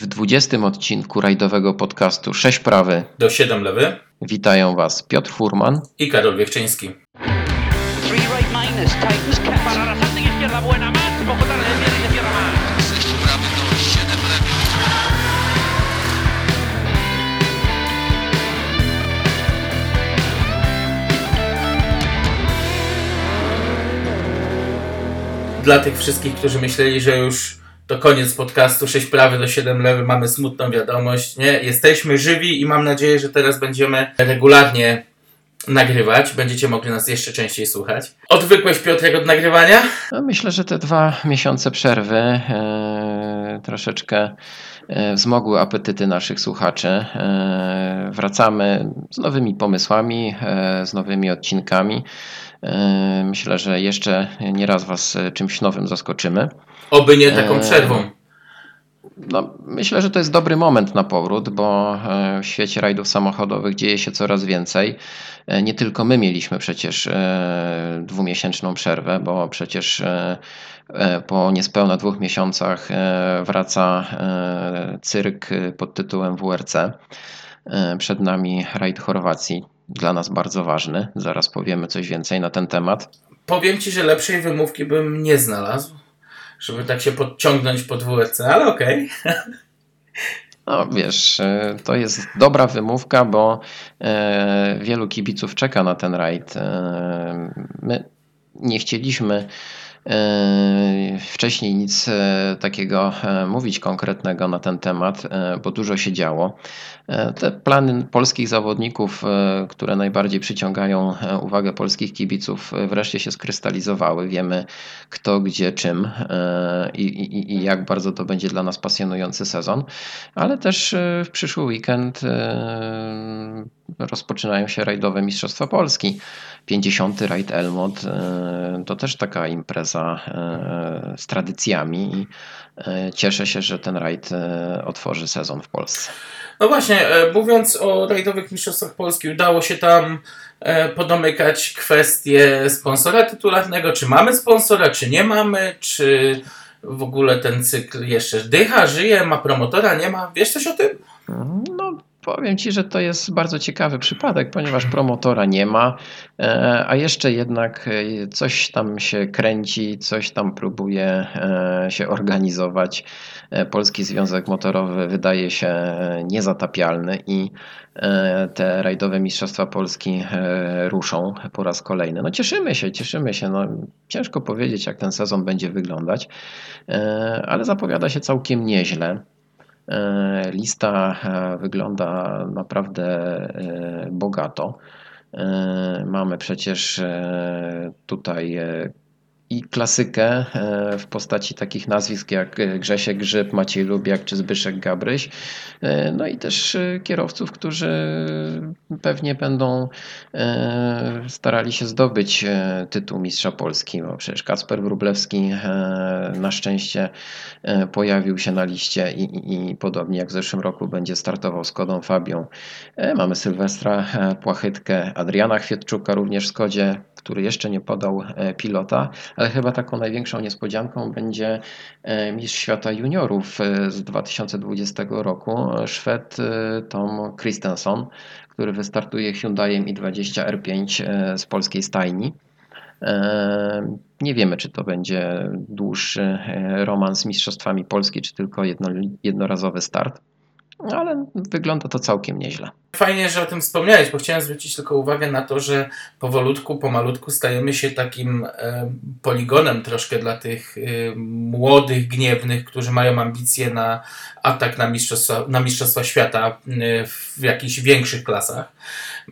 W 20 odcinku rajdowego podcastu 6 prawy do 7 lewy. witają Was Piotr Furman i Karol Wiechczyński. Dla tych wszystkich, którzy myśleli, że już to koniec podcastu 6 prawy do 7 lewy. Mamy smutną wiadomość. Nie? Jesteśmy żywi i mam nadzieję, że teraz będziemy regularnie nagrywać. Będziecie mogli nas jeszcze częściej słuchać. Odwykłeś Piotrek od nagrywania? No, myślę, że te dwa miesiące przerwy e, troszeczkę e, wzmogły apetyty naszych słuchaczy. E, wracamy z nowymi pomysłami, z nowymi odcinkami. Myślę, że jeszcze nie raz Was czymś nowym zaskoczymy. Oby nie taką e, przerwą. No, myślę, że to jest dobry moment na powrót, bo e, w świecie rajdów samochodowych dzieje się coraz więcej. Nie tylko my mieliśmy przecież dwumiesięczną przerwę, bo przecież po niespełna dwóch miesiącach wraca cyrk pod tytułem WRC. Przed nami rajd Chorwacji, dla nas bardzo ważny. Zaraz powiemy coś więcej na ten temat. Powiem Ci, że lepszej wymówki bym nie znalazł, żeby tak się podciągnąć pod WRC, ale okej. Okay. No wiesz, e, to jest dobra wymówka, bo e, wielu kibiców czeka na ten rajd. E, my nie chcieliśmy wcześniej nic takiego mówić konkretnego na ten temat, bo dużo się działo. E, te plany polskich zawodników, e, które najbardziej przyciągają e, uwagę polskich kibiców, wreszcie się skrystalizowały. Wiemy kto, gdzie, czym i, i, i jak bardzo to będzie dla nas pasjonujący sezon, ale też w przyszły weekend rozpoczynają się rajdowe Mistrzostwa Polski. 50. rajd Elmot to też taka impreza z tradycjami i cieszę się, że ten rajd otworzy sezon w Polsce. No właśnie, e, mówiąc o rajdowych mistrzostwach Polski, udało się tam e, podomykać kwestię sponsora tytularnego. Czy mamy sponsora, czy nie mamy, czy w ogóle ten cykl jeszcze dycha, żyje, ma promotora, nie ma? Wiesz coś o tym? No, Powiem Ci, że to jest bardzo ciekawy przypadek, ponieważ promotora nie ma, e, a jeszcze jednak coś tam się kręci, coś tam próbuje się organizować. E, Polski Związek Motorowy wydaje się niezatapialny i e, te rajdowe Mistrzostwa Polski e, ruszą po raz kolejny. No cieszymy się, cieszymy się. No, ciężko powiedzieć, jak ten sezon będzie wyglądać, ale zapowiada się całkiem nieźle. Lista wygląda naprawdę bogato. Mamy przecież tutaj i klasykę e, w postaci takich nazwisk jak e, Grzesiek Grzyb, Maciej Lubiak czy Zbyszek Gabryś. E, no i też kierowców, którzy pewnie będą starali się zdobyć tytuł Mistrza Polski. Bo przecież Kasper Wrublewski na szczęście pojawił się na liście i, i, i podobnie jak w zeszłym roku będzie startował z Kodą Fabią. Mamy Sylwestra Płachytkę, Adriana Chwietczuka również w Skodzie, który jeszcze nie podał pilota, ale chyba taką największą niespodzianką będzie e, mistrz świata juniorów e, z 2020 roku, Szwed e, Tom Christensen, który wystartuje Hyundaiem i20 R5 z polskiej stajni. Nie wiemy, czy to będzie dłuższy romans z Mistrzostwami Polski, czy tylko jedno, jednorazowy start ale wygląda to całkiem nieźle. Fajnie, że o tym wspomniałeś, bo chciałem zwrócić tylko uwagę na to, że powolutku, pomalutku stajemy się takim e, poligonem troszkę dla tych e, młodych, gniewnych, którzy mają ambicje na atak na Mistrzostwa, na mistrzostwa Świata e, w jakichś większych klasach.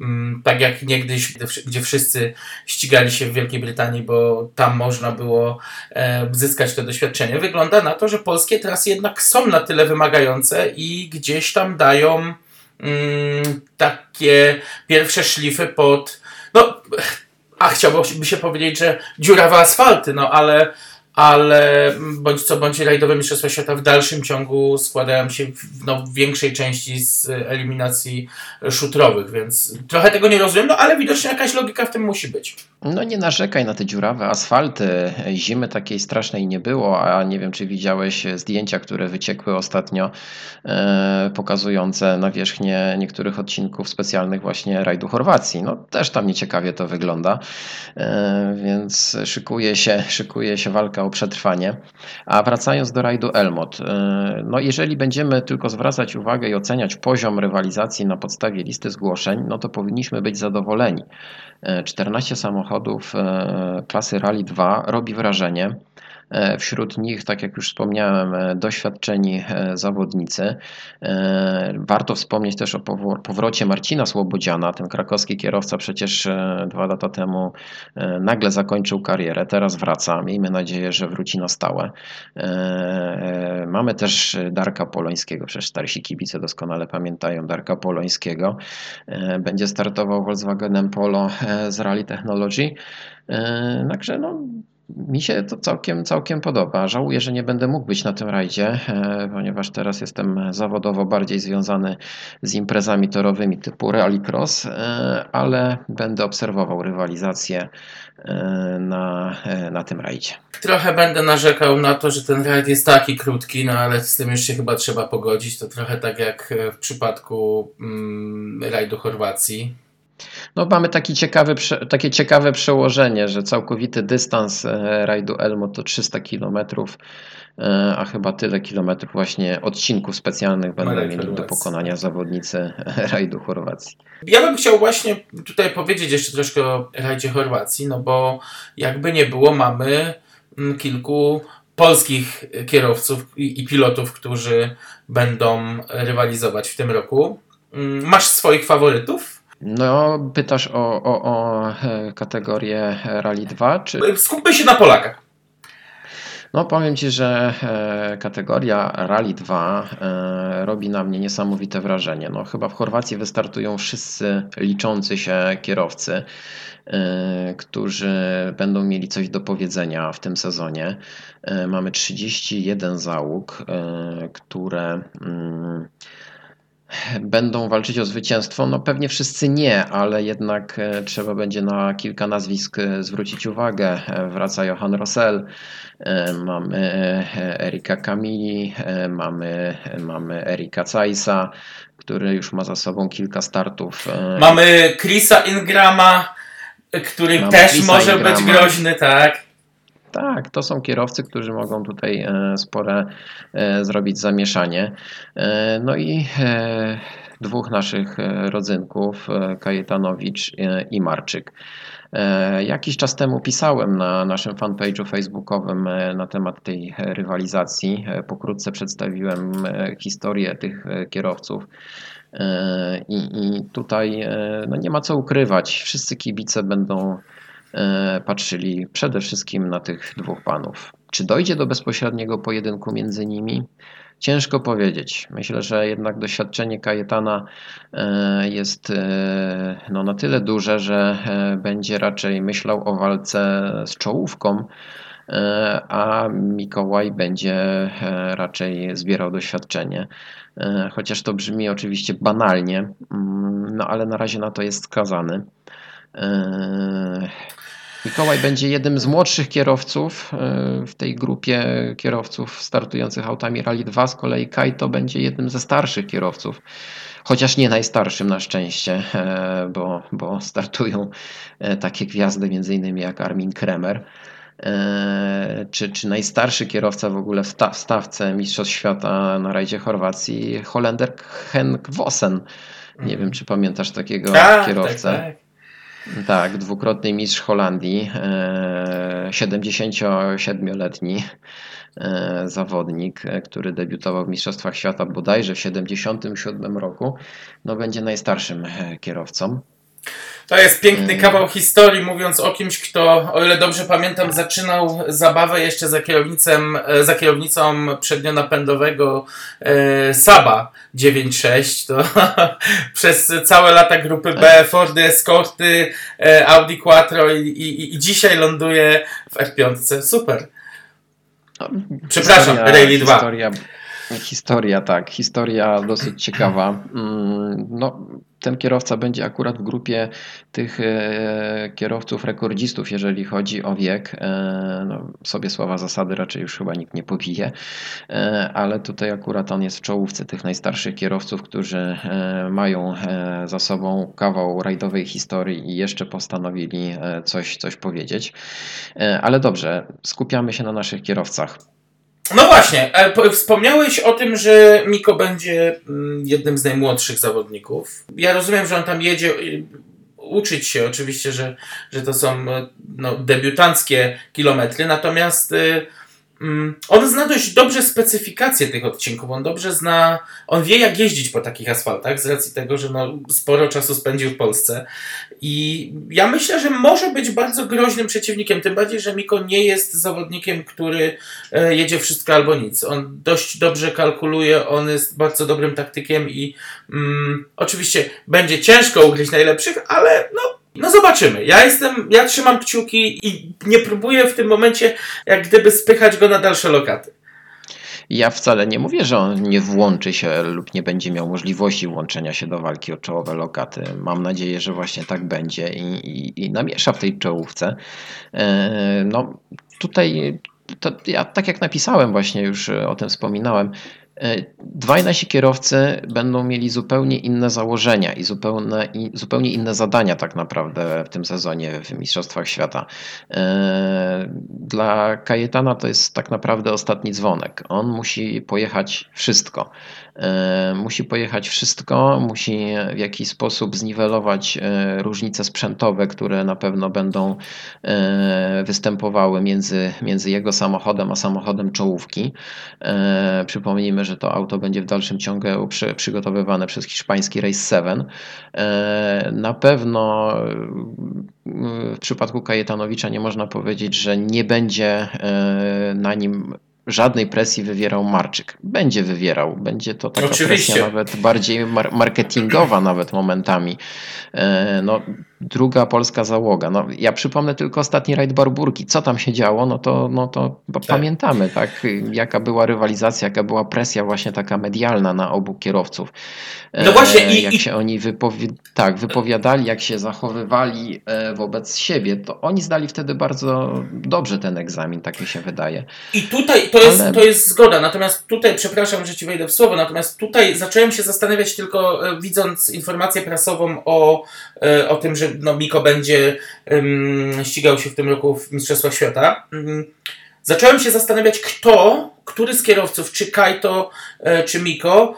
Mm, tak jak niegdyś, gdzie wszyscy ścigali się w Wielkiej Brytanii, bo tam można było e, zyskać to doświadczenie. Wygląda na to, że polskie teraz jednak są na tyle wymagające i gdzieś tam dają mm, takie pierwsze szlify pod. No, a chciałbym się powiedzieć, że dziurawe asfalty, no ale ale bądź co bądź rajdowe Mistrzostwa Świata w dalszym ciągu składają się w, no, w większej części z eliminacji szutrowych, więc trochę tego nie rozumiem, no ale widocznie jakaś logika w tym musi być. No nie narzekaj na te dziurawe asfalty. Zimy takiej strasznej nie było, a nie wiem, czy widziałeś zdjęcia, które wyciekły ostatnio, e, pokazujące nawierzchnię niektórych odcinków specjalnych właśnie rajdu Chorwacji. No też tam nieciekawie to wygląda, e, więc szykuje się, szykuje się walka przetrwanie. A wracając do rajdu Elmot, e, no jeżeli będziemy tylko zwracać uwagę i oceniać poziom rywalizacji na podstawie listy zgłoszeń, no to powinniśmy być zadowoleni. 14 samochodów e, klasy Rally 2 robi wrażenie. E, wśród nich, tak jak już wspomniałem, e, doświadczeni e, zawodnicy. Warto wspomnieć też o powrocie Marcina Słobodziana. Ten krakowski kierowca przecież dwa lata temu nagle zakończył karierę, teraz wraca. Miejmy nadzieję, że wróci na stałe. Mamy też Darka Polońskiego, przecież starsi kibice doskonale pamiętają Darka Polońskiego. Będzie startował Volkswagenem Polo z Rally Technology. Także no, mi się to całkiem, całkiem podoba. Żałuję, że nie będę mógł być na tym rajdzie, e, ponieważ teraz jestem zawodowo bardziej związany z imprezami torowymi typu rallycross, e, ale będę obserwował rywalizację e, na, na tym rajdzie. Trochę będę narzekał na to, że ten rajd jest taki krótki, no ale z tym już się chyba trzeba pogodzić. To trochę tak jak w przypadku mm, rajdu Chorwacji no, mamy taki ciekawy, takie ciekawe przełożenie, że całkowity dystans e, rajdu Elmo to 300 km, e, a chyba tyle kilometrów właśnie odcinków specjalnych będą Marek mieli Chorwacji. do pokonania zawodnicy rajdu Chorwacji. Ja bym chciał właśnie tutaj powiedzieć jeszcze troszkę o rajdzie Chorwacji, no bo jakby nie było, mamy mm, kilku polskich kierowców i pilotów, którzy będą rywalizować w tym roku. Mm, masz swoich faworytów? No, pytasz o, o, o e, kategorię Rally 2, czy... Skupmy się na Polakach. No, powiem Ci, że e, kategoria Rally 2 e, robi na mnie niesamowite wrażenie. No, chyba w Chorwacji wystartują wszyscy liczący się kierowcy, którzy będą mieli coś do powiedzenia w tym sezonie. Mamy 31 załóg, które mm, będą walczyć o zwycięstwo? No pewnie wszyscy nie, ale jednak e, trzeba będzie na kilka nazwisk e, zwrócić uwagę. E, wraca Johan Rossell, mamy Erika Kamili, mamy, mamy Erika Caisa, który już ma za sobą kilka startów. Mamy Chrisa Ingrama, który mamy też Chrisa może Ingrama. być groźny, tak? Tak, to są kierowcy, którzy mogą tutaj e, spore e, zrobić zamieszanie. E, no i dwóch naszych rodzynków, Kajetanowicz i Marczyk. Jakiś czas temu pisałem na naszym fanpage'u facebookowym na temat tej rywalizacji. Pokrótce przedstawiłem historię tych kierowców. I, i tutaj no nie ma co ukrywać. Wszyscy kibice będą patrzyli przede wszystkim na tych dwóch panów. Czy dojdzie do bezpośredniego pojedynku między nimi? Ciężko powiedzieć. Myślę, że jednak doświadczenie Kajetana e, jest e, no, na tyle duże, że będzie raczej myślał o walce z czołówką, a Mikołaj będzie raczej zbierał doświadczenie. Chociaż to brzmi oczywiście banalnie, mm, no ale na razie na to jest skazany. Mikołaj będzie jednym z młodszych kierowców e, w tej grupie kierowców startujących autami Rally 2. Z kolei Kajto będzie jednym ze starszych kierowców, chociaż nie najstarszym na szczęście, e, bo, bo startują e, takie gwiazdy innymi jak Armin Kremer. Czy, czy najstarszy kierowca w ogóle w, ta, w stawce Mistrzostw Świata na rajdzie Chorwacji, Holender Henk Vossen. Nie wiem, czy pamiętasz takiego tak, kierowcę. Tak, tak. Tak, dwukrotny mistrz Holandii, 77-letni e, e, zawodnik, e, który debiutował w Mistrzostwach Świata bodajże w 77 roku, no będzie najstarszym kierowcą. To jest piękny mm. kawał historii, mówiąc o kimś, kto, o ile dobrze pamiętam, zaczynał zabawę jeszcze za, kierownicą, e, za kierownicą przednionapędowego e, Saba 9.6. To przez całe lata grupy B, Fordy, Escorty, e, Audi Quattro i, i, i dzisiaj ląduje w R5. Super. Przepraszam, Rally 2. Historia, historia, tak. Historia dosyć ciekawa. Mm, no, ten kierowca będzie akurat w grupie tych e, kierowców rekordzistów, jeżeli chodzi o wiek. E, no, sobie słowa zasady raczej już chyba nikt nie powije, e, ale tutaj akurat on jest w czołówce tych najstarszych kierowców, którzy mają za sobą kawał rajdowej historii i jeszcze postanowili coś, coś powiedzieć. Ale dobrze, skupiamy się na naszych kierowcach. No właśnie, e, wspomniałeś o tym, że Miko będzie mm, jednym z najmłodszych zawodników. Ja rozumiem, że on tam jedzie uczyć się, oczywiście, że, że to są e, no, debiutanckie kilometry, natomiast y, on zna dość dobrze specyfikację tych odcinków. On dobrze zna, on wie jak jeździć po takich asfaltach, z racji tego, że no, sporo czasu spędził w Polsce. I ja myślę, że może być bardzo groźnym przeciwnikiem, tym bardziej, że Miko nie jest zawodnikiem, który e, jedzie wszystko albo nic. On dość dobrze kalkuluje, on jest bardzo dobrym taktykiem i mm, oczywiście będzie ciężko ugryźć najlepszych, ale no no zobaczymy. Ja jestem, ja trzymam kciuki i nie próbuję w tym momencie jak gdyby spychać go na dalsze lokaty. Ja wcale nie mówię, że on nie włączy się lub nie będzie miał możliwości włączenia się do walki o czołowe lokaty. Mam nadzieję, że właśnie tak będzie i, i, i namiesza w tej czołówce. E, no tutaj, to ja tak jak napisałem właśnie, już o tym wspominałem, dwaj nasi kierowcy będą mieli zupełnie inne założenia i zupełnie, i zupełnie inne zadania, tak naprawdę, w tym sezonie w Mistrzostwach Świata. E, dla Kajetana to jest tak naprawdę ostatni dzwonek. On musi pojechać wszystko. E, musi pojechać wszystko, musi w jakiś sposób zniwelować e, różnice sprzętowe, które na pewno będą e, występowały między, między jego samochodem a samochodem czołówki. Przypomnijmy, że to auto będzie w dalszym ciągu przy, przygotowywane przez hiszpański Race 7. Na pewno w przypadku Kajetanowicza nie można powiedzieć, że nie będzie na nim żadnej presji wywierał Marczyk. Będzie wywierał, będzie to taka Oczywiście. presja nawet bardziej mar marketingowa nawet momentami. E, no, druga polska załoga. No, ja przypomnę tylko ostatni rajd Barburki. Co tam się działo, no to, no to tak. pamiętamy, tak? Jaka była rywalizacja, jaka była presja właśnie taka medialna na obu kierowców. E, no właśnie i, jak i... się oni wypowi tak, wypowiadali, jak się zachowywali e, wobec siebie, to oni zdali wtedy bardzo dobrze ten egzamin, tak mi się wydaje. I tutaj to jest, Ale... to jest zgoda, natomiast tutaj, przepraszam, że ci wejdę w słowo, natomiast tutaj zacząłem się zastanawiać tylko e, widząc informację prasową o, o tym, że no, Miko będzie um, ścigał się w tym roku w Mistrzostwach Świata. Um, zacząłem się zastanawiać, kto, który z kierowców, czy Kaito, e, czy Miko,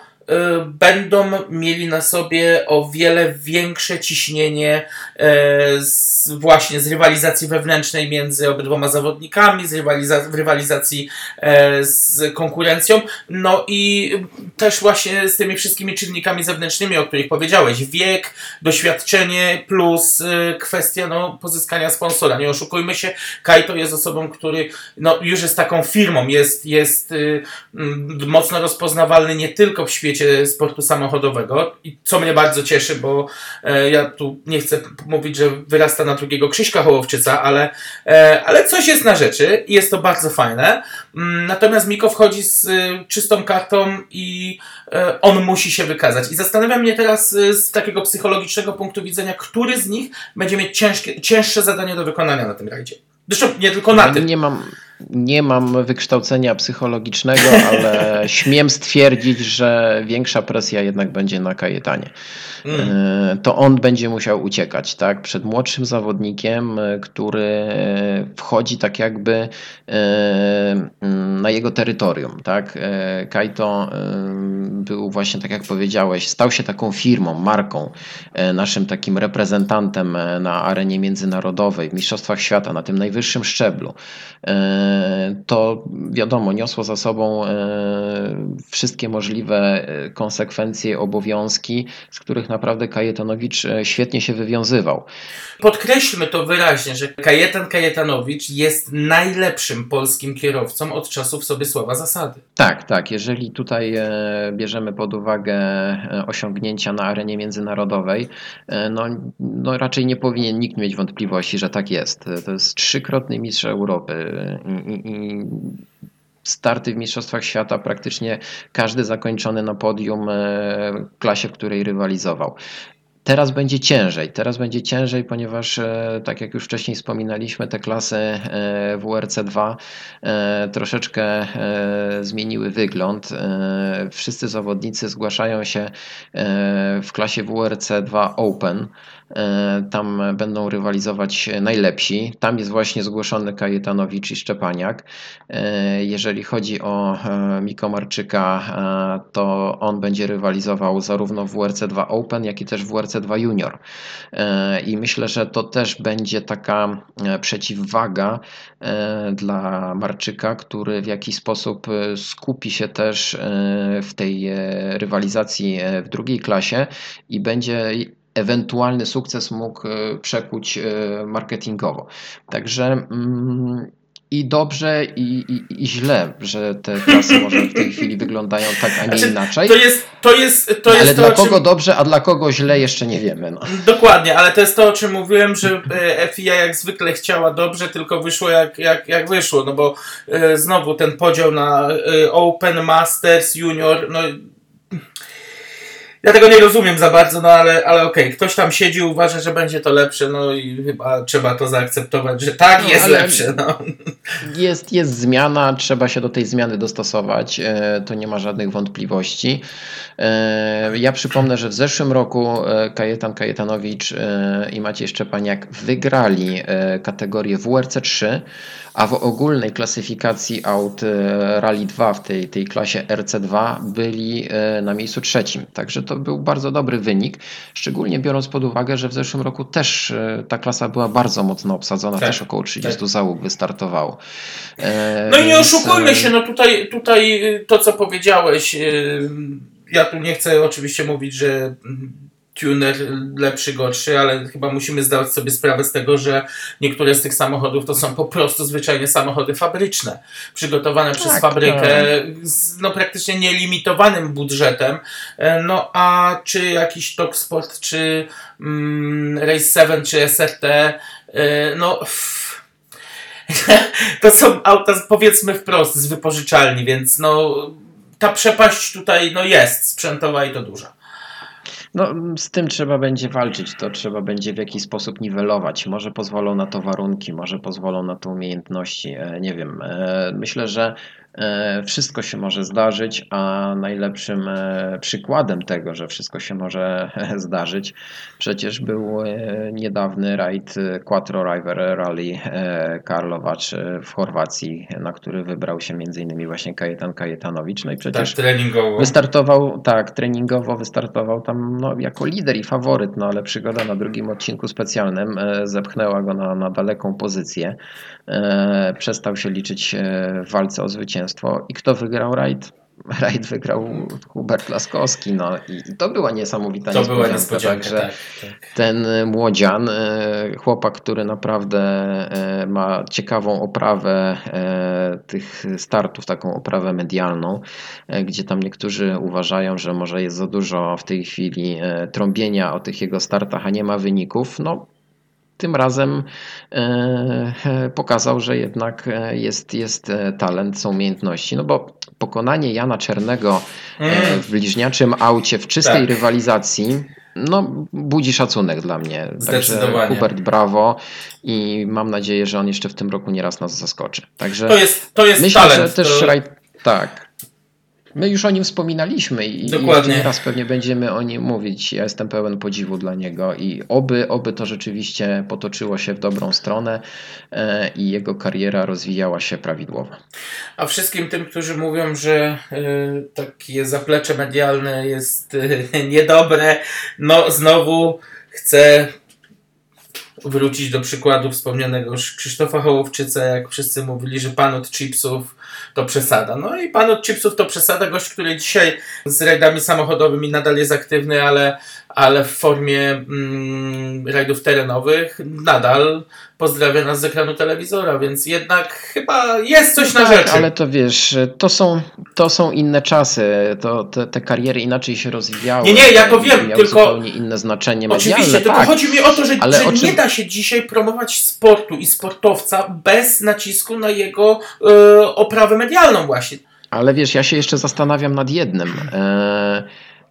będą mieli na sobie o wiele większe ciśnienie e, z, właśnie z rywalizacji wewnętrznej między obydwoma zawodnikami, z rywaliza rywalizacji e, z konkurencją, no i też właśnie z tymi wszystkimi czynnikami zewnętrznymi, o których powiedziałeś. Wiek, doświadczenie plus e, kwestia no, pozyskania sponsora. Nie oszukujmy się, Kaito jest osobą, który no, już jest taką firmą, jest, jest y, mocno rozpoznawalny nie tylko w świecie świecie sportu samochodowego i co mnie bardzo cieszy, bo e, ja tu nie chcę mówić, że wyrasta na drugiego Krzyśka Hołowczyca, ale, e, ale coś jest na rzeczy i jest to bardzo fajne. Mm, natomiast Miko wchodzi z y, czystą kartą i e, on musi się wykazać. I zastanawia mnie teraz z takiego psychologicznego punktu widzenia, który z nich będzie mieć ciężkie, cięższe zadanie do wykonania na tym rajdzie. Zresztą nie tylko na tym. Nie mam, nie mam wykształcenia psychologicznego, ale śmiem stwierdzić, że większa presja jednak będzie na Kajetanie. Mm. E, to on będzie musiał uciekać tak, przed młodszym zawodnikiem, e, który wchodzi tak jakby e, na jego terytorium. Tak. Kajto był właśnie, tak jak powiedziałeś, stał się taką firmą, marką, naszym takim reprezentantem na arenie międzynarodowej, w Mistrzostwach Świata, na tym najwyższym szczeblu to wiadomo, niosło za sobą e, wszystkie możliwe e, konsekwencje, obowiązki, z których naprawdę Kajetanowicz e, świetnie się wywiązywał. Podkreślmy to wyraźnie, że Kajetan Kajetanowicz jest najlepszym polskim kierowcą od czasów Sobiesława Zasady. Tak, tak. Jeżeli tutaj bierzemy pod uwagę osiągnięcia na arenie międzynarodowej, no, no raczej nie powinien nikt mieć wątpliwości, że tak jest. To jest trzykrotny mistrz Europy starty w Mistrzostwach Świata, praktycznie każdy zakończony na podium w klasie, w której rywalizował. Teraz będzie ciężej. Teraz będzie ciężej, ponieważ, e, tak jak już wcześniej wspominaliśmy, te klasy e, WRC2 e, troszeczkę zmieniły wygląd. Wszyscy zawodnicy zgłaszają się w klasie WRC2 Open. Tam będą rywalizować najlepsi. Tam jest właśnie zgłoszony Kajetanowicz i Szczepaniak. Jeżeli chodzi o e, Miko Marczyka, to on będzie rywalizował zarówno w WRC2 Open, jak i też w WRC2 Junior. I myślę, że to też będzie taka przeciwwaga dla Marczyka, który w jakiś sposób skupi się też w tej rywalizacji w drugiej klasie i będzie ewentualny sukces mógł e, przekuć e, marketingowo. Także mm, i dobrze, i, i, i, źle, że te klasy może w tej chwili wyglądają tak, a nie znaczy, inaczej. To jest, to jest, to jest ale to, dla kogo czym... dobrze, a dla kogo źle jeszcze nie wiemy. No. Dokładnie, ale to jest to, o czym mówiłem, że e, FIA jak zwykle chciała dobrze, tylko wyszło jak, jak, jak wyszło, no bo znowu ten podział na Open, Masters, Junior, no ja tego nie rozumiem za bardzo, no ale, ale okej, okay. ktoś tam siedzi, uważa, że będzie to lepsze, no i chyba trzeba to zaakceptować, że tak no, jest lepsze. No. Jest, jest zmiana, trzeba się do tej zmiany dostosować, e, to nie ma żadnych wątpliwości. E, ja przypomnę, że w zeszłym roku e, Kajetan Kajetanowicz i Maciej Szczepaniak wygrali kategorię WRC 3 a w ogólnej klasyfikacji aut e, Rally 2 w tej, tej klasie RC2 byli e, na miejscu trzecim. Także to był bardzo dobry wynik, szczególnie biorąc pod uwagę, że w zeszłym roku też e, ta klasa była bardzo mocno obsadzona, tak, też około 30 tak. załóg wystartowało. No i nie oszukujmy się, no tutaj, tutaj to co powiedziałeś, ja tu nie chcę oczywiście mówić, że tuner lepszy, gorszy, ale chyba musimy zdawać sobie sprawę z tego, że niektóre z tych samochodów to są po prostu zwyczajnie samochody fabryczne, przygotowane tak, przez fabrykę tak. z no, praktycznie nielimitowanym budżetem. E, no a czy jakiś Tok Sport, czy mm, Race 7, czy SRT, e, no to są auta powiedzmy wprost z wypożyczalni, więc no ta przepaść tutaj no jest sprzętowa i to duża. No, z tym trzeba będzie walczyć, to trzeba będzie w jakiś sposób niwelować. Może pozwolą na to warunki, może pozwolą na to umiejętności, e, nie wiem. E, myślę, że wszystko się może zdarzyć, a najlepszym e, przykładem tego, że wszystko się może zdarzyć, przecież był e, niedawny rajd Quattro River Rally Karlowacz w Chorwacji, na który wybrał się m.in. właśnie Kajetan Kajetanowicz. No i przecież tak, treningowo. wystartował, tak, treningowo wystartował tam no, jako lider i faworyt, no ale przygoda na drugim odcinku specjalnym zepchnęła go na, na daleką pozycję. Przestał się liczyć w walce o zwycięstwo zwycięstwo. I kto wygrał rajd? Rajd wygrał Hubert Laskowski, no i to była niesamowita to niespodzianka. Była niespodzianka także tak, tak. ten młodzian, e, chłopak, który naprawdę e, ma ciekawą oprawę e, tych startów, taką oprawę medialną, gdzie tam niektórzy uważają, że może jest za dużo w tej chwili trąbienia o tych jego startach, a nie ma wyników. No tym razem e, pokazał, że jednak e, jest, jest e, talent, są umiejętności. No bo pokonanie Jana Czernego mm. w bliźniaczym aucie w czystej tak. rywalizacji no, budzi szacunek dla mnie. Także Hubert brawo i mam nadzieję, że on jeszcze w tym roku nieraz nas zaskoczy. Także to jest, to jest myślę, talent. że też to... tak. My już o nim wspominaliśmy i Dokładnie. raz pewnie będziemy o nim mówić. Ja jestem pełen podziwu dla niego i oby, oby to rzeczywiście potoczyło się w dobrą stronę e, i jego kariera rozwijała się prawidłowo. A wszystkim tym, którzy mówią, że e, takie zaplecze medialne jest e, niedobre, no znowu chcę wrócić do przykładu wspomnianego Krzysztofa Hołowczyca, jak wszyscy mówili, że pan od chipsów to przesada. No i pan od chipsów to przesada, gość, który dzisiaj z rajdami samochodowymi nadal jest aktywny, ale, ale w formie mm, rajdów terenowych nadal pozdrawia nas z ekranu telewizora, więc jednak chyba jest coś no na tak, rzeczy. Ale to wiesz, to są, to są inne czasy, to, te, te kariery inaczej się rozwijały. Nie, nie, ja to wiem, tylko... zupełnie inne znaczenie Oczywiście, medialne, tylko tak. chodzi mi o to, że, że czym... nie da się dzisiaj promować sportu i sportowca bez nacisku na jego e, zabawę medialną właśnie. Ale wiesz, ja się jeszcze zastanawiam nad jednym. E,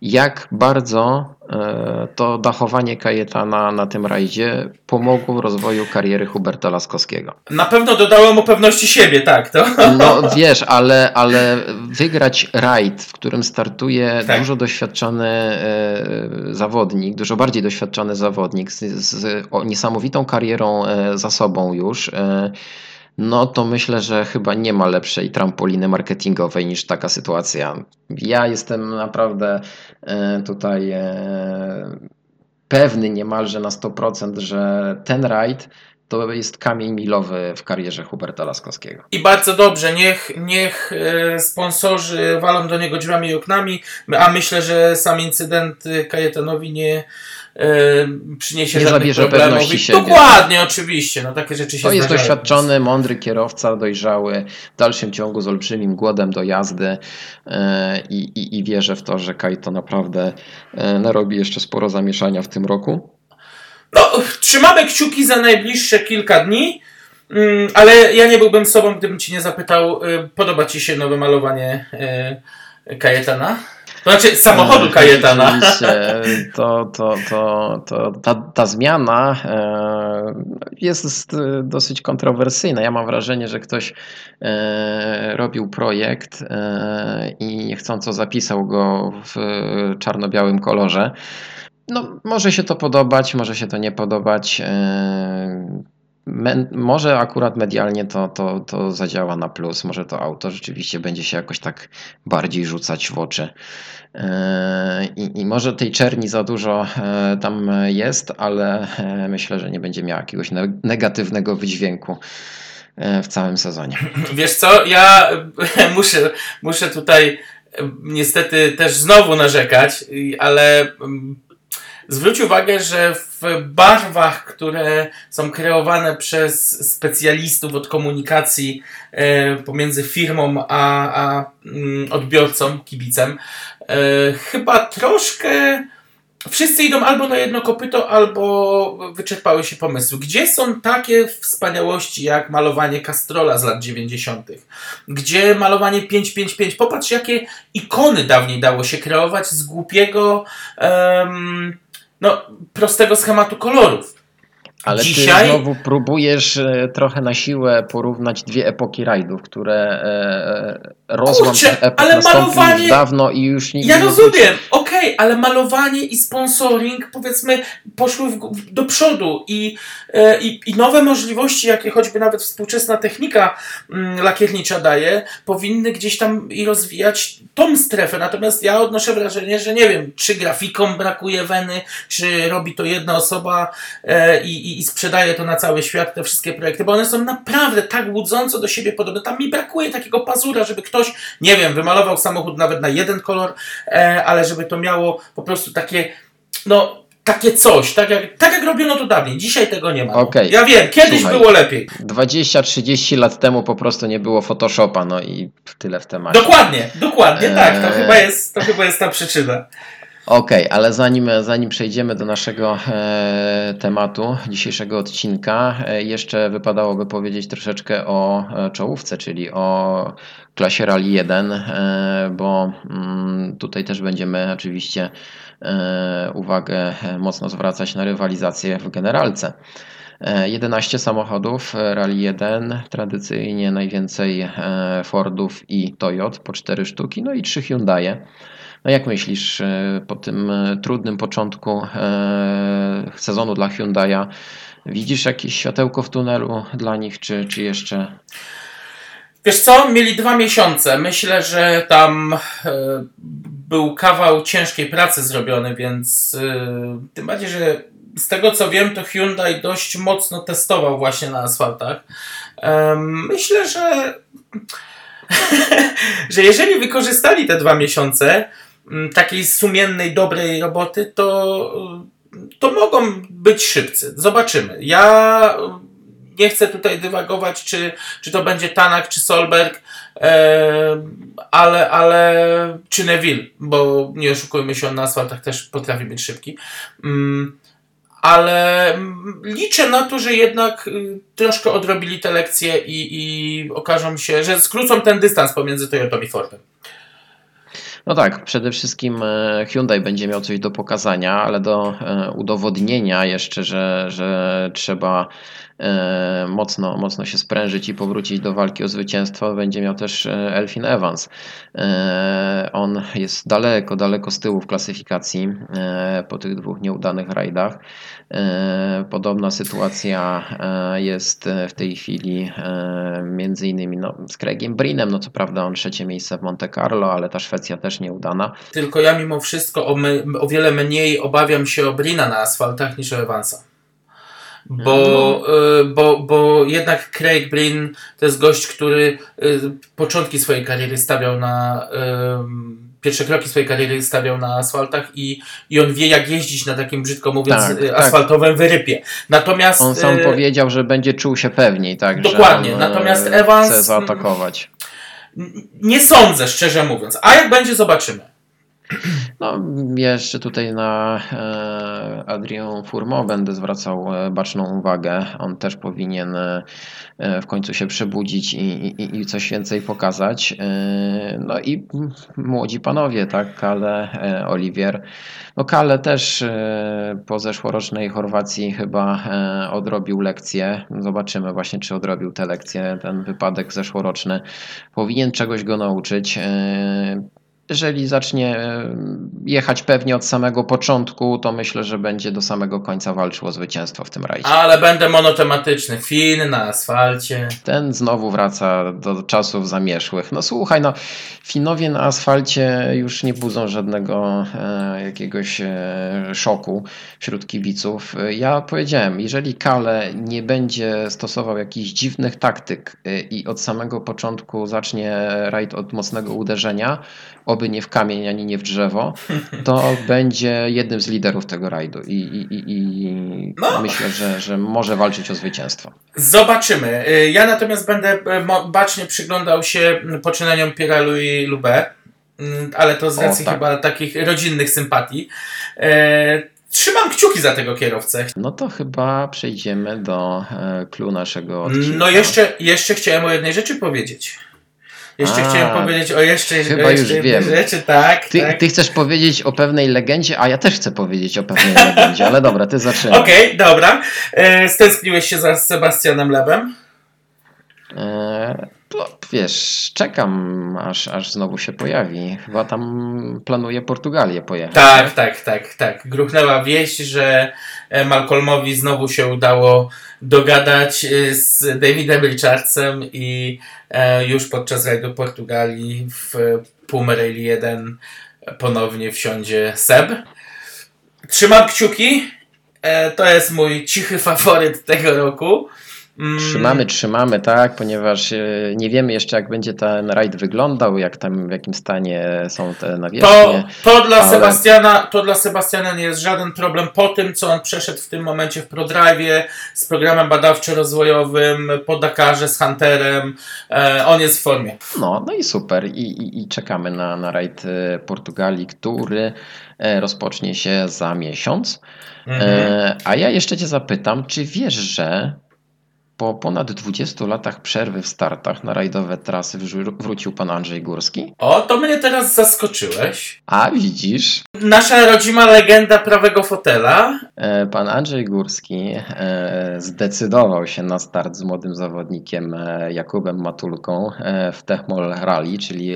jak bardzo e, to dachowanie Kajetana na tym rajdzie pomogło w rozwoju kariery Huberta Laskowskiego. Na pewno dodało mu pewności siebie, tak. To. No wiesz, ale, ale wygrać rajd, w którym startuje Tak. dużo doświadczony e, zawodnik, dużo bardziej doświadczony zawodnik z, z niesamowitą karierą za sobą już, no to myślę, że chyba nie ma lepszej trampoliny marketingowej niż taka sytuacja. Ja jestem naprawdę e, tutaj e, pewny niemalże na 100%, że ten rajd to jest kamień milowy w karierze Huberta Laskowskiego. I bardzo dobrze, niech, niech e, sponsorzy walą do niego drzwiami i oknami, a myślę, że sam incydent Kajetanowi nie przyniesie Nie żadnych zabierze problemów. pewności I siebie. Dokładnie, oczywiście, no takie rzeczy się To jest doświadczony, mądry kierowca, dojrzały, w dalszym ciągu z olbrzymim głodem do jazdy e, i, i, i wierzę w to, że Kajto naprawdę e, narobi jeszcze sporo zamieszania w tym roku. No, trzymamy kciuki za najbliższe kilka dni, mm, ale ja nie byłbym sobą, gdybym cię nie zapytał, podoba ci się nowe malowanie Kajetana? To znaczy samochodu E, Kajetana. To, to, to, to, ta, ta zmiana e, jest dosyć kontrowersyjna. Ja mam wrażenie, że ktoś e, robił projekt i niechcąco zapisał go w czarno-białym kolorze. No, może się to podobać, może się to nie podobać. Men, może akurat medialnie to, to, to zadziała na plus, może to auto rzeczywiście będzie się jakoś tak bardziej rzucać w oczy. E, I, I może tej czerni za dużo e, tam jest, ale e, myślę, że nie będzie miała jakiegoś ne- negatywnego wydźwięku w całym sezonie. Wiesz co, ja muszę, muszę tutaj niestety też znowu narzekać, ale zwróć uwagę, że w barwach, które są kreowane przez specjalistów od komunikacji e, pomiędzy firmą a, a mm, odbiorcą, kibicem, e, chyba troszkę wszyscy idą albo na jedno kopyto, albo wyczerpały się pomysły. Gdzie są takie wspaniałości jak malowanie Castrola z lat 90., gdzie malowanie 555? Popatrz, jakie ikony dawniej dało się kreować z głupiego, em, no, prostego schematu kolorów. Ale Dzisiaj- ty znowu próbujesz e, trochę na siłę porównać dwie epoki rajdów, które e, e, rozłam Kurczę, epok ale malowanie- już dawno i już nie Ja rozumiem, okej, ale malowanie i sponsoring, powiedzmy, poszły w, do przodu i, i, i nowe możliwości, jakie choćby nawet współczesna technika mm, lakiernicza daje, powinny gdzieś tam i rozwijać tą strefę. Natomiast ja odnoszę wrażenie, że nie wiem, czy grafikom brakuje weny, czy robi to jedna osoba i, i, i sprzedaje to na cały świat, te wszystkie projekty, bo one są naprawdę tak łudząco do siebie podobne. Tam mi brakuje takiego pazura, żeby ktoś, nie wiem, wymalował samochód nawet na jeden kolor, e, ale żeby to miało po prostu takie, no, takie coś, tak jak, tak jak robiono to dawniej. Dzisiaj tego nie ma. Okej. Ja wiem, kiedyś Słuchaj. było lepiej. 20-30 lat temu po prostu nie było Photoshopa, no i tyle w temacie. Dokładnie, dokładnie, tak. To Eee. chyba jest, to chyba jest ta przyczyna. Okej, ale zanim, zanim przejdziemy do naszego e, tematu dzisiejszego odcinka, e, jeszcze wypadałoby powiedzieć troszeczkę o e, czołówce, czyli o klasie Rally 1, e, bo mm, tutaj też będziemy oczywiście e, uwagę e, mocno zwracać na rywalizację w generalce. E, 11 samochodów Rally 1, tradycyjnie najwięcej Fordów i Toyot, po 4 sztuki, no i 3 Hyundai. No jak myślisz, e, po tym e, trudnym początku e, sezonu dla Hyundai'a, widzisz jakieś światełko w tunelu dla nich, czy, czy jeszcze Wiesz co, mieli dwa miesiące. Myślę, że tam był kawał ciężkiej pracy zrobiony, więc tym bardziej, że z tego co wiem, to Hyundai dość mocno testował właśnie na asfaltach. Myślę, że, że jeżeli wykorzystali te dwa miesiące takiej sumiennej, dobrej roboty, to, to mogą być szybcy. Zobaczymy. Ja nie chcę tutaj dywagować, czy, czy to będzie Tanak, czy Solberg, e, ale, ale czy Neville, bo nie oszukujmy się, on na asfaltach też potrafi być szybki. Mm, ale mm, liczę na to, że jednak y, troszkę odrobili te lekcje i, i okażą się, że skrócą ten dystans pomiędzy Toyotą i Fordem. No tak, przede wszystkim e, Hyundai będzie miał coś do pokazania, ale do e, udowodnienia jeszcze, że, że trzeba mocno, mocno się sprężyć i powrócić do walki o zwycięstwo, będzie miał też Elfin Evans. On jest daleko, daleko z tyłu w klasyfikacji po tych dwóch nieudanych rajdach. Podobna sytuacja jest w tej chwili między innymi no, z Craigiem Brinem, no co prawda on trzecie miejsce w Monte Carlo, ale ta Szwecja też nieudana. Tylko ja mimo wszystko o, my, o wiele mniej obawiam się o Brina na asfaltach niż o Evansa. Bo, y, bo, bo jednak Craig Brin to jest gość, który y, początki swojej kariery stawiał na y, pierwsze kroki swojej kariery stawiał na asfaltach i, i on wie jak jeździć na takim brzydko mówiąc tak, tak. asfaltowym tak. wyrypie. Natomiast on sam powiedział, że będzie czuł się pewniej, tak, Dokładnie. Natomiast Evans chce zaatakować. Nie sądzę, szczerze mówiąc. A jak będzie, zobaczymy. No, jeszcze tutaj na e, Adrian Furmo będę zwracał e, baczną uwagę. On też powinien e, w końcu się przebudzić i, i, i coś więcej pokazać. No i młodzi panowie, tak, Kale, Oliwier. No Kale też po zeszłorocznej Chorwacji chyba odrobił lekcję. Zobaczymy właśnie, czy odrobił tę lekcję, ten wypadek zeszłoroczny. Powinien czegoś go nauczyć jeżeli zacznie e, jechać pewnie od samego początku, to myślę, że będzie do samego końca walczył o zwycięstwo w tym rajdzie. Ale będę monotematyczny. Fin na asfalcie. Ten znowu wraca do czasów zamieszłych. No słuchaj, no Finowie na asfalcie już nie budzą żadnego e, jakiegoś e, szoku wśród kibiców. Ja powiedziałem, jeżeli Kale nie będzie stosował jakichś dziwnych taktyk e, i od samego początku zacznie rajd od mocnego uderzenia, oby nie w kamień, ani nie w drzewo, to będzie jednym z liderów tego rajdu i, i, i, no. myślę, że, że może walczyć o zwycięstwo. Zobaczymy. Y, ja natomiast będę y, bacznie przyglądał się poczynaniom Pirelli i Lube, y, ale to z racji o, tak. chyba takich rodzinnych sympatii. Trzymam kciuki za tego kierowcę. No to chyba przejdziemy do klu naszego odcinka. No jeszcze, jeszcze chciałem o jednej rzeczy powiedzieć. Jeszcze a, chciałem powiedzieć o jeszcze, chyba o jeszcze już wiem. rzeczy, tak ty, tak. ty chcesz powiedzieć o pewnej legendzie, a ja też chcę powiedzieć o pewnej legendzie, ale dobra, ty zaczynaj. Okej, okay, dobra. E, stęskniłeś się za Sebastianem Lebem? E, no, wiesz, czekam aż, aż znowu się pojawi. Chyba tam planuje Portugalię pojechać. Tak, tak, tak, tak. Gruchnęła wieść, że e, Malcolmowi znowu się udało dogadać e, z Davidem Richardsem i e, już podczas rajdu Portugalii w Pumerelli 1 ponownie wsiądzie Seb. Trzymam kciuki. To jest mój cichy faworyt tego roku. Mm. Trzymamy, trzymamy, tak, ponieważ e, nie wiemy jeszcze, jak będzie ten rajd wyglądał, jak tam, w jakim stanie są te nawierzchnie. To, to, dla ale... Sebastiana, to dla Sebastiana nie jest żaden problem po tym, co on przeszedł w tym momencie w ProDrive z programem badawczo-rozwojowym, po Dakarze z Hunterem. E, on jest w formie. No, no i super. I, i, i czekamy na, na rajd e, Portugalii, który rozpocznie się za miesiąc. Mhm. A ja jeszcze Cię zapytam, czy wiesz, że po ponad 20 latach przerwy w startach na rajdowe trasy wrócił pan Andrzej Górski. O, to mnie teraz zaskoczyłeś. A widzisz. Nasza rodzima legenda prawego fotela. E, pan Andrzej Górski e, zdecydował się na start z młodym zawodnikiem e, Jakubem Matulką w Techmol Rally, czyli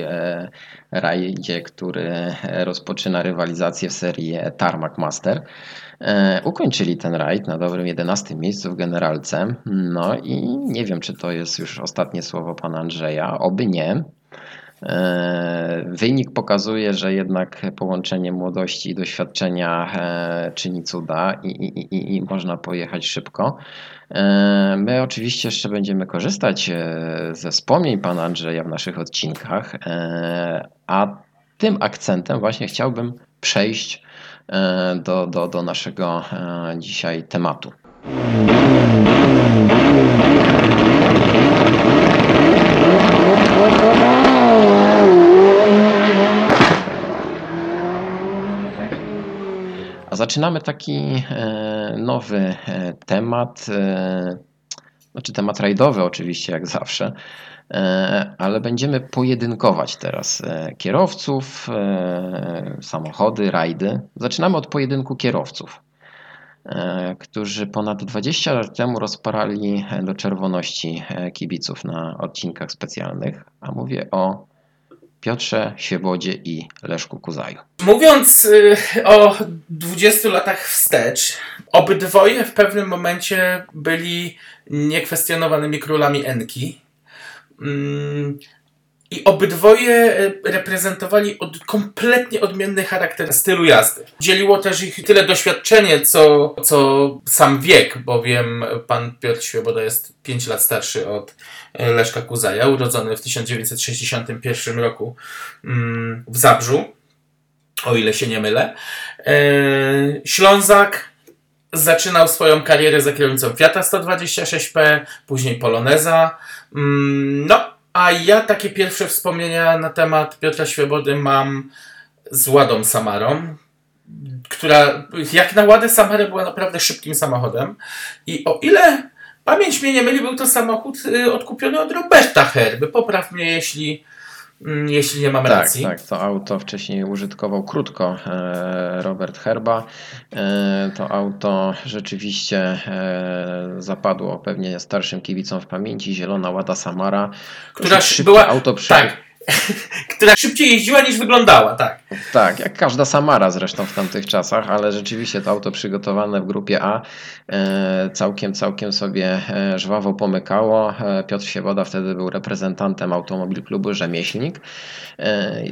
rajdzie, który rozpoczyna rywalizację w serii Tarmac Master. E, ukończyli ten rajd na dobrym 11 miejscu w generalce. No i nie wiem, czy to jest już ostatnie słowo pana Andrzeja. Oby nie. E, wynik pokazuje, że jednak połączenie młodości i doświadczenia e, czyni cuda i, i, i, i, można pojechać szybko. My oczywiście jeszcze będziemy korzystać ze wspomnień pana Andrzeja w naszych odcinkach, a tym akcentem właśnie chciałbym przejść do, do, do naszego e, dzisiaj tematu. A zaczynamy taki nowy temat, znaczy temat rajdowy oczywiście, jak zawsze, ale będziemy pojedynkować teraz kierowców, samochody, rajdy. Zaczynamy od pojedynku kierowców. E, którzy ponad 20 lat temu rozparali do czerwoności e, kibiców na odcinkach specjalnych, a mówię o Piotrze Świebodzie i Leszku Kuzaju. Mówiąc y, o 20 latach wstecz, obydwoje w pewnym momencie byli niekwestionowanymi królami Enki. Mm, i obydwoje e, reprezentowali od, kompletnie odmienny charakter stylu jazdy. Dzieliło też ich tyle doświadczenie, co, co sam wiek, bowiem pan Piotr Świeboda jest 5 lat starszy od e, Leszka Kuzaja, urodzony w 1961 roku mm, w Zabrzu, o ile się nie mylę. E, Ślązak zaczynał swoją karierę za kierownicą Fiata 126P, później Poloneza. Mm, no, a ja takie pierwsze wspomnienia na temat Piotra Świebody mam z Ładą Samarą, która jak na Ładę Samarę była naprawdę szybkim samochodem. I o ile pamięć mnie nie myli, był to samochód y, odkupiony od Roberta Herby. Popraw mnie, jeśli jeśli nie mam tak, racji. Tak, to auto wcześniej użytkował krótko e, Robert Herba. E, to auto rzeczywiście e, zapadło pewnie starszym kibicom w pamięci. Zielona Łada Samara. Która była... Auto przy... Tak, która szybciej jeździła niż wyglądała, tak. Tak, jak każda Samara zresztą w tamtych czasach, ale rzeczywiście to auto przygotowane w grupie A e, całkiem, całkiem sobie e, żwawo pomykało. E, Piotr Siewoda wtedy był reprezentantem Automobil Klubu Rzemieślnik.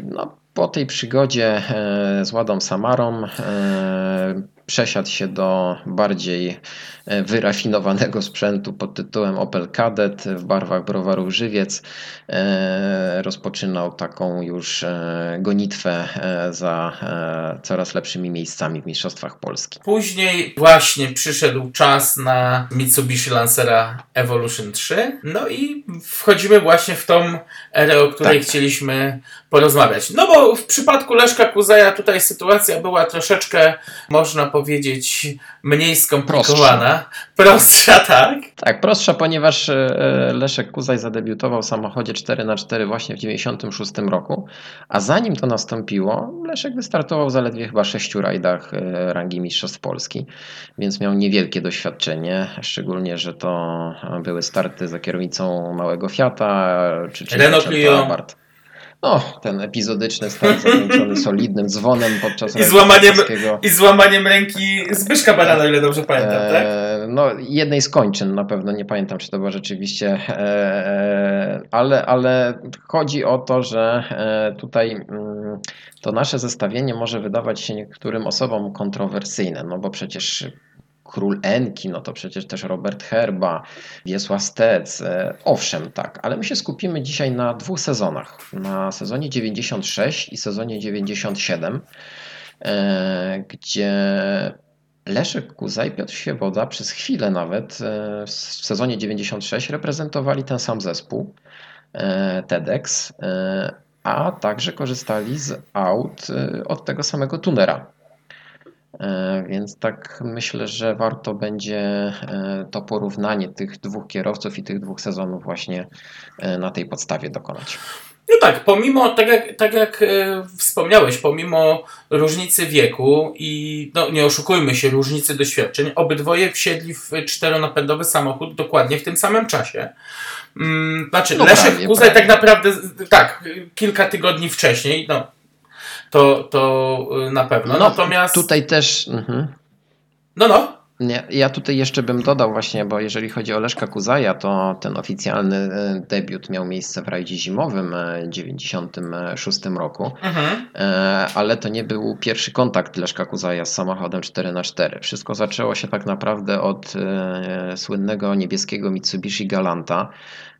No, po tej przygodzie z Ładą Samarą przesiadł się do bardziej e, wyrafinowanego sprzętu pod tytułem Opel Kadett w barwach browaru Żywiec. E, rozpoczynał taką już e, gonitwę za coraz lepszymi miejscami w Mistrzostwach Polski. Później właśnie przyszedł czas na Mitsubishi Lancera Evolution 3. No i wchodzimy właśnie w tą erę, o której tak. chcieliśmy porozmawiać. No bo w przypadku Leszka Kuzaja tutaj sytuacja była troszeczkę, można powiedzieć, mniej skomplikowana. Prostsza, prostsza tak? Tak, prostsza, ponieważ e, Leszek Kuzaj zadebiutował w samochodzie 4x4 właśnie w 1996 roku, a zanim to nastąpiło, Leszek wystartował zaledwie chyba sześciu rajdach e, rangi Mistrzostw Polski, więc miał niewielkie doświadczenie, szczególnie, że to były starty za kierownicą małego Fiata, czy, czy Renault Clio. No, ten epizodyczny start zakończony solidnym dzwonem podczas I złamaniem, I złamaniem ręki Zbyszka Barana, ile dobrze pamiętam, tak? E, no, jednej z kończyn na pewno, nie pamiętam, czy to było rzeczywiście, e, ale, ale chodzi o to, że e, tutaj mm, to nasze zestawienie może wydawać się niektórym osobom kontrowersyjne, no bo przecież Król Enki, no to przecież też Robert Herba, Wiesław Stec. E, owszem, tak, ale my się skupimy dzisiaj na dwóch sezonach. Na sezonie 96 i sezonie 97, e, gdzie Leszek Kuza i Piotr Świeboda przez chwilę nawet e, w sezonie 96 reprezentowali ten sam zespół TEDx, a także korzystali z aut od tego samego tunera. E, więc tak myślę, że warto będzie e, to porównanie tych dwóch kierowców i tych dwóch sezonów właśnie e, na tej podstawie dokonać. No tak, pomimo, tak jak, tak jak wspomniałeś, pomimo różnicy wieku i no, nie oszukujmy się, różnicy doświadczeń, obydwoje wsiedli w czteronapędowy samochód dokładnie w tym samym czasie. Mm, znaczy, no Leszek Kuzaj tak naprawdę, tak, kilka tygodni wcześniej, no to, to y, na pewno. No, Natomiast. Tutaj też. Mhm. No, no. Nie, ja tutaj jeszcze bym dodał właśnie, bo jeżeli chodzi o Leszka Kuzaja, to ten oficjalny y, debiut miał miejsce w rajdzie zimowym w 96 roku, mhm. E, ale to nie był pierwszy kontakt Leszka Kuzaja z samochodem 4x4. Wszystko zaczęło się tak naprawdę od e, słynnego niebieskiego Mitsubishi Galanta,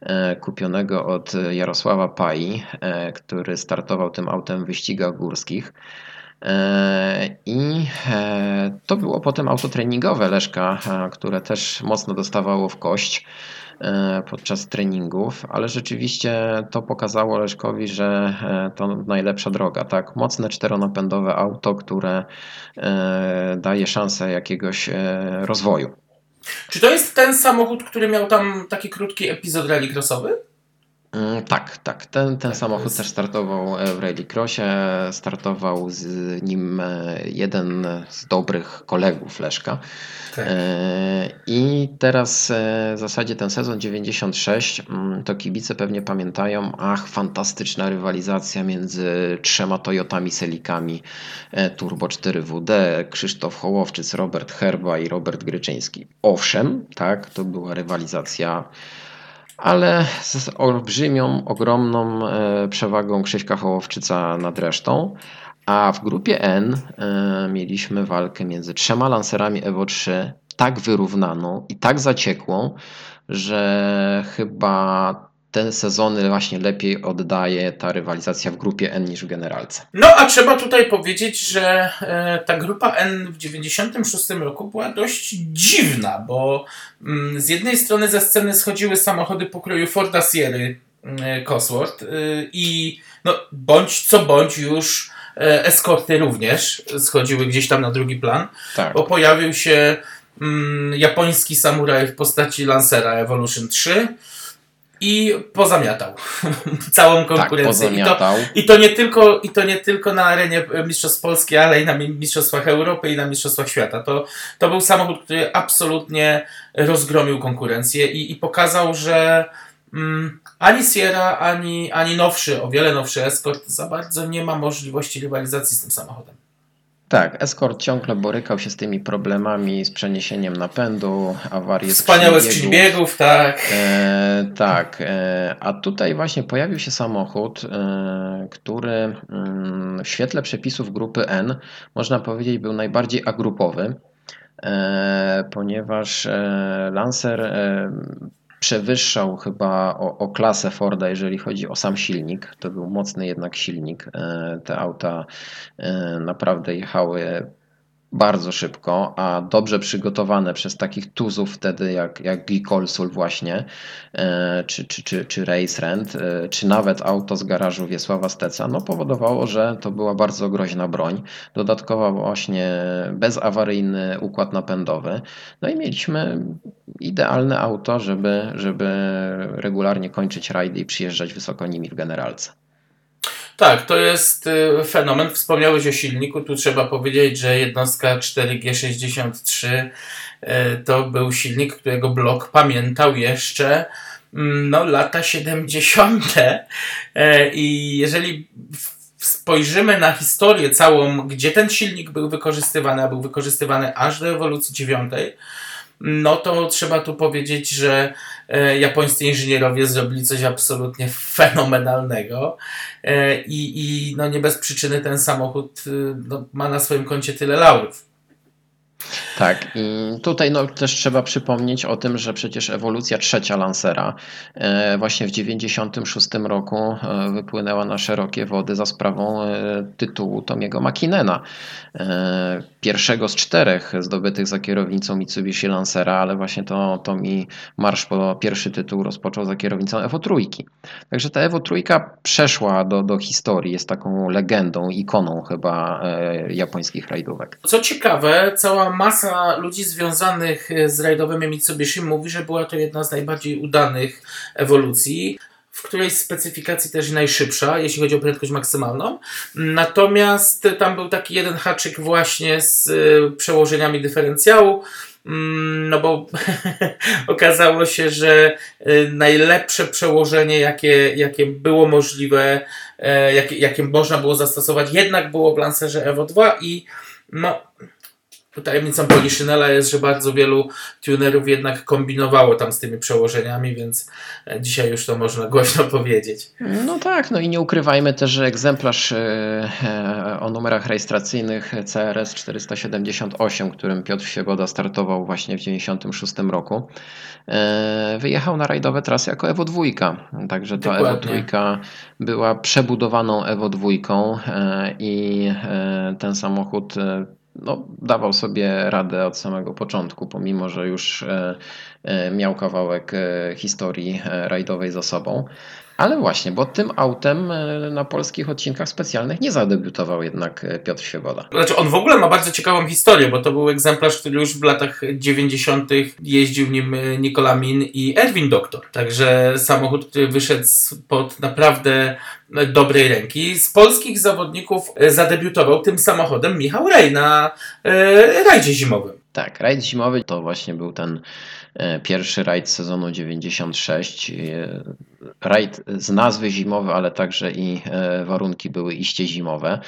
E, kupionego od Jarosława Pai, e, który startował tym autem w wyścigach górskich. E, I to było potem auto treningowe Leszka, które też mocno dostawało w kość. podczas treningów, ale rzeczywiście to pokazało Leszkowi, że to najlepsza droga. Tak? Mocne czteronapędowe auto, które daje szansę jakiegoś rozwoju. Czy to jest ten samochód, który miał tam taki krótki epizod rallycrossowy? Mm, tak, tak. Ten, ten tak samochód jest... też startował w Rallycrossie. Startował z nim e, jeden z dobrych kolegów Leszka. Tak. E, I teraz e, w zasadzie ten sezon 96 mm, to kibice pewnie pamiętają. Ach, fantastyczna rywalizacja między trzema Toyotami Selikami Turbo 4WD. Krzysztof Hołowczyc, Robert Herba i Robert Gryczyński. Owszem, tak, to była rywalizacja ale z olbrzymią, ogromną e, przewagą Krzyśka Hołowczyca nad resztą. A w grupie N e, mieliśmy walkę między trzema lancerami Evo 3, tak wyrównaną i tak zaciekłą, że chyba te sezony właśnie lepiej oddaje ta rywalizacja w grupie N niż w generalce. No a trzeba tutaj powiedzieć, że e, ta grupa N w 96 roku była dość dziwna, bo mm, z jednej strony ze sceny schodziły samochody pokroju Forda Sierry mm, Cosworth y, i no, bądź co bądź już e, eskorty również schodziły gdzieś tam na drugi plan, tak. bo pojawił się mm, japoński samuraj w postaci Lancera Evolution 3, i pozamiatał całą tak, konkurencję. Tak, pozamiatał. I, to, I, to nie tylko, I to nie tylko na arenie Mistrzostw Polski, ale i na Mistrzostwach Europy i na Mistrzostwach Świata. To, to był samochód, który absolutnie rozgromił konkurencję i, i pokazał, że mm, ani Sierra, ani, ani nowszy, o wiele nowszy Escort za bardzo nie ma możliwości rywalizacji z tym samochodem. Tak, Escort ciągle borykał się z tymi problemami z przeniesieniem napędu, awarie Wspaniałe skrzyń biegów, tak. E, tak, e, a tutaj właśnie pojawił się samochód, e, który mm, w świetle przepisów grupy N, można powiedzieć, był najbardziej agrupowy, e, ponieważ e, Lancer e, przewyższał chyba o, o, klasę Forda, jeżeli chodzi o sam silnik. To był mocny jednak silnik. E, te auta e, naprawdę jechały bardzo szybko, a dobrze przygotowane przez takich tuzów wtedy jak, jak Gikolsul właśnie, e, czy, czy, czy, czy Race Rent, e, czy nawet auto z garażu Wiesława Steca, no powodowało, że to była bardzo groźna broń. Dodatkowo właśnie bezawaryjny układ napędowy. No i mieliśmy idealne auto, żeby, żeby regularnie kończyć rajdy i przyjeżdżać wysoko nimi w generalce. Tak, to jest y, fenomen. Wspomniałeś o silniku. Tu trzeba powiedzieć, że jednostka 4G63 y, to był silnik, którego blok pamiętał jeszcze mm, no, lata 70. Y, I jeżeli spojrzymy na historię całą, gdzie ten silnik był wykorzystywany, a był wykorzystywany aż do ewolucji 9, no to trzeba tu powiedzieć, że e, japońscy inżynierowie zrobili coś absolutnie fenomenalnego e, i, i no nie bez przyczyny ten samochód e, no, ma na swoim koncie tyle laurów. Tak, i tutaj no, też trzeba przypomnieć o tym, że przecież ewolucja trzecia Lancera e, właśnie w 96 roku e, wypłynęła na szerokie wody za sprawą e, tytułu Tomiego Makinena. Pierwszego z czterech zdobytych za kierownicą Mitsubishi Lancera, ale właśnie to Tomi marsz po pierwszy tytuł rozpoczął za kierownicą Evo Trójki. Także ta Evo Trójka przeszła do, do historii, jest taką legendą, ikoną chyba japońskich rajdówek. Co ciekawe, cała masa ludzi związanych e, z rajdowymi Mitsubishi mówi, że była to jedna z najbardziej udanych ewolucji w której specyfikacji też najszybsza, jeśli chodzi o prędkość maksymalną. Natomiast tam był taki jeden haczyk właśnie z e, przełożeniami dyferencjału, mm, no bo okazało się, że e, najlepsze przełożenie, jakie, jakie było możliwe, jakie, jakie można było zastosować, jednak było w Lancerze Evo 2 i no, Tajemnicą Poliszynela jest, że bardzo wielu tunerów jednak kombinowało tam z tymi przełożeniami, więc e, dzisiaj już to można głośno powiedzieć. No tak, no i nie ukrywajmy też, że egzemplarz e, e, o numerach rejestracyjnych CRS 478, którym Piotr Sieboda startował właśnie w 1996 roku, wyjechał na rajdowe trasy jako Evo 2. Także Dokładnie. Evo 2 była przebudowaną Evo 2 i ten samochód no, dawał sobie radę od samego początku, pomimo że już miał kawałek historii rajdowej za sobą. Ale właśnie, bo tym autem e, na polskich odcinkach specjalnych nie zadebiutował jednak e, Piotr Świeboda. Znaczy, on w ogóle ma bardzo ciekawą historię, bo to był egzemplarz, który już w latach 90. jeździł nim e, Nikola Min i Erwin Doktor. Także samochód, który wyszedł pod naprawdę dobrej ręki. Z polskich zawodników zadebiutował tym samochodem Michał Rej na e, rajdzie zimowym. Tak, rajd zimowy to właśnie był ten pierwszy rajd sezonu 96. E, rajd z nazwy zimowy, ale także i e, warunki były iście zimowe.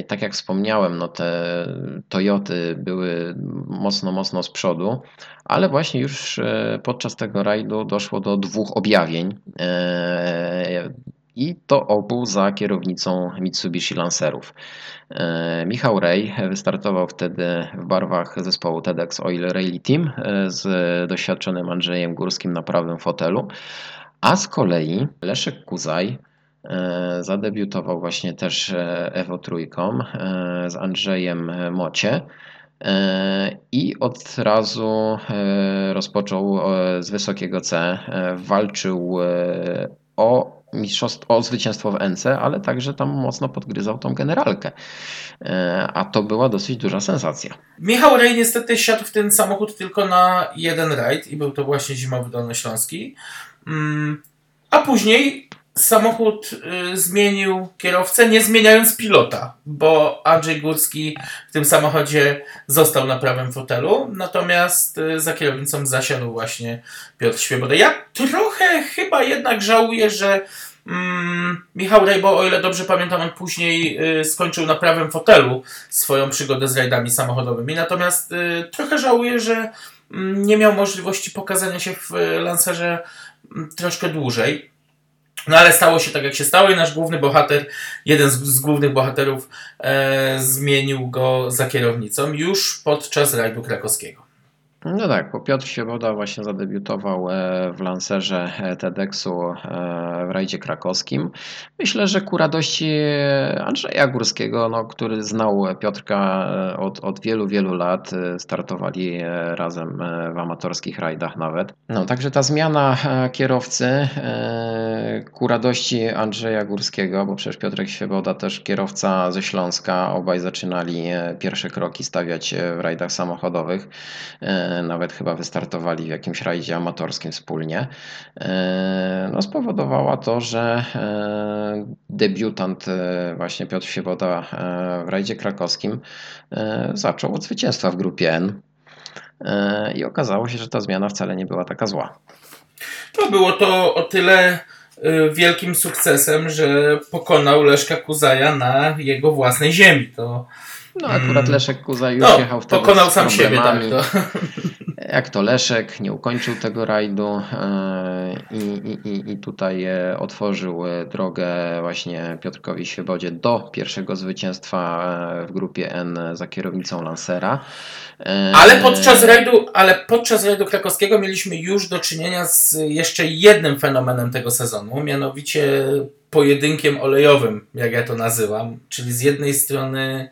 I tak jak wspomniałem, no te Toyoty były mocno, mocno z przodu, ale właśnie już podczas tego rajdu doszło do dwóch objawień i to obu za kierownicą Mitsubishi Lancerów. E, Michał Rej wystartował wtedy w barwach zespołu TEDx Oil Rally Team e, z doświadczonym Andrzejem Górskim na prawym fotelu, a z kolei Leszek Kuzaj e, zadebiutował właśnie też Evo Trójką z Andrzejem Mocie. I od razu rozpoczął z wysokiego C. Walczył o mistrzostwo, o zwycięstwo w NC, ale także tam mocno podgryzał tą generalkę. E, a to była dosyć duża sensacja. Michał Rej niestety siadł w ten samochód tylko na jeden rajd i był to właśnie zimowy Dolnośląski. Mm, a później samochód y, zmienił kierowcę, nie zmieniając pilota, bo Andrzej Górski w tym samochodzie został na prawym fotelu, natomiast y, za kierownicą zasiadł właśnie Piotr Świeboda. Ja trochę chyba jednak żałuję, że mm, Michał Rejbo, o ile dobrze pamiętam, on później y, skończył na prawym fotelu swoją przygodę z rajdami samochodowymi, natomiast y, trochę żałuję, że mm, nie miał możliwości pokazania się w Lancerze mm, troszkę dłużej. No ale stało się tak, jak się stało i nasz główny bohater, jeden z, z głównych bohaterów, e, zmienił go za kierownicą już podczas rajdu krakowskiego. No tak, bo Piotr Siewoda właśnie zadebiutował e, w lancerze e, TEDxu e, w rajdzie krakowskim. Myślę, że ku radości Andrzeja Górskiego, no, który znał Piotrka od, od wielu, wielu lat, startowali razem w amatorskich rajdach nawet. No, także ta zmiana kierowcy ku radości Andrzeja Górskiego, bo przecież Piotrek Świeboda też kierowca ze Śląska, obaj zaczynali pierwsze kroki stawiać w rajdach samochodowych nawet chyba wystartowali w jakimś rajdzie amatorskim wspólnie, e, no spowodowała to, że e, debiutant e, właśnie Piotr Siewoda w rajdzie krakowskim zaczął od zwycięstwa w grupie N i okazało się, że ta zmiana wcale nie była taka zła. To było to o tyle wielkim sukcesem, że pokonał Leszka Kuzaja na jego własnej ziemi. To no akurat mm. Leszek Kuza już no, jechał wtedy pokonał sam siebie, tak. To. Jak to Leszek, nie ukończył tego rajdu e, i, i, i tutaj e, otworzył e, drogę właśnie Piotrkowi Świebodzie do pierwszego zwycięstwa w grupie N za kierownicą Lancera. Ale podczas rajdu, ale podczas rajdu krakowskiego mieliśmy już do czynienia z jeszcze jednym fenomenem tego sezonu, mianowicie pojedynkiem olejowym, jak ja to nazywam, czyli z jednej strony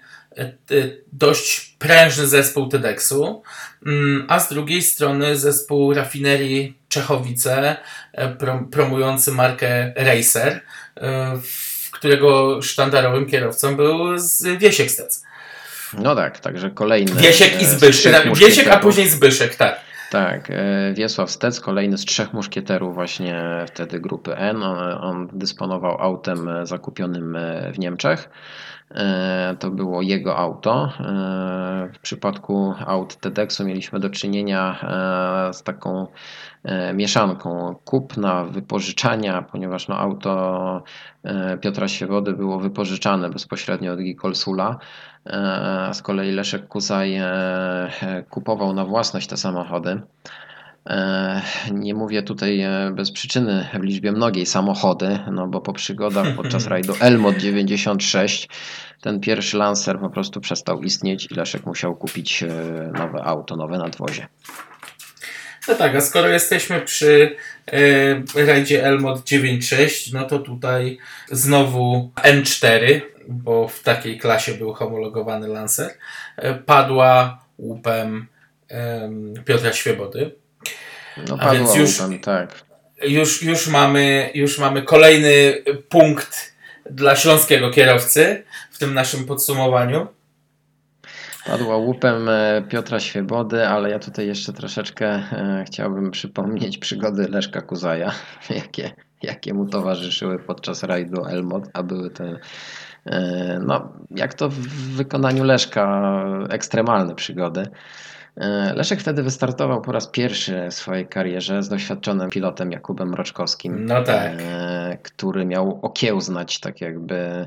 dość prężny zespół TEDxu, mm, a z drugiej strony zespół rafinerii Czechowice e, promujący markę Racer, w którego sztandarowym kierowcą był Wiesiek Stec. No tak, także kolejny. Wiesiek i Zbyszek. Wiesiek, a później Zbyszek, tak. Tak, Wiesław Stec, kolejny z trzech muszkieterów właśnie wtedy grupy N. On, on dysponował autem zakupionym w Niemczech. E, to było jego auto. E, w przypadku aut TEDxu mieliśmy do czynienia e, z taką mieszanką kupna, wypożyczania, ponieważ no auto Piotra Siewody było wypożyczane bezpośrednio od Gikolsula. Z kolei Leszek Kuzaj kupował na własność te samochody. Nie mówię tutaj bez przyczyny w liczbie mnogiej samochody, no bo po przygodach podczas rajdu Elmot 96 ten pierwszy Lancer po prostu przestał istnieć i Leszek musiał kupić e, nowe auto, nowe nadwozie. No tak, a skoro jesteśmy przy e, rajdzie Elmod 9.6, no to tutaj znowu N4. bo w takiej klasie był homologowany Lancer, e, padła łupem Piotra Świebody. No, A więc już, łupem, tak. Już, już, mamy, już mamy kolejny punkt dla śląskiego kierowcy w tym naszym podsumowaniu. Padła łupem e, Piotra Świebody, ale ja tutaj jeszcze troszeczkę e, chciałbym przypomnieć przygody Leszka Kuzaja, jakie, jakie mu towarzyszyły podczas rajdu Elmot, a były te, e, no, jak to w wykonaniu Leszka, ekstremalne przygody. Leszek wtedy wystartował po raz pierwszy w swojej karierze z doświadczonym pilotem Jakubem Mroczkowskim, no tak. który miał okiełznać tak jakby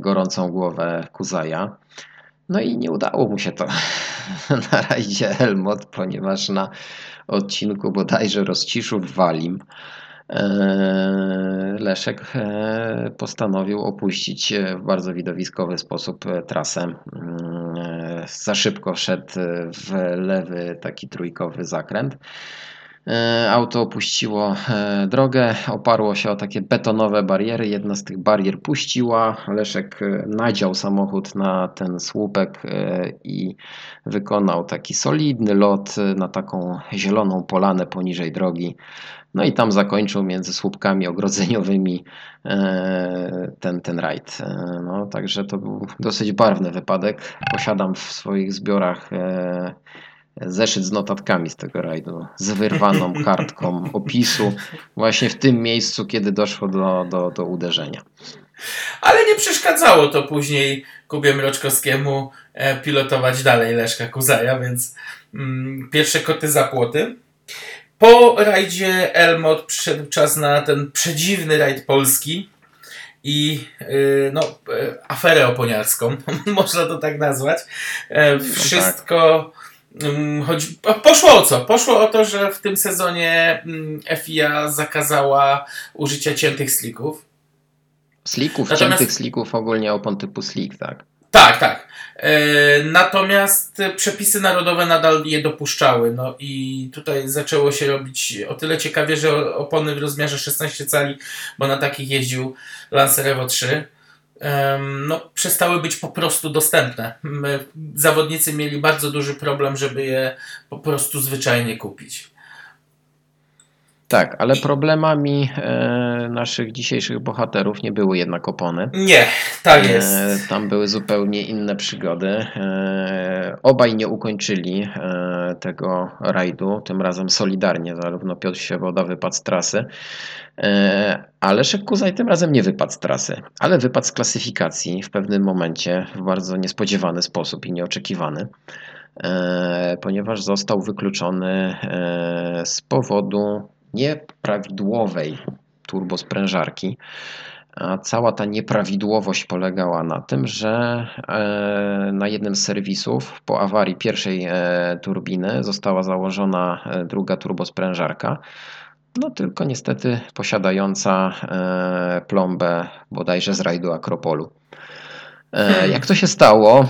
gorącą głowę Kuzaja. No i nie udało mu się to na rajdzie Helmut, ponieważ na odcinku bodajże Rozciszów Walim e, Leszek e, postanowił opuścić w bardzo widowiskowy sposób trasę. Mm, za szybko wszedł w lewy taki trójkowy zakręt. E, auto opuściło e, drogę, oparło się o takie betonowe bariery. Jedna z tych barier puściła. Leszek e, nadział samochód na ten słupek i wykonał taki solidny lot na taką zieloną polanę poniżej drogi. No i tam zakończył między słupkami ogrodzeniowymi ten, ten rajd. No, także to był dosyć barwny wypadek. Posiadam w swoich zbiorach zeszyt z notatkami z tego rajdu, z wyrwaną kartką opisu, właśnie w tym miejscu, kiedy doszło do, do, do uderzenia. Ale nie przeszkadzało to później Kubie Mroczkowskiemu e, pilotować dalej Leszka Kuzaja, więc mm, pierwsze koty za płoty. Po rajdzie Elmot przyszedł czas na ten przedziwny rajd polski i yy, no, yy, aferę oponiarską, można to tak nazwać. E, wszystko no tak Chodzi, poszło o co? Poszło o to, że w tym sezonie mm, FIA zakazała użycia ciętych slików. Slików, Natomiast... ciętych slików, ogólnie opon typu slick, tak? Tak, tak. E, natomiast przepisy narodowe nadal je dopuszczały. No i tutaj zaczęło się robić o tyle ciekawie, że opony w rozmiarze 16 cali, bo na takich jeździł Lancer Evo 3 no, przestały być po prostu dostępne. My, zawodnicy mieli bardzo duży problem, żeby je po prostu zwyczajnie kupić. Tak, ale problemami e, naszych dzisiejszych bohaterów nie były jednak opony. Nie, tak e, jest. E, tam były zupełnie inne przygody. E, obaj nie ukończyli e, tego rajdu, tym razem solidarnie. Zarówno Piotr Świeboda wypadł z trasy, e, ale Kuzaj tym razem nie wypadł z trasy, ale wypadł z klasyfikacji w pewnym momencie w bardzo niespodziewany sposób i nieoczekiwany ponieważ został wykluczony z powodu nieprawidłowej turbosprężarki. A cała ta nieprawidłowość polegała na tym, że e, na jednym z serwisów po awarii pierwszej e, turbiny została założona e, druga turbosprężarka. No tylko niestety posiadająca plombę bodajże z rajdu Akropolu. Jak to się stało?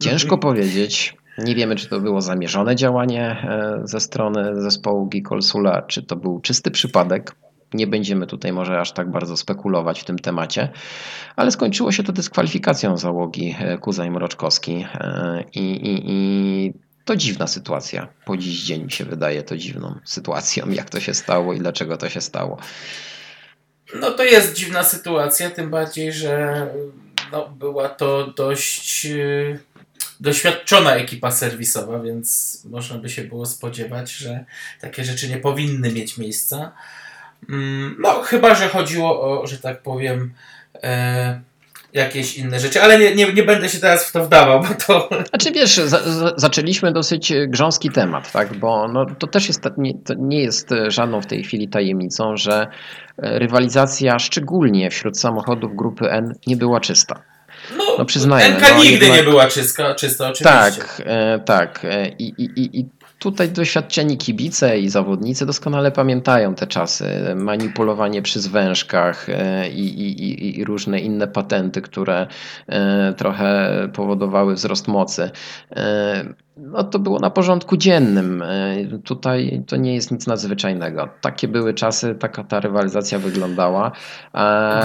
Ciężko powiedzieć. Nie wiemy, czy to było zamierzone działanie e, ze strony zespołu Gikolsula, czy to był czysty przypadek. Nie będziemy tutaj może aż tak bardzo spekulować w tym temacie, ale skończyło się to dyskwalifikacją załogi e, Kuzaj Mroczkowski e, i, i, i to dziwna sytuacja. Po dziś dzień mi się wydaje to dziwną sytuacją, jak to się stało i dlaczego to się stało. No to jest dziwna sytuacja, tym bardziej, że no, była to dość doświadczona ekipa serwisowa, więc można by się było spodziewać, że takie rzeczy nie powinny mieć miejsca. Mm, no, chyba, że chodziło o, że tak powiem, e, jakieś inne rzeczy, ale nie, nie, nie będę się teraz w to wdawał, bo to... Znaczy wiesz, za, za, zaczęliśmy dosyć grząski temat, tak, bo no, to też jest, nie, to nie jest żadną w tej chwili tajemnicą, że rywalizacja szczególnie wśród samochodów grupy N nie była czysta. No, no przyznajmy. NK no, nigdy jednak... nie była czysta, czysta oczywiście. Tak, e, tak. E, I, i, i, tutaj doświadczeni kibice i zawodnicy doskonale pamiętają te czasy. Manipulowanie przy zwężkach e, i, i, i różne inne patenty, które e, trochę powodowały wzrost mocy. E, no to było na porządku dziennym. Tutaj to nie jest nic nadzwyczajnego. Takie były czasy, taka ta rywalizacja wyglądała.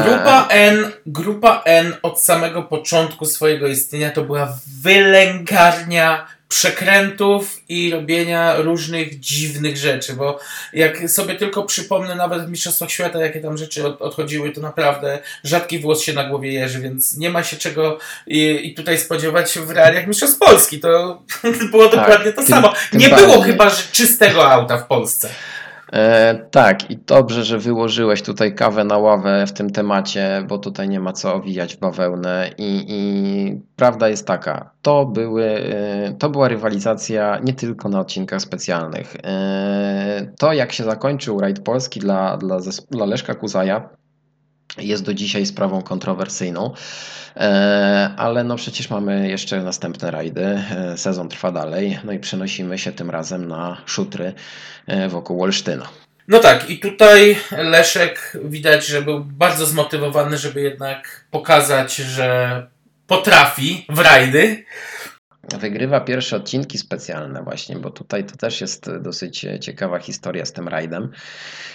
Grupa N, grupa N od samego początku swojego istnienia to była wylęgarnia przekrętów i robienia różnych dziwnych rzeczy, bo jak sobie tylko przypomnę nawet w Mistrzostwach Świata, jakie tam rzeczy od, odchodziły, to naprawdę rzadki włos się na głowie jeży, więc nie ma się czego i, i tutaj spodziewać w realiach Mistrzostw Polski. To było tak, dokładnie to tym, samo. Tym nie bardziej. było chyba że czystego auta w Polsce. E, tak, i dobrze, że wyłożyłeś tutaj kawę na ławę w tym temacie, bo tutaj nie ma co owijać w bawełnę. I, i prawda jest taka, to, były, e, to była rywalizacja nie tylko na odcinkach specjalnych. E, to, jak się zakończył rajd polski dla, dla, dla Leszka Kuzaja, jest do dzisiaj sprawą kontrowersyjną, e, ale no przecież mamy jeszcze następne rajdy, e, sezon trwa dalej, no i przenosimy się tym razem na szutry e, wokół Olsztyna. No tak, i tutaj Leszek widać, że był bardzo zmotywowany, żeby jednak pokazać, że potrafi w rajdy. Wygrywa pierwsze odcinki specjalne właśnie, bo tutaj to też jest dosyć ciekawa historia z tym rajdem.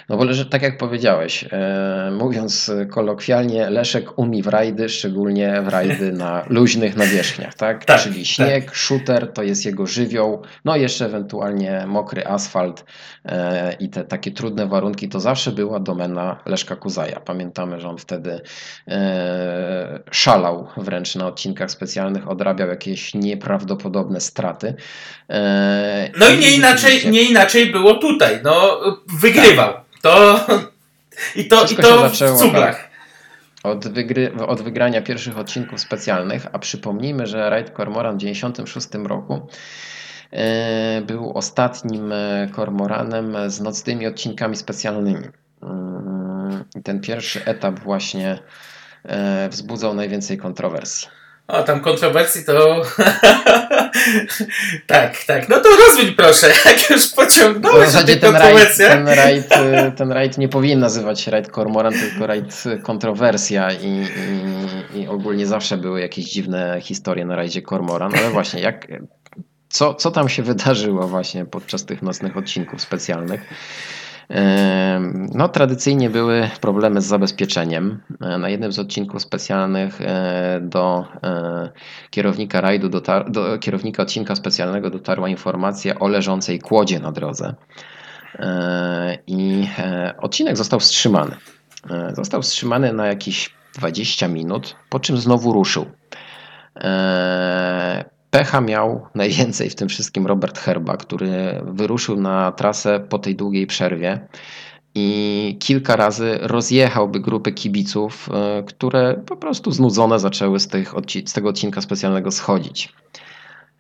No bo że tak jak powiedziałeś, e, mówiąc kolokwialnie, Leszek umi w rajdy, szczególnie w rajdy na luźnych nawierzchniach, tak? tak Czyli tak. śnieg, tak. shooter to jest jego żywioł, no jeszcze ewentualnie mokry asfalt e, i te takie trudne warunki, to zawsze była domena Leszka Kuzaja. Pamiętamy, że on wtedy e, szalał wręcz na odcinkach specjalnych, odrabiał jakieś nieprawdopodobne straty. E, no i nie inaczej, nie inaczej było tutaj, no wygrywał. Tak. To i to, i to w cuglach. Tak. Od, wygry, od wygrania pierwszych odcinków specjalnych, a przypomnijmy, że Raid Cormoran w 1996 roku e, był ostatnim e, kormoranem z nocnymi odcinkami specjalnymi. Mm, I ten pierwszy etap właśnie e, wzbudzał najwięcej kontrowersji. O, tam kontrowersji to. tak, tak. No to rozwiń proszę, jak już pociągnąłeś w zasadzie ten rajd, ten, rajd, y, ten rajd nie powinien nazywać się rajd Kormoran, tylko rajd kontrowersja i, i, i, ogólnie zawsze były jakieś dziwne historie na rajdzie Kormoran, ale właśnie jak. Co, co tam się wydarzyło właśnie podczas tych nocnych odcinków specjalnych? No, tradycyjnie były problemy z zabezpieczeniem. E, na jednym z odcinków specjalnych e, do e, kierownika rajdu, dotar- do kierownika odcinka specjalnego dotarła informacja o leżącej kłodzie na drodze. I odcinek został wstrzymany. Został wstrzymany na jakieś 20 minut, po czym znowu ruszył. Pecha miał najwięcej w tym wszystkim Robert Herba, który wyruszył na trasę po tej długiej przerwie i kilka razy rozjechałby grupy kibiców, e, które po prostu znudzone zaczęły z, tych, z tego odcinka specjalnego schodzić.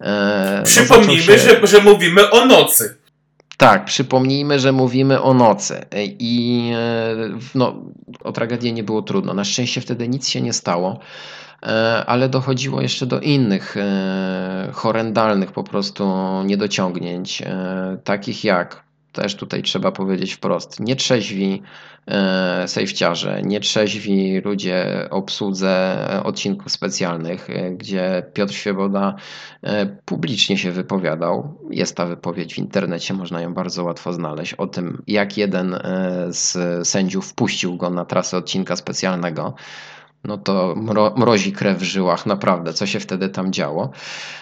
E, przypomnijmy, się... że, że mówimy o nocy. Tak, przypomnijmy, że mówimy o nocy i e, no, o tragedię nie było trudno. Na szczęście wtedy nic się nie stało. E, ale dochodziło jeszcze do innych e, horrendalnych po prostu niedociągnięć, e, takich jak też tutaj trzeba powiedzieć wprost, nietrzeźwi sejfciarze, nietrzeźwi ludzie obsłudze odcinków specjalnych, gdzie Piotr Świeboda publicznie się wypowiadał. Jest ta wypowiedź w internecie, można ją bardzo łatwo znaleźć, o tym jak jeden z sędziów wpuścił go na trasę odcinka specjalnego no to mro, mrozi krew w żyłach, naprawdę, co się wtedy tam działo.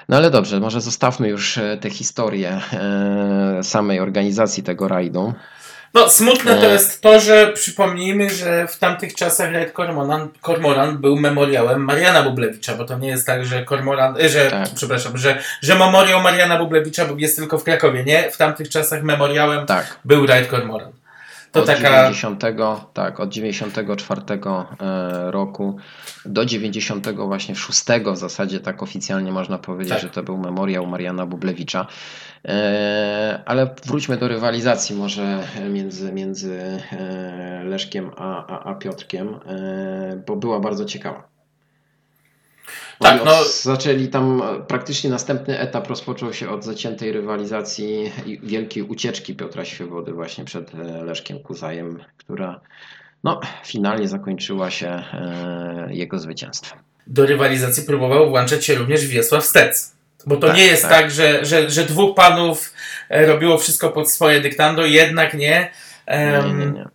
No ale dobrze, może zostawmy już e, tę historię e, samej organizacji tego rajdu. No, smutne to e, jest to, że przypomnijmy, że w tamtych czasach Raid Cormoran, Cormoran był memoriałem Mariana Bublewicza, bo to nie jest tak, że Cormoran, że, tak. przepraszam, że, że memoriał Mariana Bublewicza jest tylko w Krakowie. Nie, w tamtych czasach memoriałem tak. był Raid Cormoran. To od taka... 90, tak, od 94 e, roku do 90 właśnie 6 w zasadzie tak oficjalnie można powiedzieć, tak. że to był memoriał Mariana Bublewicza. E, ale wróćmy do rywalizacji może między, między e, Leszkiem a, a, a Piotrkiem, bo była bardzo ciekawa. Tak, Oni no- Zaczęli tam, praktycznie następny etap rozpoczął się od zaciętej rywalizacji i wielkiej ucieczki Piotra Świebody właśnie przed e, Leszkiem Kuzajem, która no, finalnie zakończyła się e, jego zwycięstwem. do rywalizacji próbował włączać się również Wiesław Stec. Bo to Tak, nie jest tak. tak, że, że, że dwóch panów e, robiło wszystko pod swoje dyktando, jednak nie. Nie, Em, nie, nie.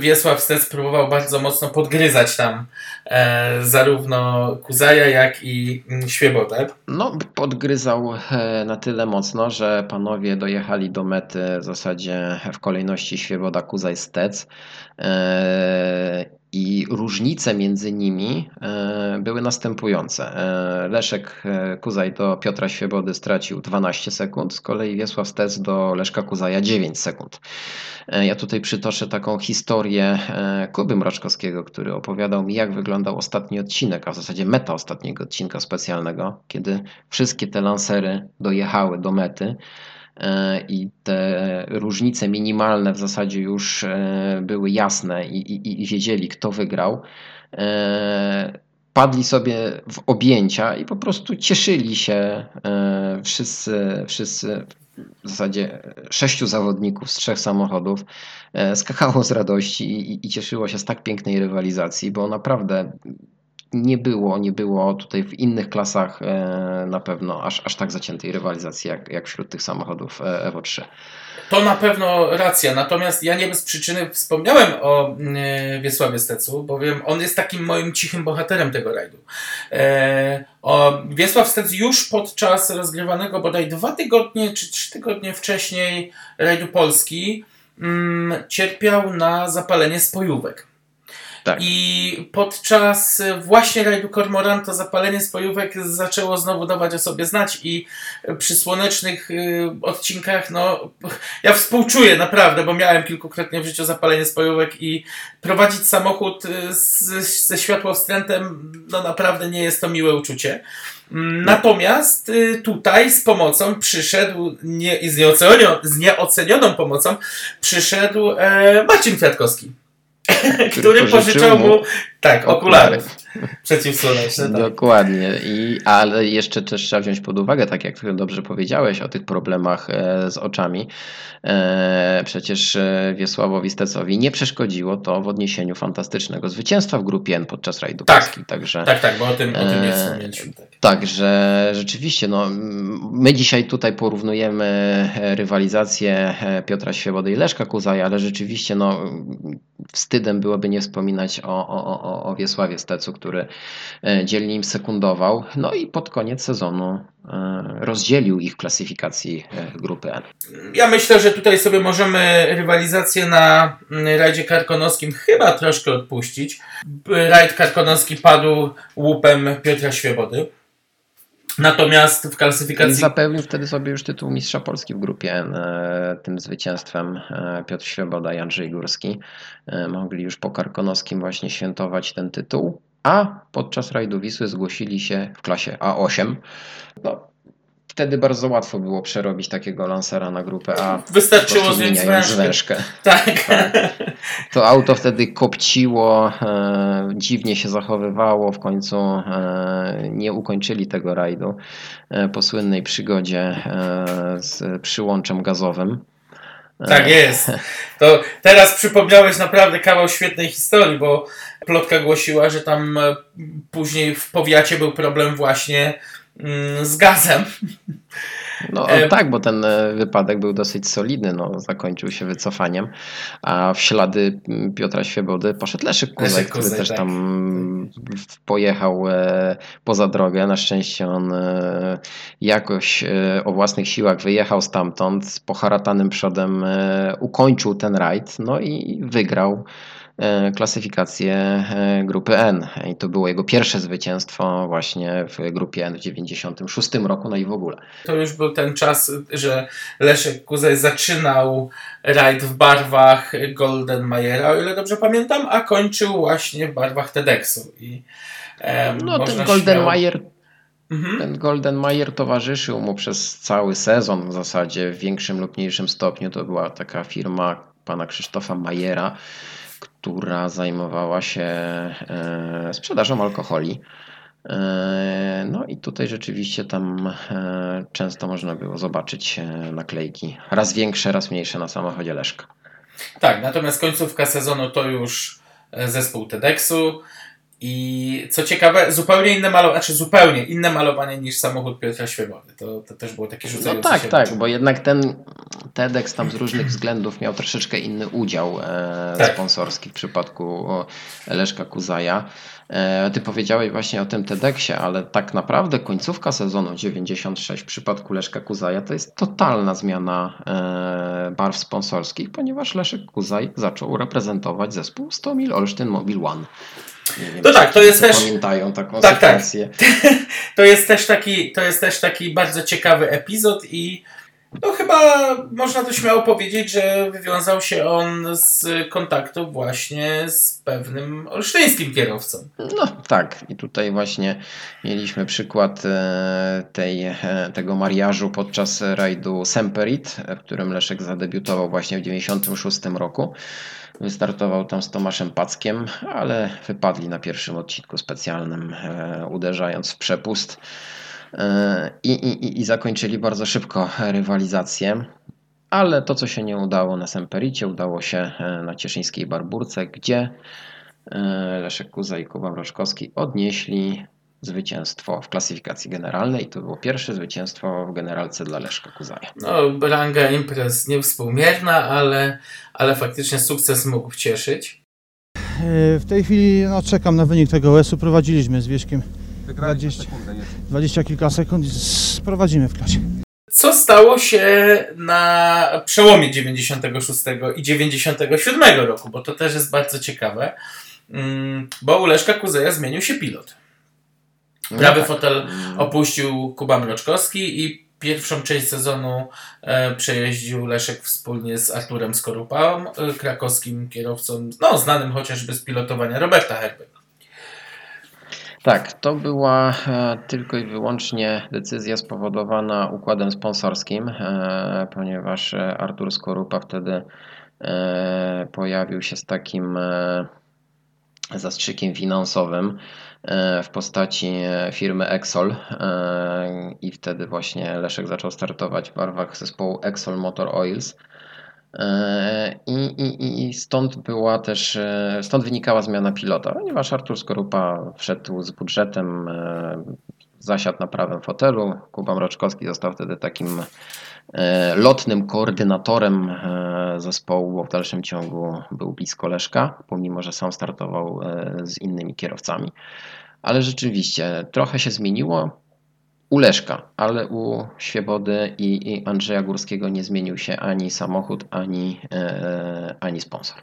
Wiesław Stec próbował bardzo mocno podgryzać tam e, zarówno Kuzaja, jak i mm, Świebodę. No, podgryzał e, na tyle mocno, że panowie dojechali do mety w zasadzie w kolejności Świeboda, Kuzaj, Stec. E, I różnice między nimi e, były następujące. E, Leszek e, Kuzaj do Piotra Świebody stracił 12 sekund, z kolei Wiesław Stec do Leszka Kuzaja 9 sekund. Ja tutaj przytoczę taką historię Kuby Mroczkowskiego, który opowiadał mi, jak wyglądał ostatni odcinek, a w zasadzie meta ostatniego odcinka specjalnego, kiedy wszystkie te lancery dojechały do mety i te różnice minimalne w zasadzie już e, były jasne i, i, i wiedzieli, kto wygrał. E, Padli sobie w objęcia i po prostu cieszyli się e, wszyscy, wszyscy w zasadzie sześciu zawodników z trzech samochodów e, skakało z radości i, i cieszyło się z tak pięknej rywalizacji, bo naprawdę nie było, nie było tutaj w innych klasach e, na pewno aż, aż tak zaciętej rywalizacji jak, jak wśród tych samochodów e, Evo 3. To na pewno racja, natomiast ja nie bez przyczyny wspomniałem o e, Wiesławie Stecu, bowiem on jest takim moim cichym bohaterem tego rajdu. Wiesław Stec już podczas rozgrywanego bodaj dwa tygodnie czy trzy tygodnie wcześniej rajdu Polski mm, cierpiał na zapalenie spojówek. Tak. I podczas e, właśnie rajdu Kormoran to zapalenie spojówek zaczęło znowu dawać o sobie znać i przy słonecznych y, odcinkach, no ja współczuję naprawdę, bo miałem kilkukrotnie w życiu zapalenie spojówek i prowadzić samochód y, z, ze światłowstrętem, no naprawdę nie jest to miłe uczucie. Mm, Natomiast y, tutaj z pomocą przyszedł nie, i z, nieocenioną, z nieocenioną pomocą przyszedł e, Marcin Kwiatkowski, który pożyczył pożyczał mu tak, okulary. okularów przeciwsłoneczne. Tak. Dokładnie. I, ale jeszcze też trzeba wziąć pod uwagę, tak jak dobrze powiedziałeś, o tych problemach e, z oczami. E, Przecież e, Wiesławowi Stecowi nie przeszkodziło to w odniesieniu fantastycznego zwycięstwa w grupie N podczas rajdu Tak. Polski. Także Tak, tak, bo o tym, o tym nie wspomnieliśmy. Tak. Także rzeczywiście, no, my dzisiaj tutaj porównujemy rywalizację Piotra Świebody i Leszka Kuzaja, ale rzeczywiście no, wstydem byłoby nie wspominać o, o, o, o Wiesławie Stecu, który e, dzielnie im sekundował. No i pod koniec sezonu e, rozdzielił ich klasyfikacji e, grupy N. Ja myślę, że tutaj sobie możemy rywalizację na mm, rajdzie karkonoskim chyba troszkę odpuścić. Rajd karkonoski padł łupem Piotra Świebody. Natomiast w I klasyfikacji zapewnił wtedy sobie już tytuł mistrza Polski w grupie e, tym zwycięstwem e, Piotr Świeboda i Andrzej Górski. E, Mogli już po Karkonoskim właśnie świętować ten tytuł, a podczas rajdu Wisły zgłosili się w klasie A8. No, wtedy bardzo łatwo było przerobić takiego lansera na grupę A. wystarczyło zmienić wężkę. wężkę. Tak. To auto wtedy kopciło, e, dziwnie się zachowywało, w końcu e, nie ukończyli tego rajdu e, po słynnej przygodzie e, z przyłączem gazowym. E, Tak jest. To teraz przypomniałeś naprawdę kawał świetnej historii, bo plotka głosiła, że tam e, później w powiacie był problem właśnie z gazem. No E, tak, bo ten e, wypadek był dosyć solidny, no, zakończył się wycofaniem, a w ślady m, Piotra Świebody poszedł Leszek Kuzaj, Leszek który Kuzaj, też tak. tam pojechał e, poza drogę. Na szczęście on jakoś o własnych siłach wyjechał stamtąd, z poharatanym przodem ukończył ten rajd, no i wygrał klasyfikację e, grupy N. I to było jego pierwsze zwycięstwo właśnie w grupie N w 96 roku, no i w ogóle. To już był ten czas, że Leszek Kuzaj zaczynał rajd w barwach Golden Mayera, o ile dobrze pamiętam, a kończył właśnie w barwach TEDxu. I, em, No ten Golden śmiało- Mayer, Mhm. ten Golden Mayer towarzyszył mu przez cały sezon w zasadzie w większym lub mniejszym stopniu. To była taka firma pana Krzysztofa Majera, która zajmowała się e, sprzedażą alkoholi. No i tutaj rzeczywiście tam często można było zobaczyć naklejki raz większe, raz mniejsze na samochodzie Leszka. Tak, natomiast końcówka sezonu to już zespół TEDxu. I co ciekawe, zupełnie inne malowanie, znaczy zupełnie inne malowanie niż samochód Piotra Świebody. To, to też było takie rzucenie. No tak, tak, bo jednak ten TEDx tam z różnych względów miał troszeczkę inny udział e, tak. sponsorski w przypadku Leszka Kuzaja. E, ty powiedziałeś właśnie o tym TEDxie, ale tak naprawdę końcówka sezonu 96 w przypadku Leszka Kuzaja to jest totalna zmiana e, barw sponsorskich, ponieważ Leszek Kuzaj zaczął reprezentować zespół 100 mil Olsztyn Mobile One. Nie to tak, to jest też. Pamiętają taką tak, tak. sytuację. Tak. To jest też taki, to jest też taki bardzo ciekawy epizod i no chyba można to śmiało powiedzieć, że wywiązał się on z kontaktu właśnie z pewnym olsztyńskim kierowcą. No tak, i tutaj właśnie mieliśmy przykład e, tej, e, tego mariażu podczas rajdu Semperit, w którym Leszek zadebiutował właśnie w 1996 roku. Wystartował tam z Tomaszem Packiem, ale wypadli na pierwszym odcinku specjalnym, e, uderzając w przepust. E, I, i, I zakończyli bardzo szybko rywalizację. Ale to, co się nie udało na Sempericie, udało się e, na Cieszyńskiej Barburce, gdzie Leszek Kuza i Kuba Mroczkowski odnieśli zwycięstwo w klasyfikacji generalnej. To było pierwsze zwycięstwo w generalce dla Leszka Kuzaja. No, ranga imprez niewspółmierna, ale, ale faktycznie sukces mógł cieszyć. E, w tej chwili no, czekam na wynik tego OS-u. Prowadziliśmy z Wieśkiem 20, 20 kilka sekund i sprowadzimy w klasie. Co stało się na przełomie 96 i 97 roku, bo to też jest bardzo ciekawe, mm, bo u Leszka Kuzeja zmienił się pilot. No Prawy tak. fotel opuścił Kuba Mroczkowski i pierwszą część sezonu e, przejeździł Leszek wspólnie z Arturem Skorupą, e, krakowskim kierowcą, no znanym chociażby z pilotowania Roberta Herbert. Tak, to była e, tylko i wyłącznie decyzja spowodowana układem sponsorskim, e, ponieważ e, Artur Skorupa wtedy pojawił się z takim zastrzykiem finansowym w postaci firmy Exol i wtedy właśnie Leszek zaczął startować w barwach zespołu Exol Motor Oils. E, I, i, I stąd była też, e, stąd wynikała zmiana pilota, ponieważ Artur Skorupa wszedł z budżetem, e, zasiadł na prawym fotelu. Kuba Mroczkowski został wtedy takim lotnym koordynatorem zespołu, bo w dalszym ciągu był blisko Leszka, pomimo że sam startował z innymi kierowcami. Ale rzeczywiście trochę się zmieniło u Leszka, ale u Świebody i, Andrzeja Górskiego nie zmienił się ani samochód, ani, e, ani sponsor.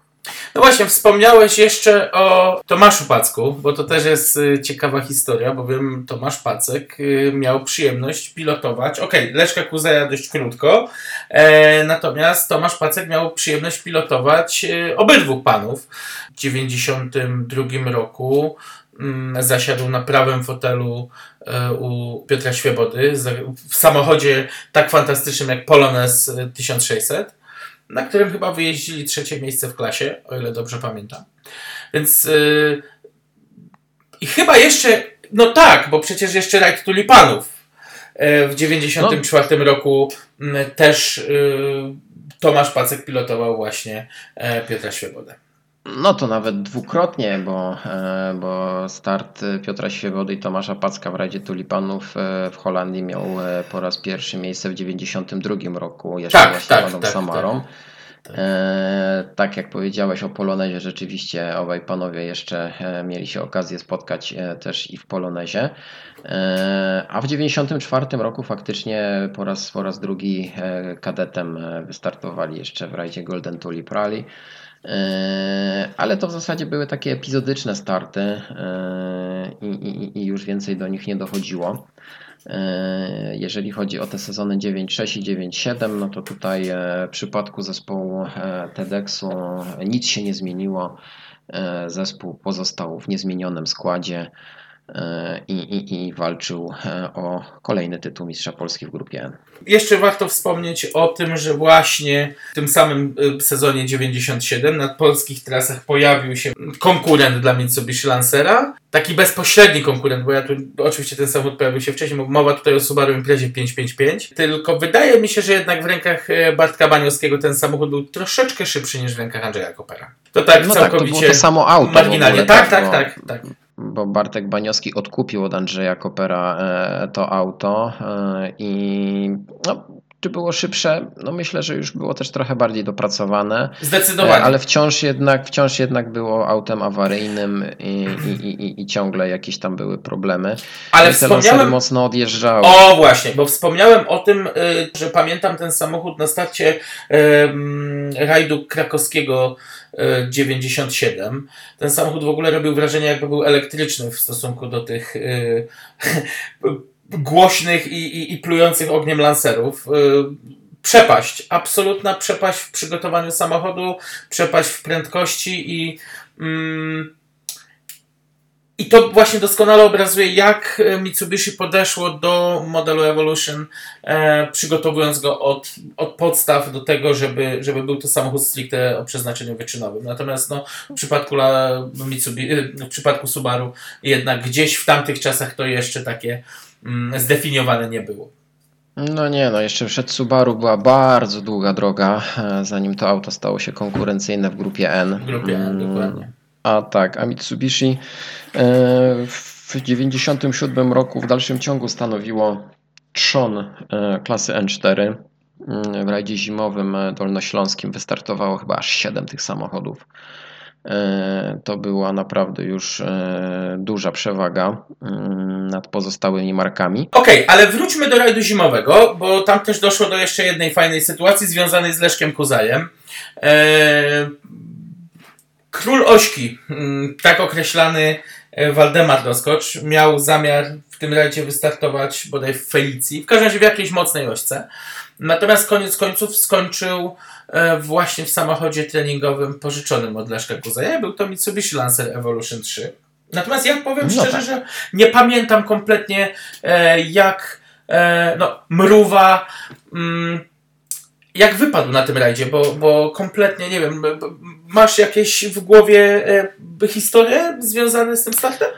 No właśnie, wspomniałeś jeszcze o Tomaszu Packu, bo to też jest y, ciekawa historia, bowiem Tomasz Pacek y, miał przyjemność pilotować. Okej, okay, Leszka Kuzeja dość krótko, e, natomiast Tomasz Pacek miał przyjemność pilotować y, obydwu panów. W 1992 roku mm, zasiadł na prawym fotelu E, u Piotra Świebody w samochodzie tak fantastycznym jak Polones 1600, na którym chyba wyjeździli trzecie miejsce w klasie, o ile dobrze pamiętam. Więc yy, i chyba jeszcze, no tak, bo przecież jeszcze rajd tulipanów yy, w 94 no. roku yy, też Tomasz Pacek pilotował właśnie Piotra Świebodę. No to nawet dwukrotnie, bo, e, bo start Piotra Świewody i Tomasza Packa w Radzie Tulipanów e, w Holandii miał e, po raz pierwszy miejsce w 1992 roku, jeszcze tak, właśnie tak, tak, Samarą. Tak. E, tak jak powiedziałeś o Polonezie, rzeczywiście obaj panowie jeszcze mieli się okazję spotkać też i w Polonezie. E, a w 1994 roku faktycznie po raz, po raz drugi kadetem wystartowali jeszcze w rajdzie Golden Tulip Rally. E, ale to w zasadzie były takie epizodyczne starty e, i, i, i już więcej do nich nie dochodziło. E, jeżeli chodzi o te sezony 9.6 i 9.7, no to tutaj w przypadku zespołu TEDxu nic się nie zmieniło. Zespół pozostał w niezmienionym składzie. E, i, i, i walczył e, o kolejny tytuł Mistrza Polski w grupie N. Jeszcze warto wspomnieć o tym, że właśnie w tym samym y, sezonie 97 na polskich trasach pojawił się konkurent dla Mitsubishi Lancera. Taki bezpośredni konkurent, bo ja tu oczywiście ten samochód pojawił się wcześniej, mowa tutaj o Subaru Imprezie 555. Tylko wydaje mi się, że jednak w rękach e, Bartka Baniowskiego ten samochód był troszeczkę szybszy niż w rękach Andrzeja Kopera. To tak No tak, to całkowicie było to samo auto. marginalnie. ogóle, Tak, tak, bo- tak, tak. Bo Bartek Baniowski odkupił od Andrzeja Kopera e, to auto e, i no, czy było szybsze? No myślę, że już było też trochę bardziej dopracowane, e, Zdecydowanie. ale wciąż jednak, wciąż jednak było autem awaryjnym i, i, i, i ciągle jakieś tam były problemy. Ale I te lancery wspomniałem, mocno odjeżdżały. O właśnie, bo wspomniałem o tym, że pamiętam ten samochód na starcie rajdu krakowskiego 97. Ten samochód w ogóle robił wrażenie, jakby był elektryczny w stosunku do tych y, głośnych i, i, i plujących ogniem lancerów. Y, Przepaść, absolutna przepaść w przygotowaniu samochodu, przepaść w prędkości i. Mm, i to właśnie doskonale obrazuje, jak e, Mitsubishi podeszło do modelu Evolution, e, przygotowując go od, od podstaw do tego, żeby, żeby był to samochód stricte o przeznaczeniu wyczynowym. Natomiast no, w, przypadku la, Mitsubishi, e, w przypadku Subaru jednak gdzieś w tamtych czasach to jeszcze takie mm, zdefiniowane nie było. No nie, no jeszcze przed Subaru była bardzo długa droga, e, zanim to auto stało się konkurencyjne w grupie N. W grupie N, dokładnie. A tak, a Mitsubishi e, w 97 roku w dalszym ciągu stanowiło trzon e, klasy N4. Mm, W rajdzie zimowym e, dolnośląskim wystartowało chyba aż 7 tych samochodów. To była naprawdę już duża przewaga mm, nad pozostałymi markami. Okej, ale wróćmy do rajdu zimowego, bo tam też doszło do jeszcze jednej fajnej sytuacji związanej z Leszkiem Kuzajem. Eee, Król Ośki, mm, tak określany e, Waldemar Doskocz, miał zamiar w tym rajdzie wystartować bodaj w Felicji, w każdym razie w jakiejś mocnej ośce. Natomiast koniec końców skończył e, właśnie w samochodzie treningowym pożyczonym od Leszka Kuzaja. Był to Mitsubishi Lancer Evolution 3. Natomiast ja powiem No szczerze, tak. że nie pamiętam kompletnie e, jak no, mruwa mm, jak wypadł na tym rajdzie, bo, bo kompletnie nie wiem, masz jakieś w głowie e, historie związane z tym startem?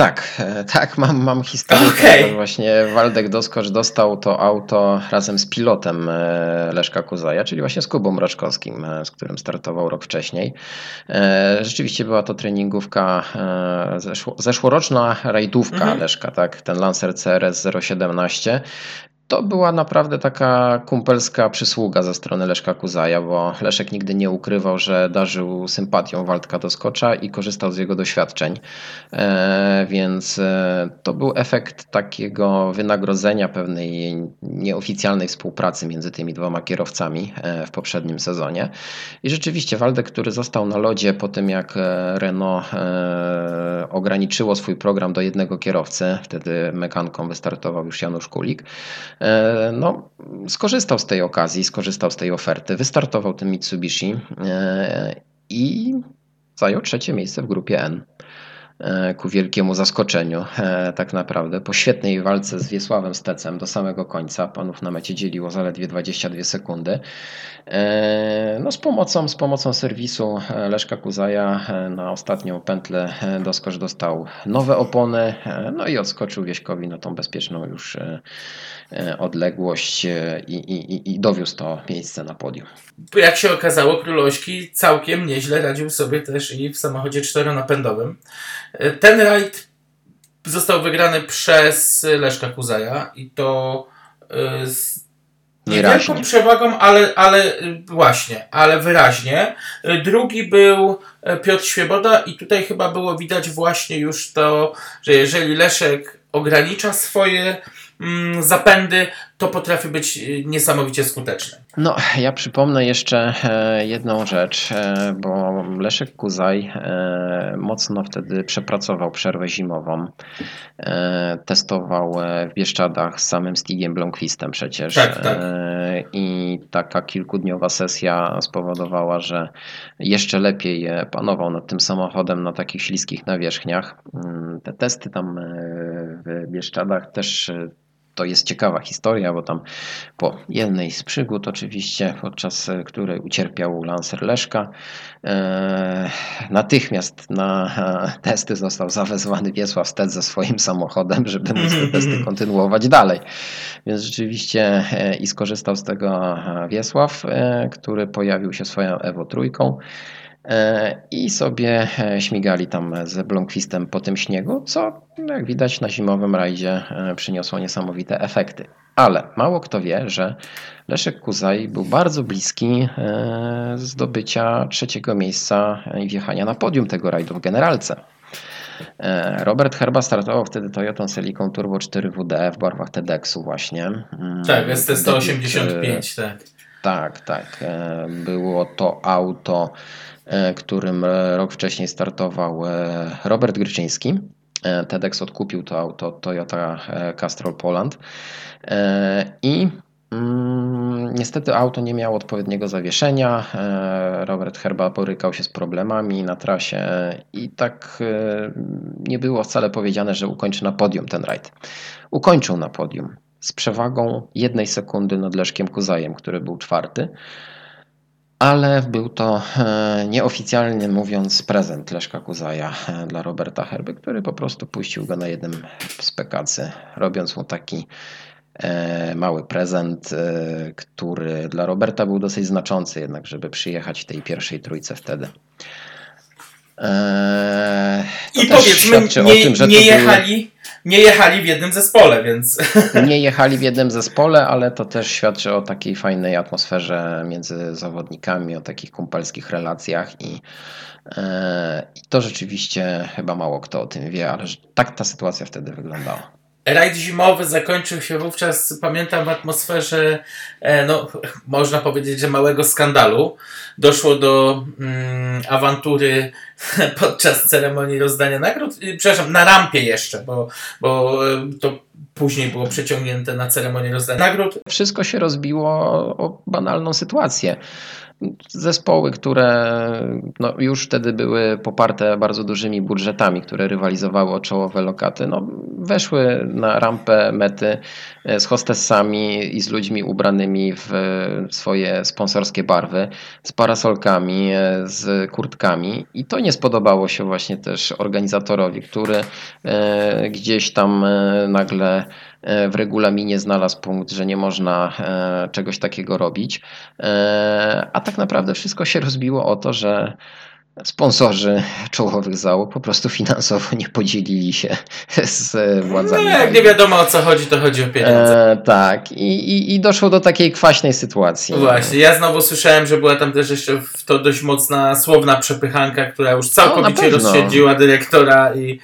Tak, e, tak, mam, mam historię. Okay. Właśnie Waldek Doskocz dostał to auto razem z pilotem e, Leszka Kuzaja, czyli właśnie z Kubą Mroczkowskim, e, z którym startował rok wcześniej. Rzeczywiście była to treningówka, zeszło, zeszłoroczna rajdówka Mhm. Leszka, tak, ten Lancer CRS 017. To była naprawdę taka kumpelska przysługa ze strony Leszka Kuzaja, bo Leszek nigdy nie ukrywał, że darzył sympatią Waldka Doskocza i korzystał z jego doświadczeń. E, więc e, to był efekt takiego wynagrodzenia pewnej nieoficjalnej współpracy między tymi dwoma kierowcami e, w poprzednim sezonie. I rzeczywiście Waldek, który został na lodzie po tym, jak Renault ograniczyło swój program do jednego kierowcy, wtedy mekanką wystartował już Janusz Kulik, no, skorzystał z tej okazji, skorzystał z tej oferty, wystartował tym Mitsubishi e, i zajął trzecie miejsce w grupie N. e, ku wielkiemu zaskoczeniu e, tak naprawdę. Po świetnej walce z Wiesławem Stecem do samego końca, panów na mecie dzieliło zaledwie 22 sekundy. E, No z pomocą, z pomocą serwisu e, Leszka Kuzaja e, na ostatnią pętlę e, Doskocz dostał nowe opony, e, no i odskoczył Wieśkowi na tą bezpieczną już e, e, odległość e, i, i, i- i dowiózł to miejsce na podium. Jak się okazało, Królośki całkiem nieźle radził sobie też i w samochodzie czteronapędowym. Ten rajd został wygrany przez Leszka Kuzaja i to e, z niewielką Wyraźnie. przewagą, ale, ale y, właśnie, ale wyraźnie. Y, Drugi był Piotr Świeboda i tutaj chyba było widać właśnie już to, że jeżeli Leszek ogranicza swoje mm, zapędy, to potrafi być y, niesamowicie skuteczne. No, ja przypomnę jeszcze e, jedną rzecz, e, bo Leszek Kuzaj e, mocno wtedy przepracował przerwę zimową. Testował w Bieszczadach z samym Stigiem Blomqvistem przecież. Tak, tak. I taka kilkudniowa sesja spowodowała, że jeszcze lepiej panował nad tym samochodem na takich śliskich nawierzchniach. Mm, te testy tam w Bieszczadach też to jest ciekawa historia, bo tam po jednej z przygód, oczywiście, podczas której ucierpiał Lancer Leszka, e, natychmiast na testy został zawezwany Wiesław Sted ze swoim samochodem, żeby móc te testy kontynuować dalej. Więc rzeczywiście e, i skorzystał z tego Wiesław, e, który pojawił się swoją Ewo trójką. E, i sobie e, śmigali tam z Blomqvistem po tym śniegu, co jak widać na zimowym rajdzie e, przyniosło niesamowite efekty. Ale mało kto wie, że Leszek Kuzaj był bardzo bliski zdobycia trzeciego miejsca i wjechania na podium tego rajdu w generalce. Robert Herba startował wtedy Toyota Celica Turbo 4WD w barwach TEDxu właśnie. Mm, tak, ST185, tak. Tak, tak. Było to auto którym e, rok wcześniej startował e, Robert Gryczyński. TEDx odkupił to auto Toyota Castrol Poland i mm, Niestety auto nie miało odpowiedniego zawieszenia. Robert Herba borykał się z problemami na trasie i tak nie było wcale powiedziane, że ukończy na podium ten rajd. Ukończył na podium z przewagą jednej sekundy nad Leszkiem Kuzajem, który był czwarty ale był to e, nieoficjalnie mówiąc prezent Leszka Kuzaja e, dla Roberta Herby, który po prostu puścił go na jednym z pekacy, robiąc mu taki e, mały prezent, który dla Roberta był dosyć znaczący jednak, żeby przyjechać tej pierwszej trójce wtedy. To I powiedzmy, nie, tym, nie jechali, były nie jechali w jednym zespole, więc. Nie jechali w jednym zespole, ale to też świadczy o takiej fajnej atmosferze między zawodnikami, o takich kumpelskich relacjach i, e, i to rzeczywiście chyba mało kto o tym wie, ale tak ta sytuacja wtedy wyglądała. Rajd zimowy zakończył się wówczas, pamiętam, w atmosferze, e, no, można powiedzieć, że małego skandalu. Doszło do mm, awantury podczas ceremonii rozdania nagród, przepraszam, na rampie jeszcze, bo, bo e, to później było przeciągnięte na ceremonię rozdania nagród. Wszystko się rozbiło o banalną sytuację zespoły, które no, już wtedy były poparte bardzo dużymi budżetami, które rywalizowały o czołowe lokaty, no, weszły na rampę mety e, z hostessami i z ludźmi ubranymi w swoje sponsorskie barwy, z parasolkami, e, z kurtkami. I to nie spodobało się właśnie też organizatorowi, który e, gdzieś tam nagle w regulaminie znalazł punkt, że nie można e, czegoś takiego robić. E, a tak naprawdę wszystko się rozbiło o to, że sponsorzy czołowych załóg po prostu finansowo nie podzielili się z władzami. No, jak nie wiadomo o co chodzi, to chodzi o pieniądze. E, tak, I, i, i doszło do takiej kwaśnej sytuacji. Właśnie, ja znowu słyszałem, że była tam też jeszcze w to dość mocna, słowna przepychanka, która już całkowicie no, rozsiedziła dyrektora i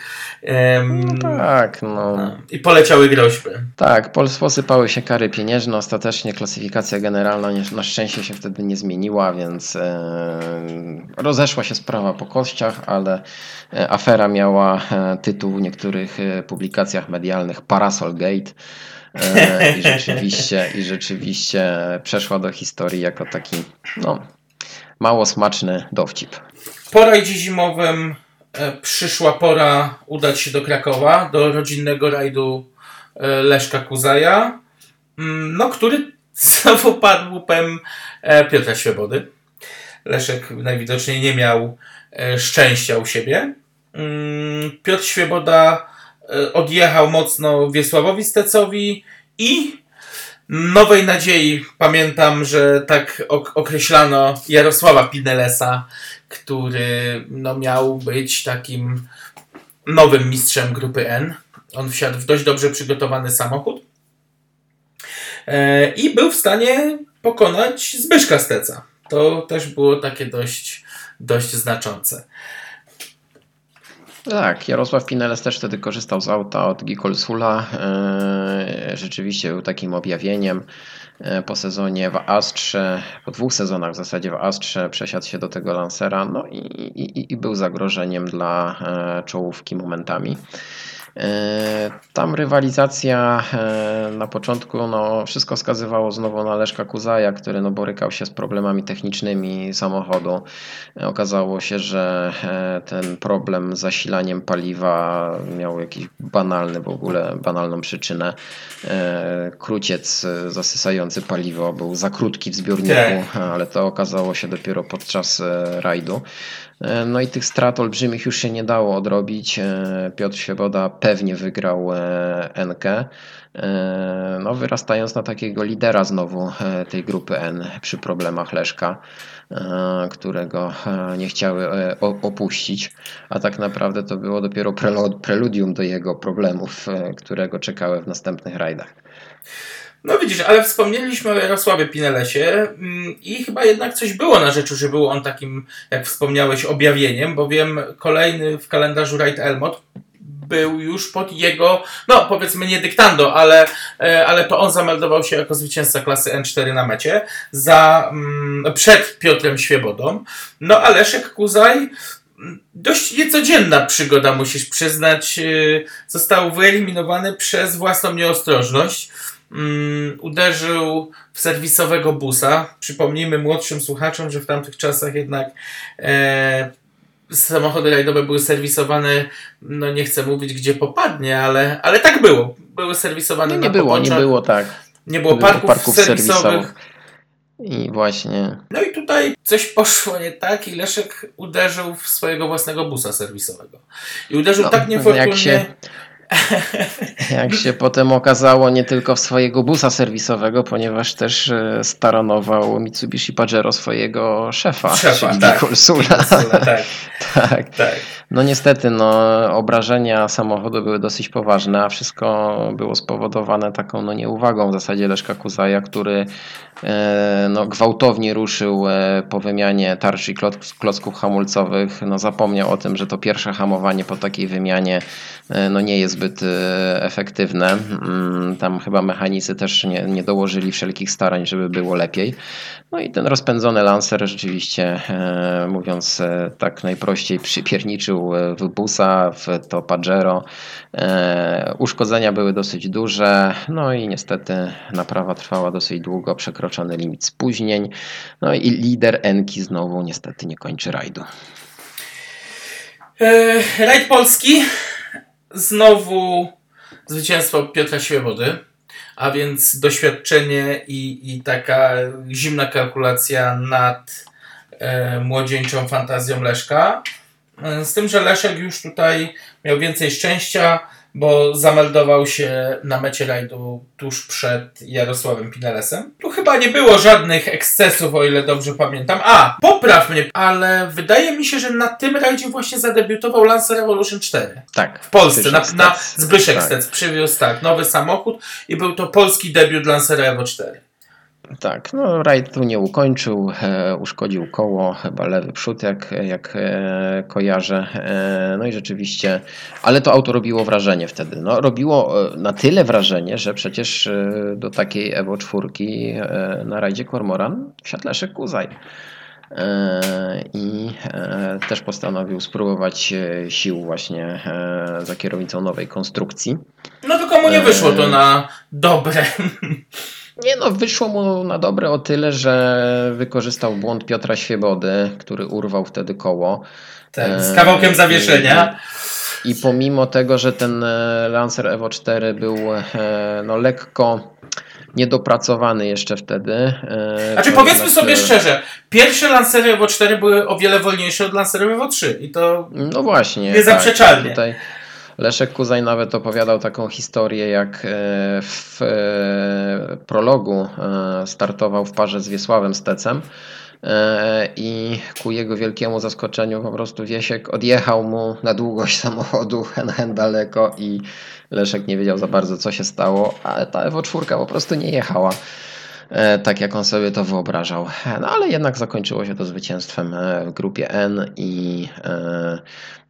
no tak, no. no. I poleciały groźby. Tak, posypały się kary pieniężne. Ostatecznie klasyfikacja generalna na szczęście się wtedy nie zmieniła, więc e, rozeszła się sprawa po kościach, ale e, afera miała e, tytuł w niektórych e, publikacjach medialnych Parasol Gate. I rzeczywiście, I rzeczywiście przeszła do historii jako taki no, mało smaczny dowcip. Po rajdzie zimowym przyszła pora udać się do Krakowa, do rodzinnego rajdu Leszka Kuzaja, mm, no, który znowu padł łupem Piotra Świebody. Leszek najwidoczniej nie miał e, szczęścia u siebie. Mm, Piotr Świeboda e, odjechał mocno Wiesławowi Stecowi i Nowej Nadziei pamiętam, że tak określano Jarosława Pinelesa, który no, miał być takim nowym mistrzem grupy N. On wsiadł w dość dobrze przygotowany samochód e, i był w stanie pokonać Zbyszka Steca. To też było takie dość, dość znaczące. Tak, Jarosław Pineles też wtedy korzystał z auta od Gikolsula. E, rzeczywiście był takim objawieniem. E, po sezonie w Astrze, po dwóch sezonach w zasadzie w Astrze przesiadł się do tego Lancera no i, i, i był zagrożeniem dla e, czołówki momentami. E, tam rywalizacja e, na początku, no, wszystko wskazywało znowu na Leszka Kuzaja, który no, borykał się z problemami technicznymi samochodu. E, okazało się, że ten problem z zasilaniem paliwa miał jakiś banalny w ogóle, banalną przyczynę. Kruciec zasysający paliwo był za krótki w zbiorniku, tak. ale to okazało się dopiero podczas rajdu. E, no i tych strat olbrzymich już się nie dało odrobić. E, Piotr Świeboda pewnie wygrał e, NK, no wyrastając na takiego lidera znowu tej grupy N przy problemach Leszka, którego nie chciały opuścić, a tak naprawdę to było dopiero preludium do jego problemów, którego czekały w następnych rajdach. No widzisz, ale wspomnieliśmy o Jarosławie Pinelesie mm, i chyba jednak coś było na rzeczy, że był on takim, jak wspomniałeś, objawieniem, bowiem kolejny w kalendarzu Raid Elmot był już pod jego, no powiedzmy nie dyktando, ale, e, ale to on zameldował się jako zwycięzca klasy N4 na mecie za, mm, przed Piotrem Świebodą. No a Leszek Kuzaj mm, dość niecodzienna przygoda, musisz przyznać. E, został wyeliminowany przez własną nieostrożność mm, uderzył w serwisowego busa. Przypomnijmy młodszym słuchaczom, że w tamtych czasach jednak e, samochody rajdowe były serwisowane, no nie chcę mówić gdzie popadnie, ale, ale tak było. Były serwisowane nie, nie na było, Nie było tak. Nie było, parków, parków serwisowych. serwisowych. I właśnie. No i tutaj coś poszło nie tak i Leszek uderzył w swojego własnego busa serwisowego. I uderzył no, tak niefortunnie. Jak się, Jak się potem okazało, nie tylko w swojego busa serwisowego, ponieważ też e, staronował Mitsubishi Pajero swojego szefa, szefa czyli tak. tak. tak. tak. No niestety, no, obrażenia samochodu były dosyć poważne, a wszystko było spowodowane taką no, nieuwagą w zasadzie Leszka Kuzaja, który e, no, gwałtownie ruszył e, po wymianie tarczy klocków hamulcowych. No, zapomniał o tym, że to pierwsze hamowanie po takiej wymianie no, nie jest zbyt efektywne. Mm, tam chyba mechanicy też nie, nie dołożyli wszelkich starań, żeby było lepiej. No i ten rozpędzony Lancer rzeczywiście, e, mówiąc e, tak najprościej, przypierniczył e, w busa, w to Pajero. Uszkodzenia były dosyć duże, no i niestety naprawa trwała dosyć długo, przekroczony limit spóźnień. No i lider Enki znowu niestety nie kończy rajdu. Rajd polski znowu zwycięstwo Piotra Świebody, a więc doświadczenie i, i taka zimna kalkulacja nad e, młodzieńczą fantazją Leszka. E, z tym, że Leszek już tutaj miał więcej szczęścia, bo zameldował się na mecie rajdu tuż przed Jarosławem Pinelesem. Tu chyba nie było żadnych ekscesów, o ile dobrze pamiętam. A, popraw mnie, ale wydaje mi się, że na tym rajdzie właśnie zadebiutował Lancer Revolution 4. Tak. W Polsce, na, na Zbyszek tak. Stec przywiózł tak, nowy samochód i był to polski debiut Lancera Evo 4. Tak, no rajd tu nie ukończył, e, uszkodził koło, chyba lewy przód, jak, jak e, kojarzę. E, no i rzeczywiście, ale to auto robiło wrażenie wtedy. No, robiło e, na tyle wrażenie, że przecież e, do takiej Evo 4 e, na rajdzie Kormoran wsiadł Leszek Kuzaj. I też postanowił spróbować sił właśnie za kierownicą nowej konstrukcji. No tylko mu nie wyszło to na dobre. Nie no, wyszło mu na dobre o tyle, że wykorzystał błąd Piotra Świebody, który urwał wtedy koło. Tak, z kawałkiem zawieszenia. I, I, pomimo tego, że ten e, Lancer Evo 4 był e, no, lekko niedopracowany jeszcze wtedy. E, znaczy powiedzmy sobie szczerze, pierwsze Lancery Evo 4 były o wiele wolniejsze od Lancery Evo 3 i to no właśnie, niezaprzeczalnie. Tak, tutaj Leszek Kuzaj nawet opowiadał taką historię, jak e, w e, prologu e, startował w parze z Wiesławem Stecem i ku jego wielkiemu zaskoczeniu po prostu Wiesiek odjechał mu na długość samochodu hen, hen daleko i Leszek nie wiedział za bardzo co się stało, ale ta Evo 4 po prostu nie jechała tak jak on sobie to wyobrażał. No ale jednak zakończyło się to zwycięstwem w grupie N i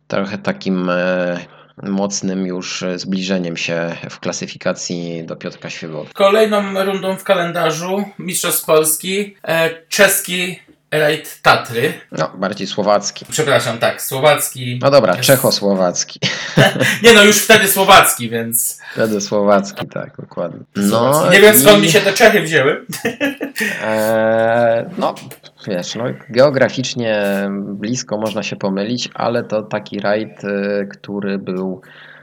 trochę takim mocnym już zbliżeniem się w klasyfikacji do Piotrka Świebody. Kolejną rundą w kalendarzu Mistrzostw Polski e, czeski rajd Tatry. No, bardziej słowacki. Przepraszam, tak, słowacki. No dobra, jest... czechosłowacki. Nie no, już wtedy słowacki, więc... Wtedy słowacki, tak, dokładnie. No, Nie wiem skąd i... mi się te Czechy wzięły. Eee, no, wiesz, no, geograficznie blisko można się pomylić, ale to taki rajd, y, który był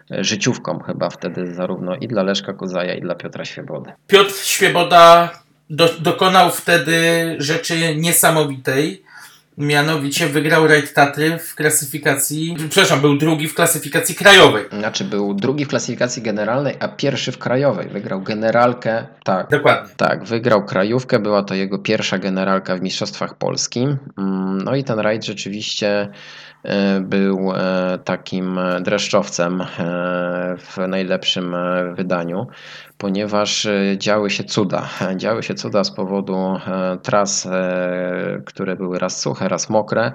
życiówką chyba wtedy zarówno i dla Leszka Kuzaja i dla Piotra Świebody. Piotr Świeboda do, dokonał wtedy rzeczy niesamowitej. Mianowicie wygrał rajd Tatry w klasyfikacji, przepraszam, był drugi w klasyfikacji krajowej. Znaczy był drugi w klasyfikacji generalnej, a pierwszy w krajowej. Wygrał generalkę, tak. Dokładnie. Tak, wygrał krajówkę, była to jego pierwsza generalka w Mistrzostwach Polski. No i ten rajd rzeczywiście był takim dreszczowcem w najlepszym wydaniu, ponieważ działy się cuda. Działy się cuda z powodu tras, które były raz suche, raz mokre.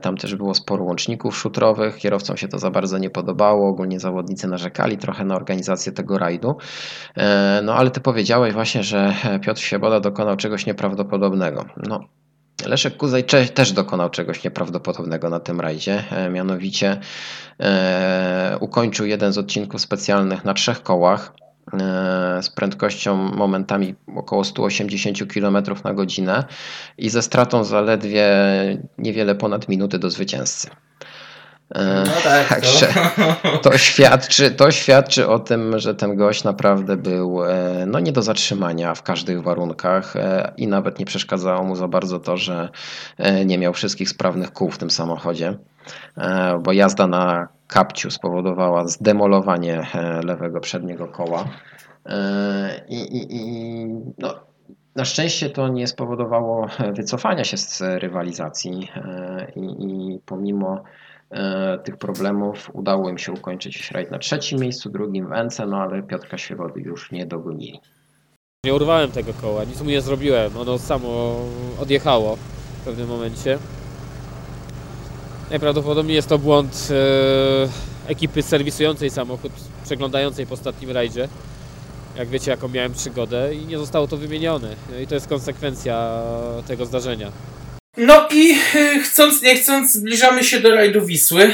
Tam też było sporo łączników szutrowych. Kierowcom się to za bardzo nie podobało. Ogólnie zawodnicy narzekali trochę na organizację tego rajdu. No ale ty powiedziałeś właśnie, że Piotr Sieboda dokonał czegoś nieprawdopodobnego. No, Leszek Kuzaj też dokonał czegoś nieprawdopodobnego na tym rajdzie. Mianowicie e, ukończył jeden z odcinków specjalnych na trzech kołach e, z prędkością momentami około 180 km na godzinę i ze stratą zaledwie niewiele ponad minuty do zwycięzcy. No tak, Także to. to, świadczy, to świadczy o tym, że ten gość naprawdę był no, nie do zatrzymania w każdych warunkach i nawet nie przeszkadzało mu za bardzo to, że nie miał wszystkich sprawnych kół w tym samochodzie, bo jazda na kapciu spowodowała zdemolowanie lewego przedniego koła. I, i, i no, na szczęście to nie spowodowało wycofania się z rywalizacji i, i pomimo tych problemów udało im się ukończyć rajd na trzecim miejscu, drugim w Ence, no ale Piotrka Świewody już nie dogonili. Nie urwałem tego koła, nic mu nie zrobiłem, ono samo odjechało w pewnym momencie. Najprawdopodobniej jest to błąd e, ekipy serwisującej samochód, przeglądającej po ostatnim rajdzie. Jak wiecie, jaką miałem przygodę i nie zostało to wymienione. I to jest konsekwencja tego zdarzenia. No i chcąc nie chcąc zbliżamy się do rajdu Wisły,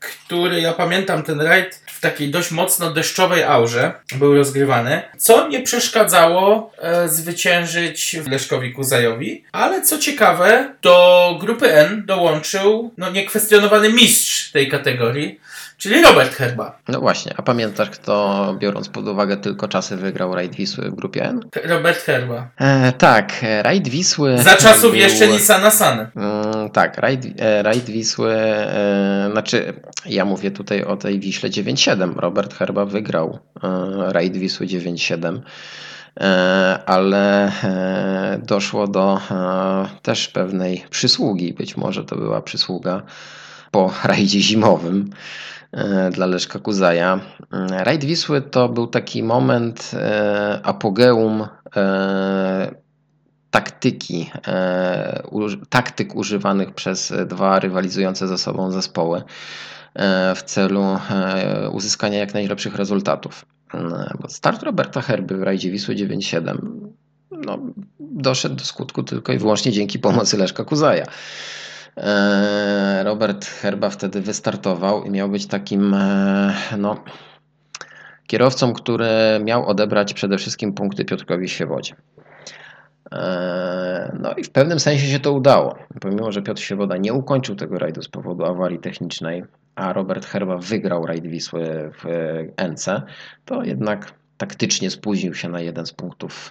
który ja pamiętam ten rajd w takiej dość mocno deszczowej aurze był rozgrywany, co nie przeszkadzało e, zwyciężyć Leszkowi Kuzajowi, ale co ciekawe do grupy N dołączył no niekwestionowany mistrz tej kategorii, czyli Robert Herba. No właśnie, a pamiętasz kto biorąc pod uwagę tylko czasy wygrał rajd Wisły w grupie N? Robert Herba. E, tak, rajd Wisły... Za czasów był... jeszcze Nissana Sany. Mm, tak, rajd, rajd Wisły, e, znaczy ja mówię tutaj o tej Wiśle 9.7. Robert Herba wygrał e, rajd Wisły 9.7 ale doszło do też pewnej przysługi. Być może to była przysługa po rajdzie zimowym dla Leszka Kuzaja. Rajd Wisły to był taki moment apogeum taktyki, taktyk używanych przez dwa rywalizujące ze sobą zespoły w celu uzyskania jak najlepszych rezultatów. Start Roberta Herby w rajdzie Wisły 9.7 no, doszedł do skutku tylko i wyłącznie dzięki pomocy Leszka Kuzaja. Robert Herba wtedy wystartował i miał być takim no, kierowcą, który miał odebrać przede wszystkim punkty Piotrkowi Świewodzie. No i w pewnym sensie się to udało. Pomimo, że Piotr Świeboda nie ukończył tego rajdu z powodu awarii technicznej, a Robert Herba wygrał rajd Wisły w NC, to jednak taktycznie spóźnił się na jeden z punktów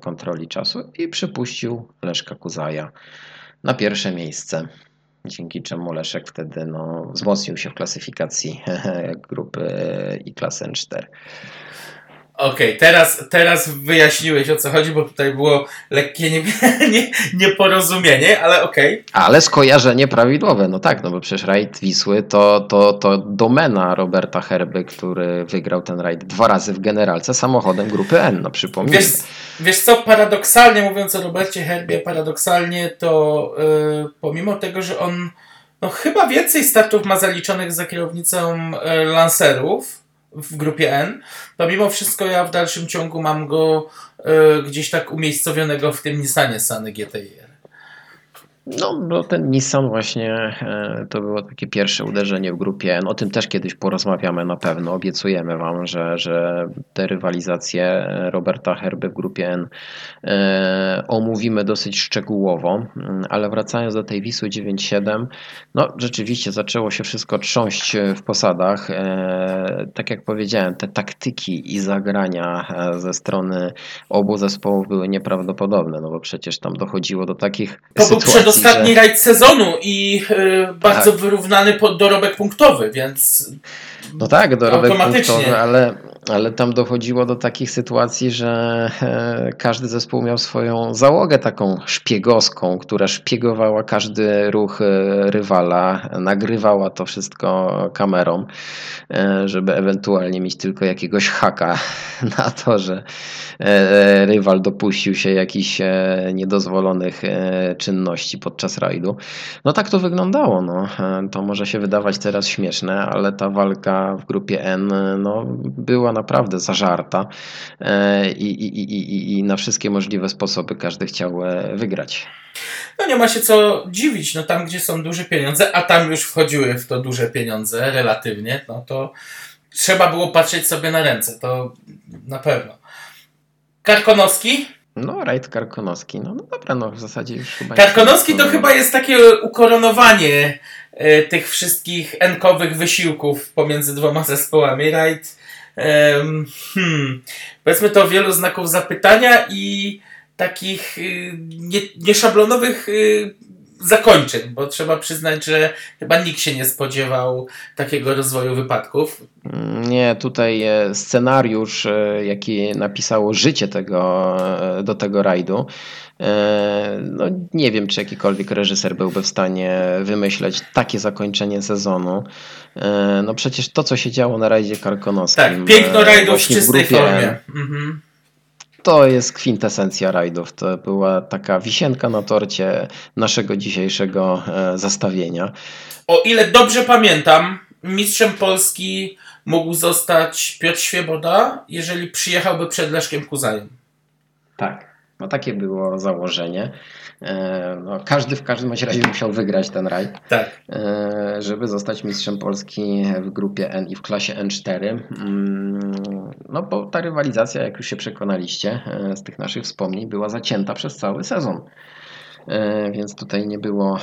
kontroli czasu i przypuścił Leszka Kuzaja na pierwsze miejsce. Dzięki czemu Leszek wtedy no, wzmocnił się w klasyfikacji grupy i klasy N4. Okej, okay, teraz, teraz wyjaśniłeś o co chodzi, bo tutaj było lekkie nie, nie, nieporozumienie, ale okej. Okay. Ale skojarzenie prawidłowe, no tak, no bo przecież rajd Wisły to, to, to domena Roberta Herby, który wygrał ten rajd dwa razy w generalce samochodem grupy N, no przypomnijmy. Wiesz, wiesz co, paradoksalnie mówiąc o Robercie Herbie, paradoksalnie to yy, pomimo tego, że on No chyba więcej startów ma zaliczonych za kierownicą e, Lancerów w grupie N. To mimo wszystko ja w dalszym ciągu mam go e, gdzieś tak umiejscowionego w tym Nissanie Sany GTI. No, bo ten Nissan właśnie e, to było takie pierwsze uderzenie w grupie N. O tym też kiedyś porozmawiamy na pewno. Obiecujemy Wam, że, że te rywalizacje Roberta Herby w grupie N e, omówimy dosyć szczegółowo. Mm, ale wracając do tej Wisły 9.7, no rzeczywiście zaczęło się wszystko trząść w posadach. E, tak jak powiedziałem, te taktyki i zagrania ze strony obu zespołów były nieprawdopodobne, no bo przecież tam dochodziło do takich sytuacji, ostatni że... rajd sezonu i yy, bardzo tak. wyrównany pod dorobek punktowy, więc. No tak, dorobek punktowy, ale, ale tam dochodziło do takich sytuacji, że e, każdy zespół miał swoją załogę taką szpiegowską, która szpiegowała każdy ruch e, rywala, nagrywała to wszystko kamerą, e, żeby ewentualnie mieć tylko jakiegoś haka na to, że rywal dopuścił się jakichś niedozwolonych czynności podczas rajdu. No tak to wyglądało. No. To może się wydawać teraz śmieszne, ale ta walka w grupie N no, była naprawdę zażarta e, i, i, i, i na wszystkie możliwe sposoby każdy chciał e, wygrać. No nie ma się co dziwić, no tam gdzie są duże pieniądze, a tam już wchodziły w to duże pieniądze relatywnie, no to trzeba było patrzeć sobie na ręce, to na pewno. Karkonowski? No, rajd Karkonowski. No, no dobra, no w zasadzie już chyba... Karkonowski to chyba jest takie ukoronowanie e, tych wszystkich enkowych wysiłków pomiędzy dwoma zespołami. Rajd hmm, powiedzmy to wielu znaków zapytania i takich y, nie, nieszablonowych y, zakończeń, bo trzeba przyznać, że chyba nikt się nie spodziewał takiego rozwoju wypadków. Nie, tutaj e, scenariusz, e, jaki napisało życie tego, e, do tego rajdu, no nie wiem, czy jakikolwiek reżyser byłby w stanie wymyśleć takie zakończenie sezonu. No przecież to, co się działo na rajdzie karkonoskim. Tak, piękno rajdów w czystej w formie. Mhm to jest kwintesencja rajdów. To była taka wisienka na torcie naszego dzisiejszego e, zastawienia. O ile dobrze pamiętam, mistrzem Polski mógł zostać Piotr Świeboda, jeżeli przyjechałby przed Leszkiem Kuzajem. Tak, no takie było założenie. E, no, każdy w każdym razie musiał wygrać ten rajd, tak. E, żeby zostać mistrzem Polski w grupie N i w klasie N4. Mm, no bo ta rywalizacja, jak już się przekonaliście e, z tych naszych wspomnień, była zacięta przez cały sezon. Więc tutaj nie było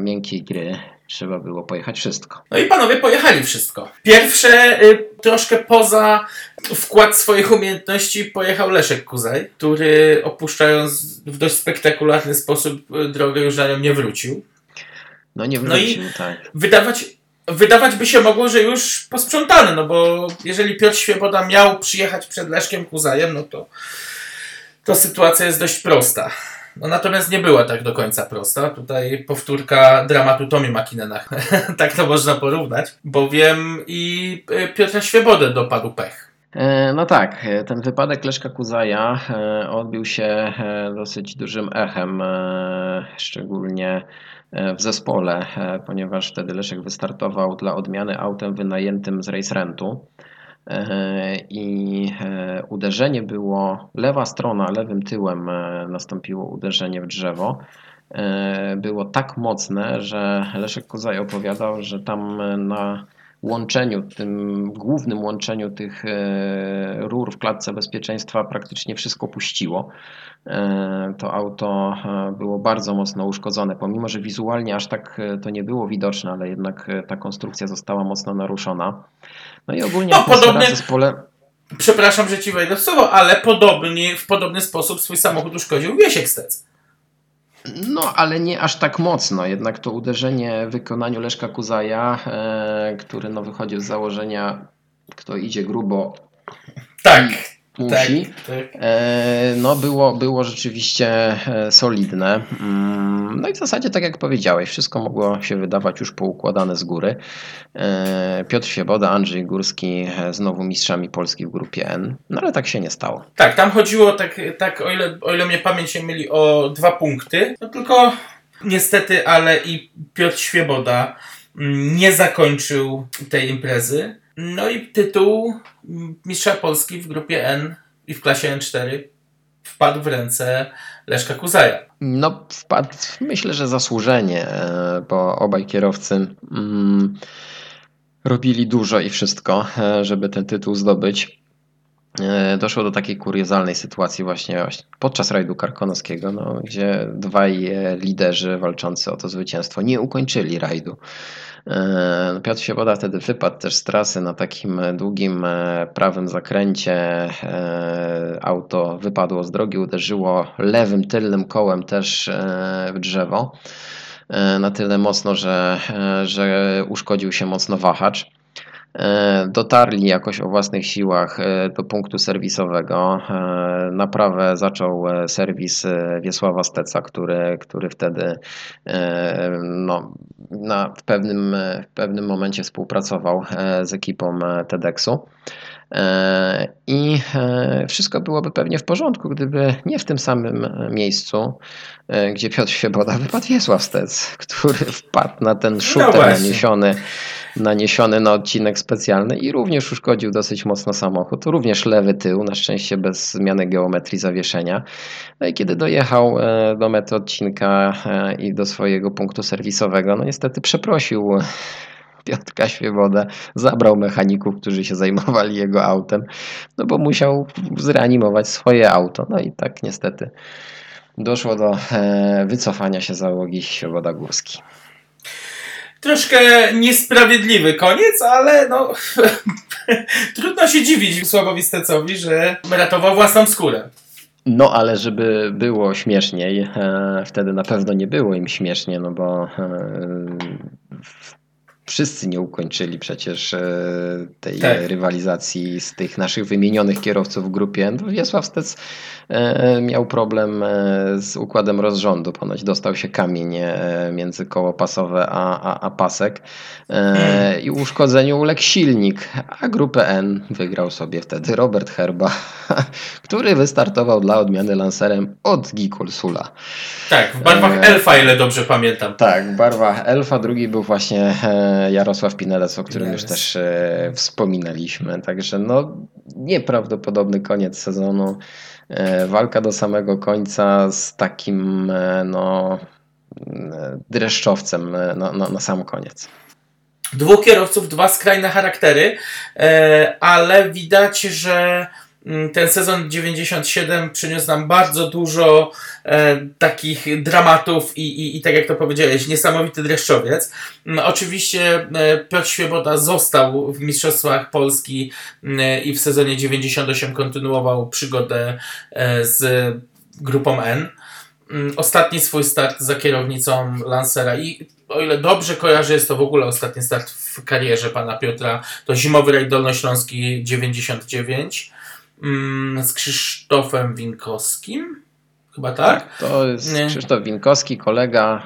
miękkiej gry trzeba było pojechać wszystko. No i panowie pojechali wszystko. Pierwsze, y, troszkę poza wkład swoich umiejętności, pojechał Leszek Kuzaj, który opuszczając w dość spektakularny sposób y, drogę już na nią nie wrócił. No nie wrócił, no i tak. Wydawać, wydawać by się mogło, że już posprzątany, no bo jeżeli Piotr Świeboda miał przyjechać przed Leszkiem Kuzajem, no to, to sytuacja jest dość prosta. No natomiast nie była tak do końca prosta. Tutaj powtórka dramatu Tommy McKinnena. tak to można porównać, bowiem i e, Piotra Świebodę dopadł pech. E, no tak, e, ten wypadek Leszka Kuzaja odbił się dosyć dużym echem, szczególnie w zespole, ponieważ wtedy Leszek wystartował dla odmiany autem wynajętym z race rentu. E, i e, uderzenie było, lewa strona, lewym tyłem e, nastąpiło uderzenie w drzewo. Było tak mocne, że Leszek Kozaj opowiadał, że tam na łączeniu, tym głównym łączeniu tych rur w klatce bezpieczeństwa praktycznie wszystko puściło. To auto było bardzo mocno uszkodzone, pomimo że wizualnie aż tak to nie było widoczne, ale jednak ta konstrukcja została mocno naruszona. No i ogólnie no, podobnie, w zespole... Przepraszam, że ci wejdę w słowo, ale podobnie, w podobny sposób swój samochód uszkodził Wiesiek Stec. No, ale nie aż tak mocno. Jednak to uderzenie w wykonaniu Leszka Kuzaja, e, który no, wychodził z założenia, kto idzie grubo. Tak, musi. Tak, tak. E, no było, było rzeczywiście e, solidne. Mm, no i w zasadzie tak jak powiedziałeś, wszystko mogło się wydawać już poukładane z góry. E, Piotr Świeboda, Andrzej Górski znowu mistrzami Polski w grupie N. No ale tak się nie stało. Tak, tam chodziło tak, tak o, ile, o ile mnie pamięć się myli o dwa punkty. No tylko Niestety, ale i Piotr Świeboda mm, nie zakończył tej imprezy. No i tytuł mistrza Polski w grupie N i w klasie N4 wpadł w ręce Leszka Kuzaja. No, wpadł, myślę, że zasłużenie, e, bo obaj kierowcy mm, robili dużo i wszystko, e, żeby ten tytuł zdobyć. E, doszło do takiej kuriozalnej sytuacji właśnie podczas rajdu karkonoskiego, no, gdzie dwaj liderzy walczący o to zwycięstwo nie ukończyli rajdu. No, Piotr Siewoda wtedy wypadł też z trasy na takim długim prawym zakręcie. Auto wypadło z drogi, uderzyło lewym tylnym kołem też w drzewo. Na tyle mocno, że, że uszkodził się mocno wahacz. E, dotarli jakoś o własnych siłach e, do punktu serwisowego. E, naprawę zaczął serwis Wiesława Steca, który, który wtedy no, na, w, pewnym, w pewnym momencie współpracował z ekipą TEDxu. I wszystko byłoby pewnie w porządku, gdyby nie w tym samym miejscu, gdzie Piotr Świeboda wypadł Wiesław Stec, który wpadł na ten szuter no naniesiony naniesiony na odcinek specjalny i również uszkodził dosyć mocno samochód. Również lewy tył, na szczęście bez zmiany geometrii zawieszenia. No i kiedy dojechał e, do mety odcinka e, i do swojego punktu serwisowego, no niestety przeprosił Piotrka Świebodę, zabrał mechaników, którzy się zajmowali jego autem, no bo musiał zreanimować swoje auto. No i tak niestety doszło do e, wycofania się załogi Świeboda Górski troszkę niesprawiedliwy koniec, ale no trudno się dziwić Sławowi Stecowi, że ratował własną skórę. No, ale żeby było śmieszniej, e, wtedy na pewno nie było im śmiesznie, no bo e, wszyscy nie ukończyli przecież e, tej tak. rywalizacji z tych naszych wymienionych kierowców w grupie. No, Wiesław Stec miał problem e, z układem rozrządu. Ponoć dostał się kamień między koło pasowe a, a, a pasek i uszkodzeniu uległ silnik, a grupę N wygrał sobie wtedy Robert Herba, który wystartował dla odmiany lancerem od Gikulsula. Tak, w barwach Elfa, ile dobrze pamiętam. Tak, w barwach Elfa, drugi był właśnie Jarosław Pinelec, o którym już też e, wspominaliśmy. Także no, nieprawdopodobny koniec sezonu. E, walka do samego końca z takim e, no, dreszczowcem na, na, na sam koniec. Dwóch kierowców, dwa skrajne charaktery, ale widać, że ten sezon 97 przyniósł nam bardzo dużo e, takich dramatów i, i, i, tak jak to powiedziałeś, niesamowity dreszczowiec. Mm, oczywiście e, Piotr Świeboda został w Mistrzostwach Polski e, i w sezonie 98 kontynuował przygodę e, z grupą N. Mm, ostatni swój start za kierownicą Lancera i o ile dobrze kojarzę, jest to w ogóle ostatni start w karierze pana Piotra, to zimowy rajd Dolnośląski 99 Mm, z Krzysztofem Winkowskim. Chyba tak? to jest. Krzysztof Winkowski, kolega,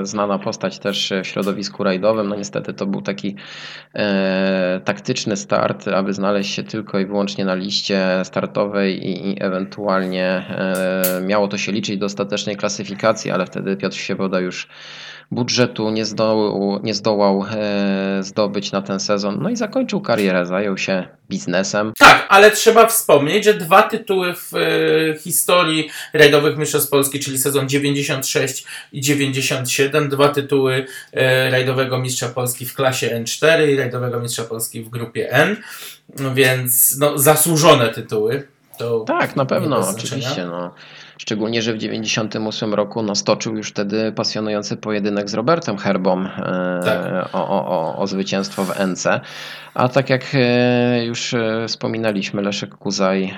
e, znana postać też w środowisku rajdowym. No niestety to był taki e, taktyczny start, aby znaleźć się tylko i wyłącznie na liście startowej i, i ewentualnie e, miało to się liczyć do ostatecznej klasyfikacji, ale wtedy Piotr Siewoda już budżetu nie zdołał, nie zdołał e, zdobyć na ten sezon. No i zakończył karierę, zajął się biznesem. Tak, ale trzeba wspomnieć, że dwa tytuły w e, historii rajdowych mistrzostw Polski, czyli sezon 96 i 97, dwa tytuły e, rajdowego mistrza Polski w klasie N4 i rajdowego mistrza Polski w grupie N, więc no, zasłużone tytuły. To tak, na pewno, oczywiście. No. Szczególnie, że w 1998 roku no, stoczył już wtedy pasjonujący pojedynek z Robertem Herbą e, tak. o, o, o zwycięstwo w NC. A tak jak e, już e, wspominaliśmy, Leszek Kuzaj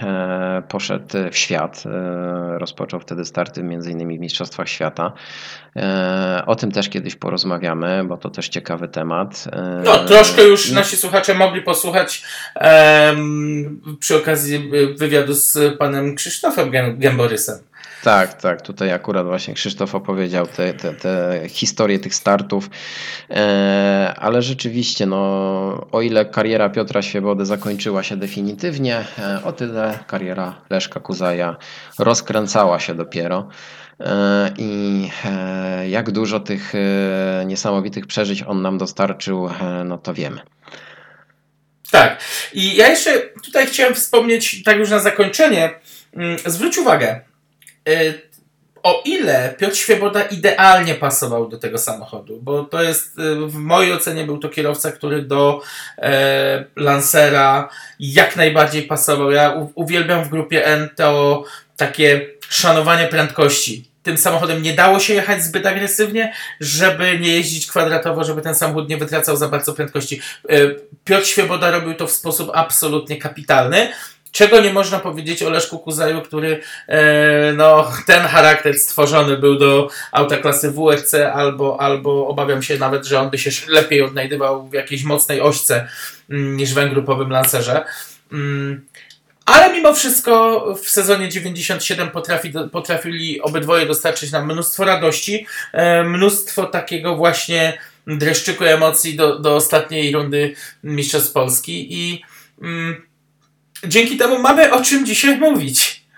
poszedł w świat. Rozpoczął wtedy starty m.in. w Mistrzostwach Świata. O tym też kiedyś porozmawiamy, bo to też ciekawy temat. No, troszkę już nasi słuchacze mogli posłuchać um, przy okazji wywiadu z panem Krzysztofem Gęborysem. Tak, tak. Tutaj akurat właśnie Krzysztof opowiedział te, te, te historie tych startów, e, ale rzeczywiście, no, o ile kariera Piotra Świebody zakończyła się definitywnie, e, o tyle kariera Leszka Kuzaja rozkręcała się dopiero. E, I jak dużo tych niesamowitych przeżyć on nam dostarczył, no to wiemy. Tak. I ja jeszcze tutaj chciałem wspomnieć, tak już na zakończenie, mm, zwróć uwagę, o ile Piotr Świeboda idealnie pasował do tego samochodu, bo to jest, y, w mojej ocenie był to kierowca, który do e, Lancera jak najbardziej pasował. Ja u, uwielbiam w grupie N to takie szanowanie prędkości. Tym samochodem nie dało się jechać zbyt agresywnie, żeby nie jeździć kwadratowo, żeby ten samochód nie wytracał za bardzo prędkości. E, Piotr Świeboda robił to w sposób absolutnie kapitalny. Czego nie można powiedzieć o Leszku Kuzaju, który e, no, ten charakter stworzony był do auta klasy WRC, albo, albo obawiam się nawet, że on by się lepiej odnajdywał w jakiejś mocnej ośce mm, niż w grupowym lancerze. Mm, ale mimo wszystko w sezonie 97 potrafi, potrafili obydwoje dostarczyć nam mnóstwo radości, e, mnóstwo takiego właśnie dreszczyku emocji do, do ostatniej rundy Mistrzostw Polski i mm, dzięki temu mamy o czym dzisiaj mówić.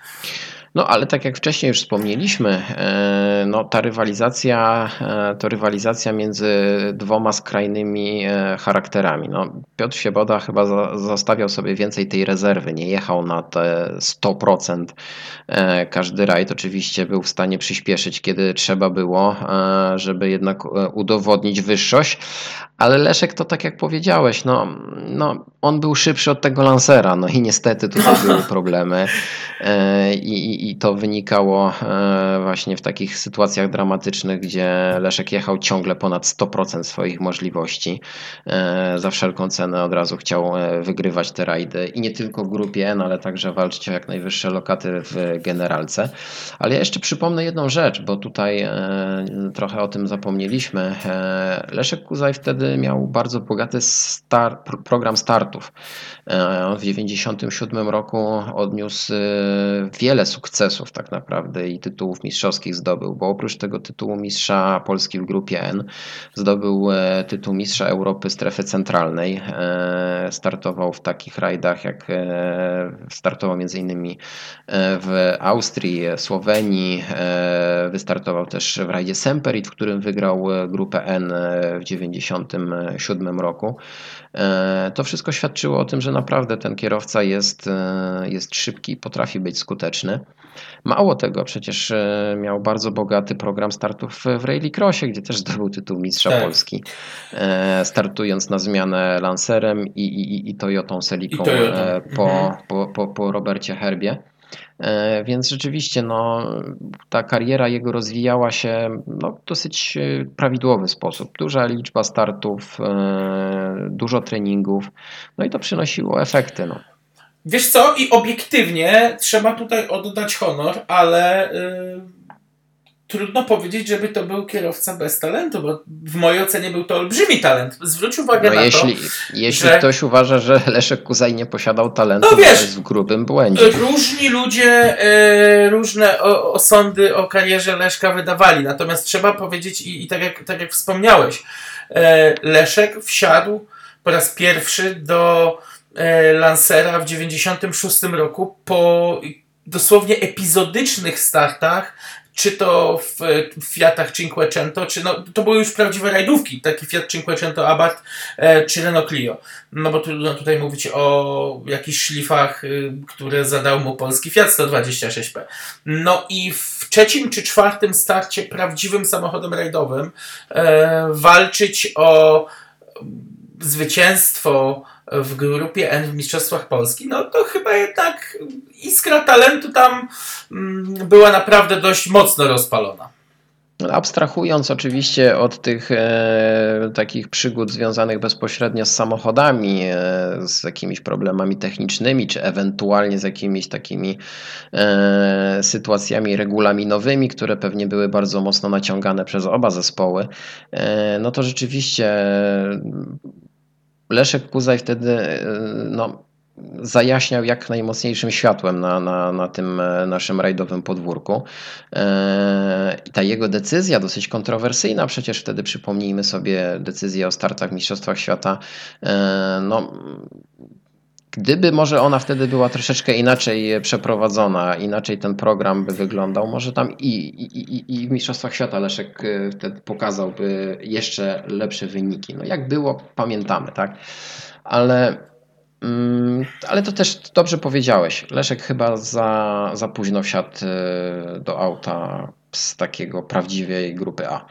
No ale tak jak wcześniej już wspomnieliśmy, e, no, ta rywalizacja e, to rywalizacja między dwoma skrajnymi e, charakterami. No, Piotr Sieboda chyba za, zostawiał sobie więcej tej rezerwy, nie jechał na te 100% każdy rajd. Oczywiście był w stanie przyspieszyć, kiedy trzeba było, żeby jednak udowodnić wyższość, ale Leszek to tak jak powiedziałeś, no, no, on był szybszy od tego lansera, no i niestety tutaj były problemy i, i to wynikało e, właśnie w takich sytuacjach dramatycznych, gdzie Leszek jechał ciągle ponad 100% swoich możliwości. E, za wszelką cenę od razu chciał e, wygrywać te rajdy i nie tylko w grupie N, ale także walczyć o jak najwyższe lokaty w generalce. Ale ja jeszcze przypomnę jedną rzecz, bo tutaj trochę o tym zapomnieliśmy. Leszek Kuzaj wtedy miał bardzo bogaty star program startów. On w 1997 roku odniósł wiele sukcesów tak naprawdę i tytułów mistrzowskich zdobył, bo oprócz tego tytułu mistrza Polski w grupie N zdobył e, tytuł mistrza Europy strefy centralnej. E, startował w takich rajdach jak e, startował m.in. w Austrii, Słowenii, wystartował też w rajdzie Semperit, w którym wygrał grupę N w 1997 roku. To wszystko świadczyło o tym, że naprawdę ten kierowca jest, jest szybki, potrafi być skuteczny. Mało tego, przecież e, miał bardzo bogaty program startów w Rallycrossie, gdzie też zdobył tytuł mistrza tak. Polski, e, startując na zmianę Lancerem i, i, i Toyotą Celiką e, po, mhm. po, po, po Robercie Herbie. Więc rzeczywiście no, ta kariera jego rozwijała się no, w dosyć prawidłowy sposób. Duża liczba startów, dużo treningów, no i to przynosiło efekty. No. Wiesz co, i obiektywnie trzeba tutaj oddać honor, ale yy, trudno powiedzieć, żeby to był kierowca bez talentu, bo w mojej ocenie był to olbrzymi talent. Zwróć uwagę no na jeśli, to, Jeśli że... ktoś uważa, że Leszek Kuzaj nie posiadał talentu, no wiesz, to jest w grubym błędzie. Różni ludzie yy, różne o, osądy o karierze Leszka wydawali, natomiast trzeba powiedzieć i, i tak, jak, tak jak wspomniałeś, yy, Leszek wsiadł po raz pierwszy do E, Lancera w 96 roku po dosłownie epizodycznych startach, czy to w, w Fiatach Cinquecento, czy no, to były już prawdziwe rajdówki, taki Fiat Cinquecento Abarth, e, czy Renault Clio. No bo tu, no, tutaj mówić o jakichś szlifach, y, które zadał mu polski Fiat 126P. No i w trzecim czy czwartym starcie prawdziwym samochodem rajdowym e, walczyć o zwycięstwo w grupie N w Mistrzostwach Polski, no to chyba jednak iskra talentu tam mm, była naprawdę dość mocno rozpalona. Abstrahując oczywiście od tych e, takich przygód związanych bezpośrednio z samochodami, e, z jakimiś problemami technicznymi, czy ewentualnie z jakimiś takimi e, sytuacjami regulaminowymi, które pewnie były bardzo mocno naciągane przez oba zespoły, e, no to rzeczywiście Leszek Kuzaj wtedy no, zajaśniał jak najmocniejszym światłem na, na, na tym e, naszym rajdowym podwórku. E, I ta jego decyzja, dosyć kontrowersyjna, przecież wtedy przypomnijmy sobie decyzję o startach Mistrzostwach Świata, e, no, Gdyby może ona wtedy była troszeczkę inaczej przeprowadzona, inaczej ten program by wyglądał, może tam i, i, i w Mistrzostwach Świata Leszek wtedy pokazałby jeszcze lepsze wyniki. No jak było, pamiętamy, tak? Ale ale to też dobrze powiedziałeś. Leszek chyba za, za późno wsiadł e, do auta z takiego prawdziwej grupy A.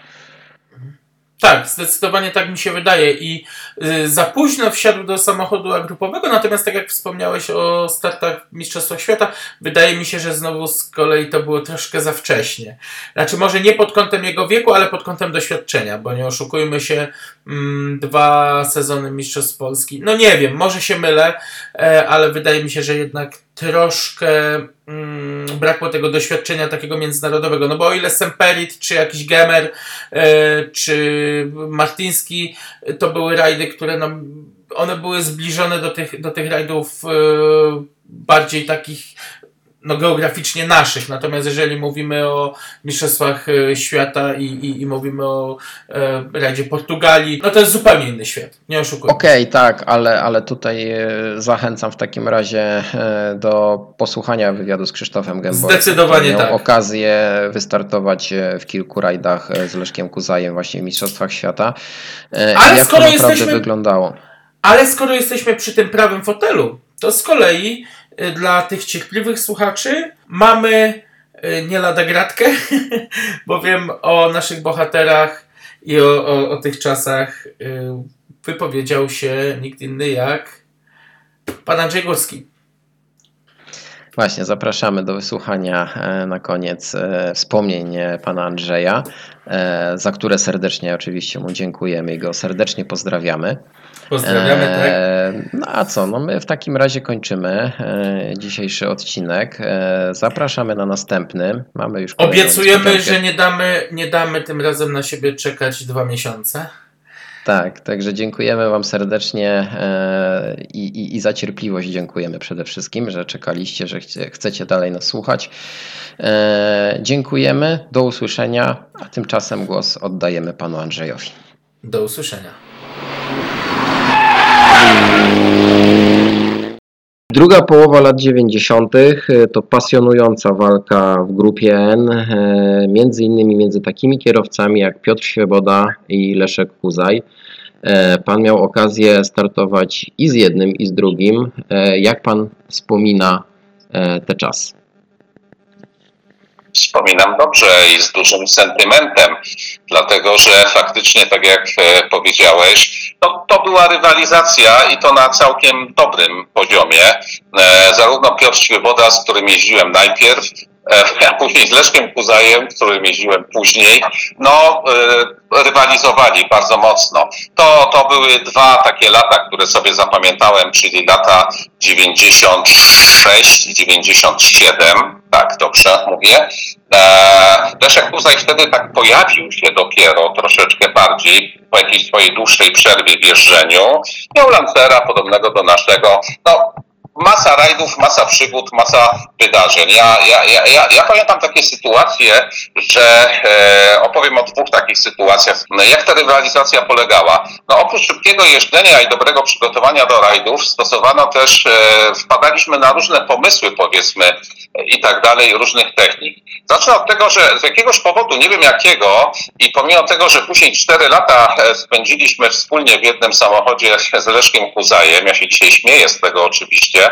Tak, zdecydowanie tak mi się wydaje i y, za późno wsiadł do samochodu agrupowego, natomiast tak jak wspomniałeś o startach Mistrzostwach Świata, wydaje mi się, że znowu z kolei to było troszkę za wcześnie. Znaczy może nie pod kątem jego wieku, ale pod kątem doświadczenia, bo nie oszukujmy się, mm, dwa sezony Mistrzostw Polski, no nie wiem, może się mylę, e, ale wydaje mi się, że jednak troszkę mm, brakło tego doświadczenia takiego międzynarodowego. No bo o ile Semperit, czy jakiś Gemer, e, czy Martiński, to były rajdy, które nam, one były zbliżone do tych, do tych rajdów e, bardziej takich no, geograficznie naszych. Natomiast jeżeli mówimy o Mistrzostwach e, Świata i, i, i mówimy o e, Radzie Portugalii, no to jest zupełnie inny świat. Nie oszukujmy. Okej, okay, tak, ale, ale tutaj e, zachęcam w takim razie e, do posłuchania wywiadu z Krzysztofem Gębą. Zdecydowanie miał tak. okazję wystartować w kilku rajdach z Leszkiem Kuzajem właśnie w Mistrzostwach Świata. Ale jak skoro to naprawdę jesteśmy... wyglądało? Ale skoro jesteśmy przy tym prawym fotelu, to z kolei dla tych cierpliwych słuchaczy mamy y, nie lada gratkę, bowiem o naszych bohaterach i o, o, o tych czasach y, wypowiedział się nikt inny jak pan Andrzej Górski. Właśnie, zapraszamy do wysłuchania e, na koniec e, wspomnień e, pana Andrzeja, za które serdecznie oczywiście mu dziękujemy i go serdecznie pozdrawiamy. Pozdrawiamy, tak. No a co, no my w takim razie kończymy dzisiejszy odcinek. Zapraszamy na następny. Mamy już Obiecujemy, że nie damy, nie damy tym razem na siebie czekać dwa miesiące. Tak, także dziękujemy Wam serdecznie e, i, i, i, za cierpliwość dziękujemy przede wszystkim, że czekaliście, że chcecie dalej nas słuchać. E, dziękujemy, do usłyszenia, a tymczasem głos oddajemy Panu Andrzejowi. Do usłyszenia. Druga połowa lat 90. E, to pasjonująca walka w grupie N, e, między innymi między takimi kierowcami jak Piotr Świeboda i Leszek Kuzaj. E, pan miał okazję startować i z jednym, i z drugim. Jak pan wspomina te czasy? Wspominam dobrze i z dużym sentymentem, dlatego że faktycznie, tak jak powiedziałeś, to, to była rywalizacja i to na całkiem dobrym poziomie. E, zarówno Piotr Świeboda, z którym jeździłem najpierw, e, a później z Leszkiem Kuzajem, którym jeździłem później, no e, rywalizowali bardzo mocno. To, to były dwa takie lata, które sobie zapamiętałem, czyli lata 96 i 97, tak dobrze mówię. Leszek Kuzaj wtedy tak pojawił się dopiero troszeczkę bardziej po jakiejś swojej dłuższej przerwie w jeżdżeniu. Miał Lancera podobnego do naszego. No, masa rajdów, masa przygód, masa wydarzeń. Ja, ja, ja, ja pamiętam takie sytuacje, że e, opowiem o dwóch takich sytuacjach. No, jak ta rywalizacja polegała? No oprócz szybkiego jeżdżenia i dobrego przygotowania do rajdów stosowano też, e, wpadaliśmy na różne pomysły powiedzmy i tak dalej, różnych technik. Zacznę od tego, że z jakiegoś powodu, nie wiem jakiego, i pomimo tego, że później cztery lata e, spędziliśmy wspólnie w jednym samochodzie z Leszkiem Kuzajem, ja się dzisiaj śmieję z tego oczywiście,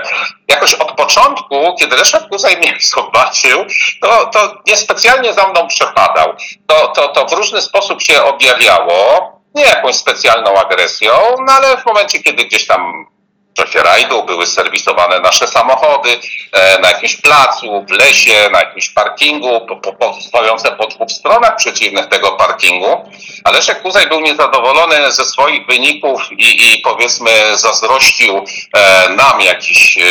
jakoś od początku, kiedy Leszek Kuzaj mnie zobaczył, to, to niespecjalnie za mną przepadał. To, to, to w różny sposób się objawiało, nie jakąś specjalną agresją, no ale w momencie, kiedy gdzieś tam czasie rajdu były serwisowane nasze samochody e, na jakimś placu, w lesie, na jakimś parkingu, po, po, stojące po dwóch stronach przeciwnych tego parkingu. A Kuzaj był niezadowolony ze swoich wyników i, i powiedzmy zazdrościł e, nam jakiś e,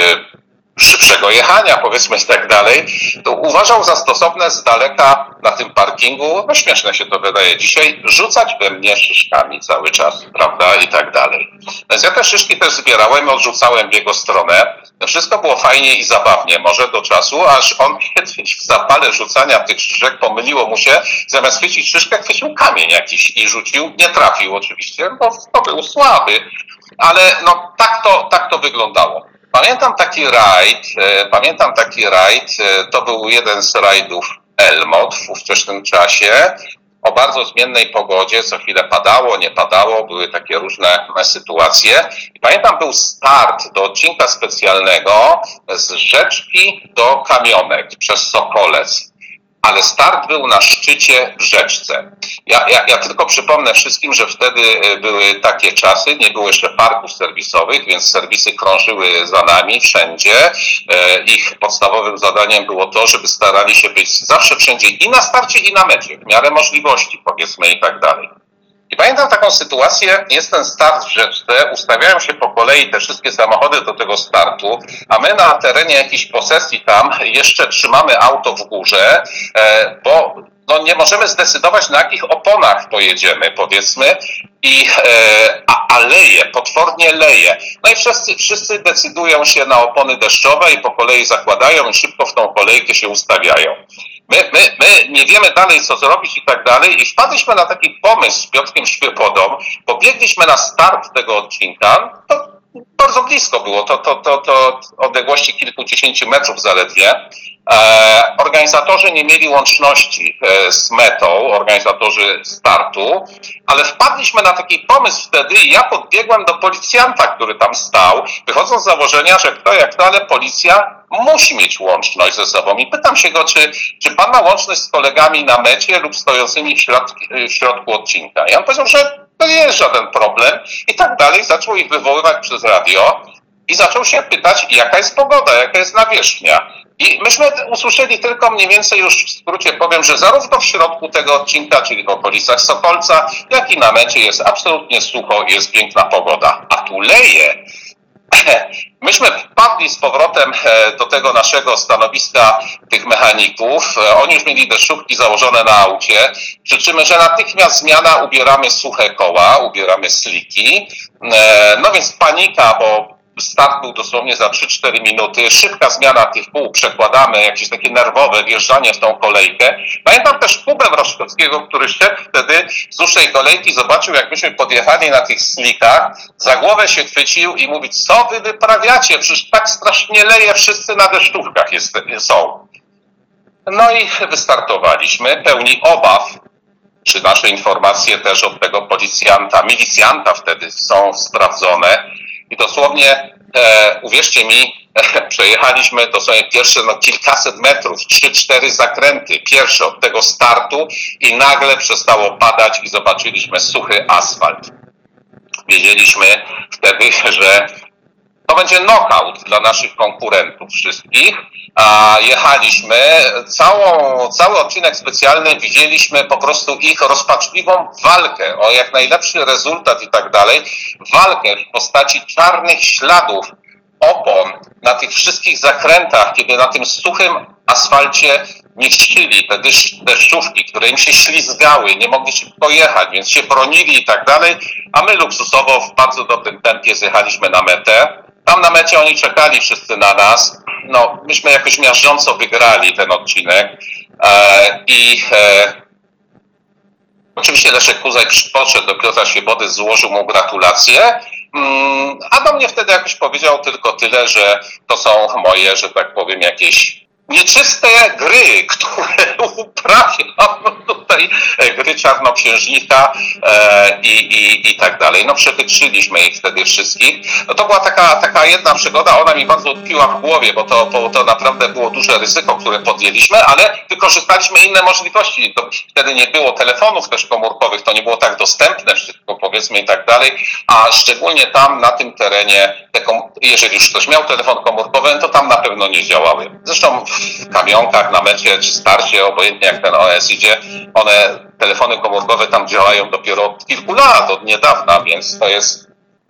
szybszego jechania, powiedzmy i tak dalej, to uważał za stosowne z daleka na tym parkingu, no śmieszne się to wydaje dzisiaj, rzucać we mnie szyszkami cały czas, prawda, i tak dalej. Więc ja te szyszki też zbierałem, odrzucałem w jego stronę. Wszystko było fajnie i zabawnie, może do czasu, aż on kiedyś w zapale rzucania tych szyszek pomyliło mu się, zamiast chwycić szyszkę, chwycił kamień jakiś i rzucił. Nie trafił oczywiście, bo to był słaby, ale no tak to, tak to wyglądało. Pamiętam taki rajd, e, pamiętam taki rajd, e, to był jeden z rajdów Elmot w ówczesnym czasie, o bardzo zmiennej pogodzie, co chwilę padało, nie padało, były takie różne sytuacje. I pamiętam, był start do odcinka specjalnego z rzeczki do kamionek przez Sokolec ale start był na szczycie w rzeczce. Ja, ja, ja, tylko przypomnę wszystkim, że wtedy e, były takie czasy, nie było jeszcze parków serwisowych, więc serwisy krążyły za nami wszędzie. E, ich podstawowym zadaniem było to, żeby starali się być zawsze wszędzie i na starcie, i na mecie, w miarę możliwości, powiedzmy, i tak dalej. I pamiętam taką sytuację, jest ten start w rzeczce, ustawiają się po kolei te wszystkie samochody do tego startu, a my na terenie jakiejś posesji tam jeszcze trzymamy auto w górze, e, bo no nie możemy zdecydować na jakich oponach pojedziemy, powiedzmy, i e, a, a leje, potwornie leje. No i wszyscy, wszyscy decydują się na opony deszczowe i po kolei zakładają i szybko w tą kolejkę się ustawiają. My, my, my nie wiemy dalej, co zrobić i tak dalej. I wpadliśmy na taki pomysł z Piotrkiem Szwypodą. Pobiegliśmy na start tego odcinka. To bardzo blisko było, to, to, to, to odległości kilkudziesięciu metrów zaledwie. E, organizatorzy nie mieli łączności e, z metą, organizatorzy startu, ale wpadliśmy na taki pomysł wtedy i ja podbiegłem do policjanta, który tam stał, wychodząc z założenia, że kto jak to, ale policja musi mieć łączność ze sobą. I pytam się go, czy, czy pan ma łączność z kolegami na mecie lub stojącymi w, środku, w środku odcinka. I on powiedział, że to nie jest żaden problem i tak dalej. Zaczął ich wywoływać przez radio i zaczął się pytać, jaka jest pogoda, jaka jest nawierzchnia. I myśmy usłyszeli tylko mniej więcej już w skrócie powiem, że zarówno w środku tego odcinka, czyli w okolicach Sokolca, jak i na mecie jest absolutnie sucho jest piękna pogoda. A tu leje. Myśmy wpadli z powrotem e, do tego naszego stanowiska tych mechaników. E, oni już mieli deszczówki założone na aucie. Życzymy, że natychmiast zmiana, ubieramy suche koła, ubieramy sliki. E, no więc panika, bo start był dosłownie za 3-4 minuty, szybka zmiana tych kół, przekładamy, jakieś takie nerwowe wjeżdżanie w tą kolejkę. Pamiętam też Kubę Wroszkowskiego, który szedł wtedy z dłuższej kolejki, zobaczył jak myśmy podjechali na tych slikach, za głowę się chwycił i mówi, co wy wyprawiacie, przecież tak strasznie leje, wszyscy na deszczówkach jest, są. No i wystartowaliśmy, pełni obaw, czy nasze informacje też od tego policjanta, milicjanta wtedy są sprawdzone, i dosłownie, e, uwierzcie mi, e, przejechaliśmy dosłownie pierwsze no, kilkaset metrów, trzy, cztery zakręty, pierwsze od tego startu i nagle przestało padać i zobaczyliśmy suchy asfalt. Wiedzieliśmy wtedy, że to będzie knockout dla naszych konkurentów wszystkich. A jechaliśmy, całą, cały odcinek specjalny widzieliśmy po prostu ich rozpaczliwą walkę o jak najlepszy rezultat i tak dalej. Walkę w postaci czarnych śladów opon na tych wszystkich zakrętach, kiedy na tym suchym asfalcie mieścili te deszczówki, które im się ślizgały, nie mogli szybko jechać, więc się bronili i tak dalej, a my luksusowo w bardzo dobrym tempie zjechaliśmy na metę. Tam na mecie oni czekali wszyscy na nas. No, myśmy jakoś miażdżąco wygrali ten odcinek. E, I e, oczywiście Leszek Kuzaj podszedł do Piotra Świebody, złożył mu gratulacje. Mm, a do mnie wtedy jakoś powiedział tylko tyle, że to są moje, że tak powiem, jakieś nieczyste gry, które uprawiam tutaj, e, gry czarnoksiężnika e, i, i, i tak dalej. No przechytrzyliśmy ich wtedy wszystkich. No to była taka, taka jedna przygoda, ona mi bardzo utkwiła w głowie, bo to, bo to naprawdę było duże ryzyko, które podjęliśmy, ale wykorzystaliśmy inne możliwości. To wtedy nie było telefonów też komórkowych, to nie było tak dostępne wszystko powiedzmy i tak dalej, a szczególnie tam na tym terenie, jeżeli już ktoś miał telefon komórkowy, to tam na pewno nie działały. Zresztą kamionkach, na mecie czy starcie, obojętnie jak ten OS idzie, one, telefony komórkowe tam działają dopiero od kilku lat, od niedawna, więc to jest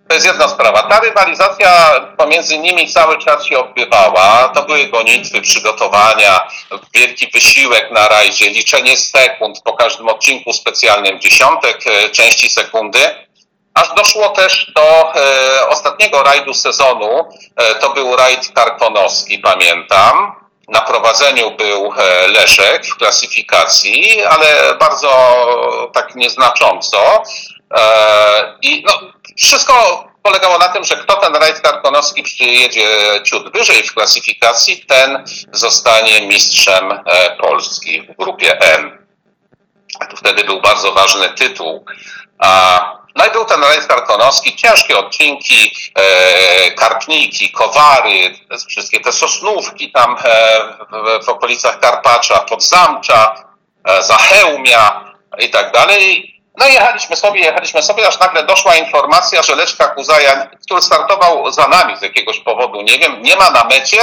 To jest jedna sprawa. Ta rywalizacja pomiędzy nimi cały czas się odbywała. To były gonitwy, przygotowania, wielki wysiłek na rajdzie, liczenie sekund po każdym odcinku specjalnym, dziesiątek e, części sekundy. Aż doszło też do e, ostatniego rajdu sezonu. E, to był rajd karkonowski, pamiętam. Na prowadzeniu był e, Leszek w klasyfikacji, ale bardzo tak nieznacząco. E, I no, wszystko polegało na tym, że kto ten rajd karkonowski przyjedzie ciut wyżej w klasyfikacji, ten zostanie mistrzem e, Polski w grupie M. To wtedy był bardzo ważny tytuł. A, no i był ten rajd karkonowski, ciężkie odcinki, e, karpniki, kowary, wszystkie te sosnówki tam e, w, w okolicach Karpacza, Podzamcza, e, Zachełmia i tak dalej. No i jechaliśmy sobie, jechaliśmy sobie, aż nagle doszła informacja, że Leszka Kuzaja, który startował za nami z jakiegoś powodu, nie wiem, nie ma na mecie,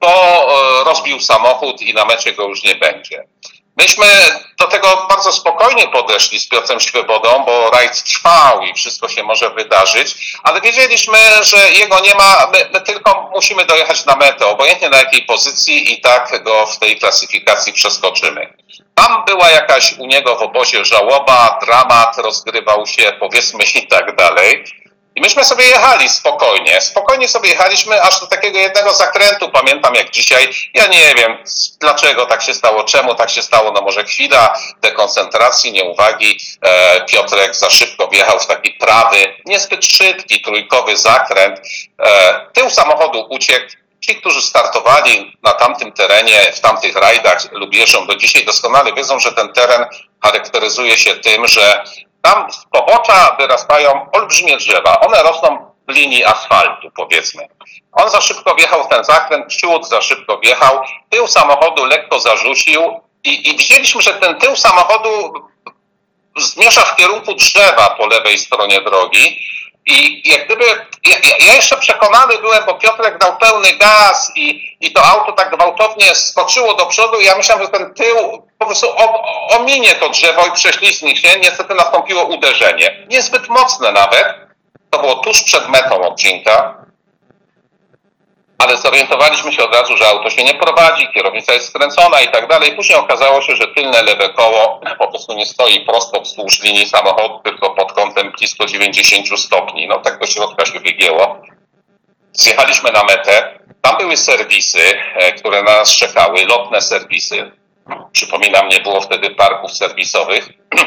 bo e, rozbił samochód i na mecie go już nie będzie. Myśmy do tego bardzo spokojnie podeszli z Piotrem Świebodą, bo rajd trwał i wszystko się może wydarzyć, ale wiedzieliśmy, że jego nie ma, my, my tylko musimy dojechać na metę, obojętnie na jakiej pozycji i tak go w tej klasyfikacji przeskoczymy. Tam była jakaś u niego w obozie żałoba, dramat rozgrywał się, powiedzmy i tak dalej. I myśmy sobie jechali spokojnie, spokojnie sobie jechaliśmy aż do takiego jednego zakrętu, pamiętam jak dzisiaj, ja nie wiem dlaczego tak się stało, czemu tak się stało, no może chwila dekoncentracji, nieuwagi, e, Piotrek za szybko wjechał w taki prawy, niezbyt szybki, trójkowy zakręt, e, tył samochodu uciekł, Ci, którzy startowali na tamtym terenie, w tamtych rajdach lub jeżdżą do dzisiaj, doskonale wiedzą, że ten teren charakteryzuje się tym, że tam z pobocza wyrastają olbrzymie drzewa. One rosną w linii asfaltu, powiedzmy. On za szybko wjechał w ten zakręt, przód za szybko wjechał, tył samochodu lekko zarzucił i, i widzieliśmy, że ten tył samochodu zmierza w kierunku drzewa po lewej stronie drogi. I jak gdyby, ja, ja jeszcze przekonany byłem, bo Piotrek dał pełny gaz i, i to auto tak gwałtownie skoczyło do przodu i ja myślałem, że ten tył po prostu ominie to drzewo i prześlizgnie się. Niestety nastąpiło uderzenie. Niezbyt mocne nawet. To było tuż przed metą odcinka. Ale zorientowaliśmy się od razu, że auto się nie prowadzi, kierownica jest skręcona i tak dalej. Później okazało się, że tylne lewe koło po prostu nie stoi prosto wzdłuż linii samochodu, tylko pod kątem blisko 90 stopni. No tak do środka się wygięło. Zjechaliśmy na metę. Tam były serwisy, e, które na nas czekały, lotne serwisy. Przypominam, nie było wtedy parków serwisowych.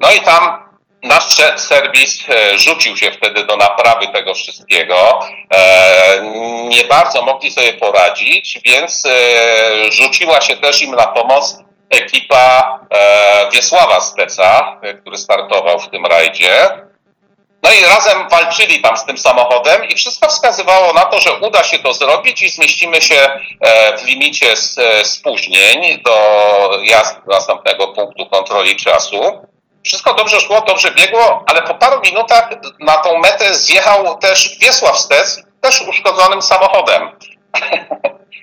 No i tam nasz serwis e, rzucił się wtedy do naprawy tego wszystkiego. E, nie bardzo mogli sobie poradzić, więc e, rzuciła się też im na pomoc ekipa Wiesława Steca, który startował w tym rajdzie. No i razem walczyli tam z tym samochodem i wszystko wskazywało na to, że uda się to zrobić i zmieścimy się w limicie spóźnień do do następnego punktu kontroli czasu. Wszystko dobrze szło, dobrze biegło, ale po paru minutach na tą metę zjechał też Wiesław Stec, też uszkodzonym samochodem.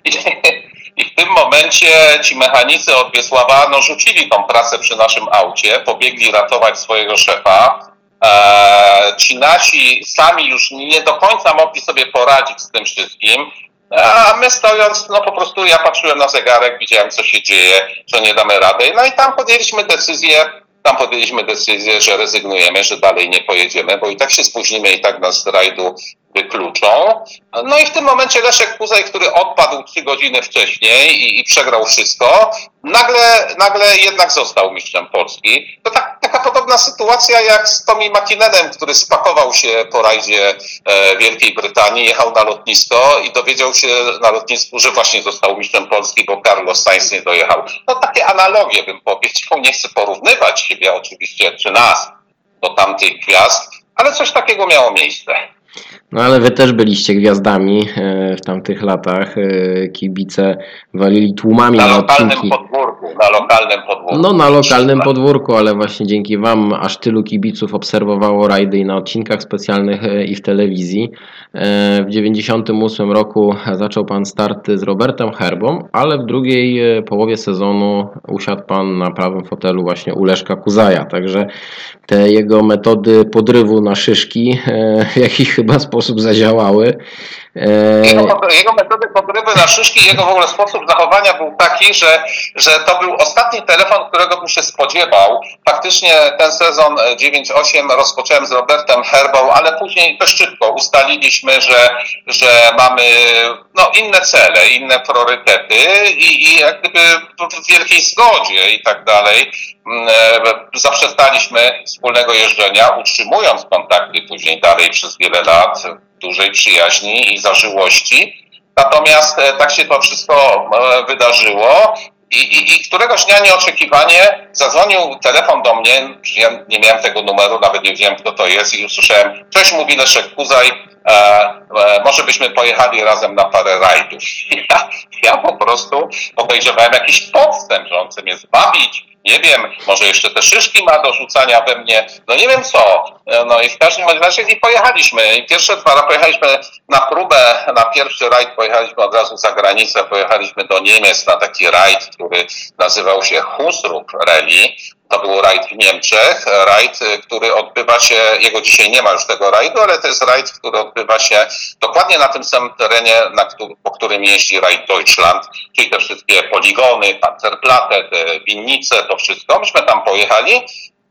I w tym momencie ci mechanicy od Wiesława no, rzucili tą pracę przy naszym aucie, pobiegli ratować swojego szefa. Eee, ci nasi sami już nie do końca mogli sobie poradzić z tym wszystkim. A my stojąc, no po prostu ja patrzyłem na zegarek, widziałem co się dzieje, że nie damy rady. No i tam podjęliśmy decyzję, tam podjęliśmy decyzję, że rezygnujemy, że dalej nie pojedziemy, bo i tak się spóźnimy, i tak nas z rajdu wykluczą. No i w tym momencie Leszek Kuzaj, który odpadł trzy godziny wcześniej i, i, przegrał wszystko, nagle, nagle jednak został mistrzem Polski. To tak, taka podobna sytuacja jak z Tommy McKinnonem, który spakował się po rajdzie e, Wielkiej Brytanii, jechał na lotnisko i dowiedział się na lotnisku, że właśnie został mistrzem Polski, bo Carlos Sainz nie dojechał. No takie analogie bym powiedział, nie chcę porównywać siebie oczywiście, czy nas do tamtych gwiazd, ale coś takiego miało miejsce. No ale wy też byliście gwiazdami e, w tamtych latach. E, kibice walili tłumami na, na lokalnym odcinki. podwórku, na lokalnym podwórku. No na lokalnym podwórku, ale właśnie dzięki Wam aż tylu kibiców obserwowało rajdy i na odcinkach specjalnych e, i w telewizji. W 98 roku zaczął Pan starty z Robertem Herbą, ale w drugiej połowie sezonu usiadł Pan na prawym fotelu właśnie u Leszka Kuzaja, także te jego metody podrywu na szyszki w jakiś chyba sposób zadziałały. E, Jego, jego metody podrywy na szyszki, jego w ogóle sposób zachowania był taki, że, że to był ostatni telefon, którego bym się spodziewał. Faktycznie ten sezon e, 9-8 rozpocząłem z Robertem Herbą, ale później dość szybko ustaliliśmy, że, że mamy no, inne cele, inne priorytety i, i jak gdyby w wielkiej zgodzie i tak dalej. Mm, e, Zaprzestaliśmy wspólnego jeżdżenia, utrzymując kontakty później dalej przez wiele lat dużej przyjaźni i zażyłości. Natomiast e, tak się to wszystko e, wydarzyło. I, i, I któregoś dnia nieoczekiwanie zadzwonił telefon do mnie. Ja nie miałem tego numeru, nawet nie wiedziałem, kto to jest, i usłyszałem: Cześć, mówi Leszek Kuzaj, e, e, może byśmy pojechali razem na parę rajdów. Ja, ja po prostu podejrzewałem jakiś podstęp, że on chce mnie zbawić. Nie wiem, może jeszcze te szyszki ma do rzucania we mnie, no nie wiem co. E, No i w każdym razie i pojechaliśmy. I pierwsze dwa razy pojechaliśmy na próbę, na pierwszy rajd pojechaliśmy od razu za granicę, pojechaliśmy do Niemiec na taki rajd, który nazywał się Husrup Rally. To był rajd w Niemczech, rajd, który odbywa się, jego dzisiaj nie ma już tego rajdu, ale to jest rajd, który odbywa się dokładnie na tym samym terenie, na po którym jeździ rajd Deutschland, czyli te wszystkie poligony, Panzerplatte, te winnice, to wszystko. Myśmy tam pojechali,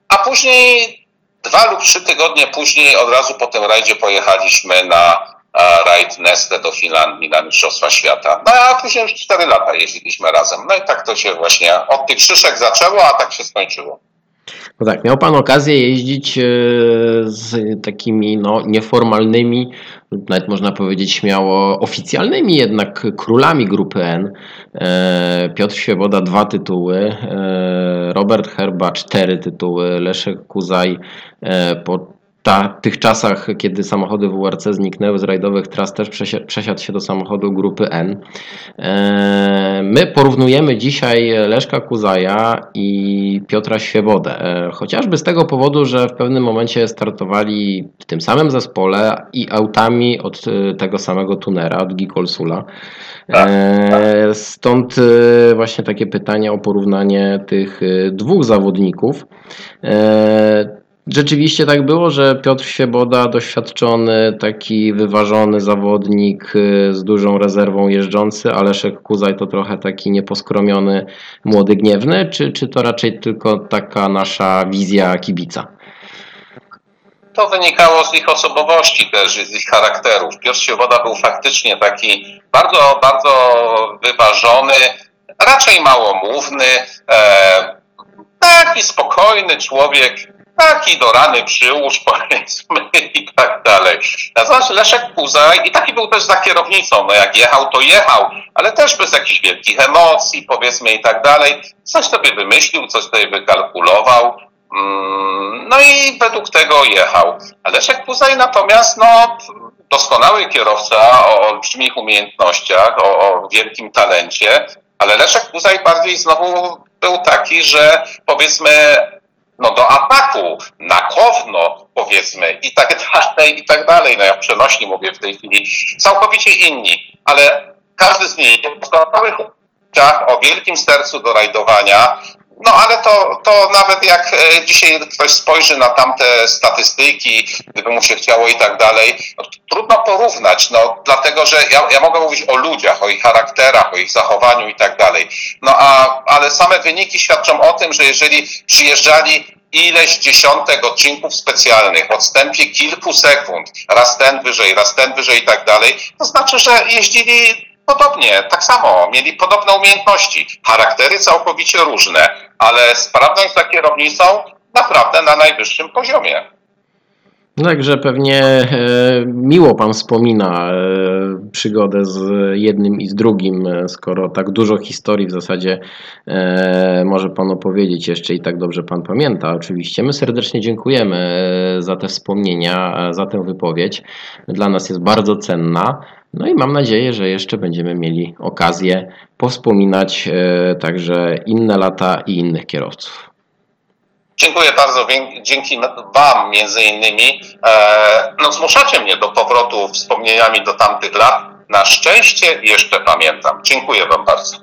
a później dwa lub trzy tygodnie później od razu po tym rajdzie pojechaliśmy na rajd Neste do Finlandii na Mistrzostwa Świata. No a później już cztery lata jeździliśmy razem. No i tak to się właśnie od tych szyszek zaczęło, a tak się skończyło. No tak, miał Pan okazję jeździć e, z takimi no, nieformalnymi, nawet można powiedzieć śmiało oficjalnymi jednak królami grupy N. E, Piotr Świeboda dwa tytuły, e, Robert Herba cztery tytuły, Leszek Kuzaj po ta, tych czasach, kiedy samochody WRC zniknęły z rajdowych tras, też przesia- przesiadł się do samochodu grupy N. E, My porównujemy dzisiaj Leszka Kuzaja i Piotra Świebodę, e, chociażby z tego powodu, że w pewnym momencie startowali w tym samym zespole i autami od e, tego samego tunera, od Gikolsula. E, Stąd e, właśnie takie pytanie o porównanie tych dwóch zawodników. Rzeczywiście tak było, że Piotr Świeboda, doświadczony, taki wyważony zawodnik y, z dużą rezerwą jeżdżący, a Leszek Kuzaj to trochę taki nieposkromiony, młody, gniewny, czy, czy to raczej tylko taka nasza wizja kibica? To wynikało z ich osobowości też, z ich charakterów. Piotr Świeboda był faktycznie taki bardzo, bardzo wyważony, raczej małomówny, e, taki spokojny człowiek, taki do rany przyłóż, powiedzmy, i tak dalej. Natomiast Leszek Kuzaj, i taki był też za kierownicą, no jak jechał, to jechał, ale też bez jakichś wielkich emocji, powiedzmy, i tak dalej. Coś sobie wymyślił, coś sobie wykalkulował, Mm, No i według tego jechał. Leszek Kuzaj natomiast, no, doskonały kierowca o olbrzymich umiejętnościach, o, o wielkim talencie, ale Leszek Kuzaj bardziej znowu był taki, że powiedzmy, no do ataku, na kowno, powiedzmy, i tak dalej, i tak dalej. No ja przenośni mówię w tej chwili, całkowicie inni, ale każdy z nich w o wielkim sercu do rajdowania, no ale to, to nawet jak e, dzisiaj ktoś spojrzy na tamte statystyki, gdyby mu się chciało i tak dalej, no, trudno porównać, no dlatego, że ja, ja mogę mówić o ludziach, o ich charakterach, o ich zachowaniu i tak dalej. No a, ale same wyniki świadczą o tym, że jeżeli przyjeżdżali ileś dziesiątek odcinków specjalnych, odstępie kilku sekund, raz ten wyżej, raz ten wyżej i tak dalej, to znaczy, że jeździli podobnie, tak samo, mieli podobne umiejętności, charaktery całkowicie różne, ale sprawność za kierownicą naprawdę na najwyższym poziomie. No Także pewnie e, miło Pan wspomina e, przygodę z jednym i z drugim, e, skoro tak dużo historii w zasadzie może Pan opowiedzieć jeszcze i tak dobrze Pan pamięta. Oczywiście my serdecznie dziękujemy za te wspomnienia, za tę wypowiedź. Dla nas jest bardzo cenna. No i mam nadzieję, że jeszcze będziemy mieli okazję powspominać e, także inne lata i innych kierowców. Dziękuję bardzo. Dzięki Wam między innymi e, no, zmuszacie mnie do powrotu wspomnieniami do tamtych lat. Na szczęście jeszcze pamiętam. Dziękuję Wam bardzo.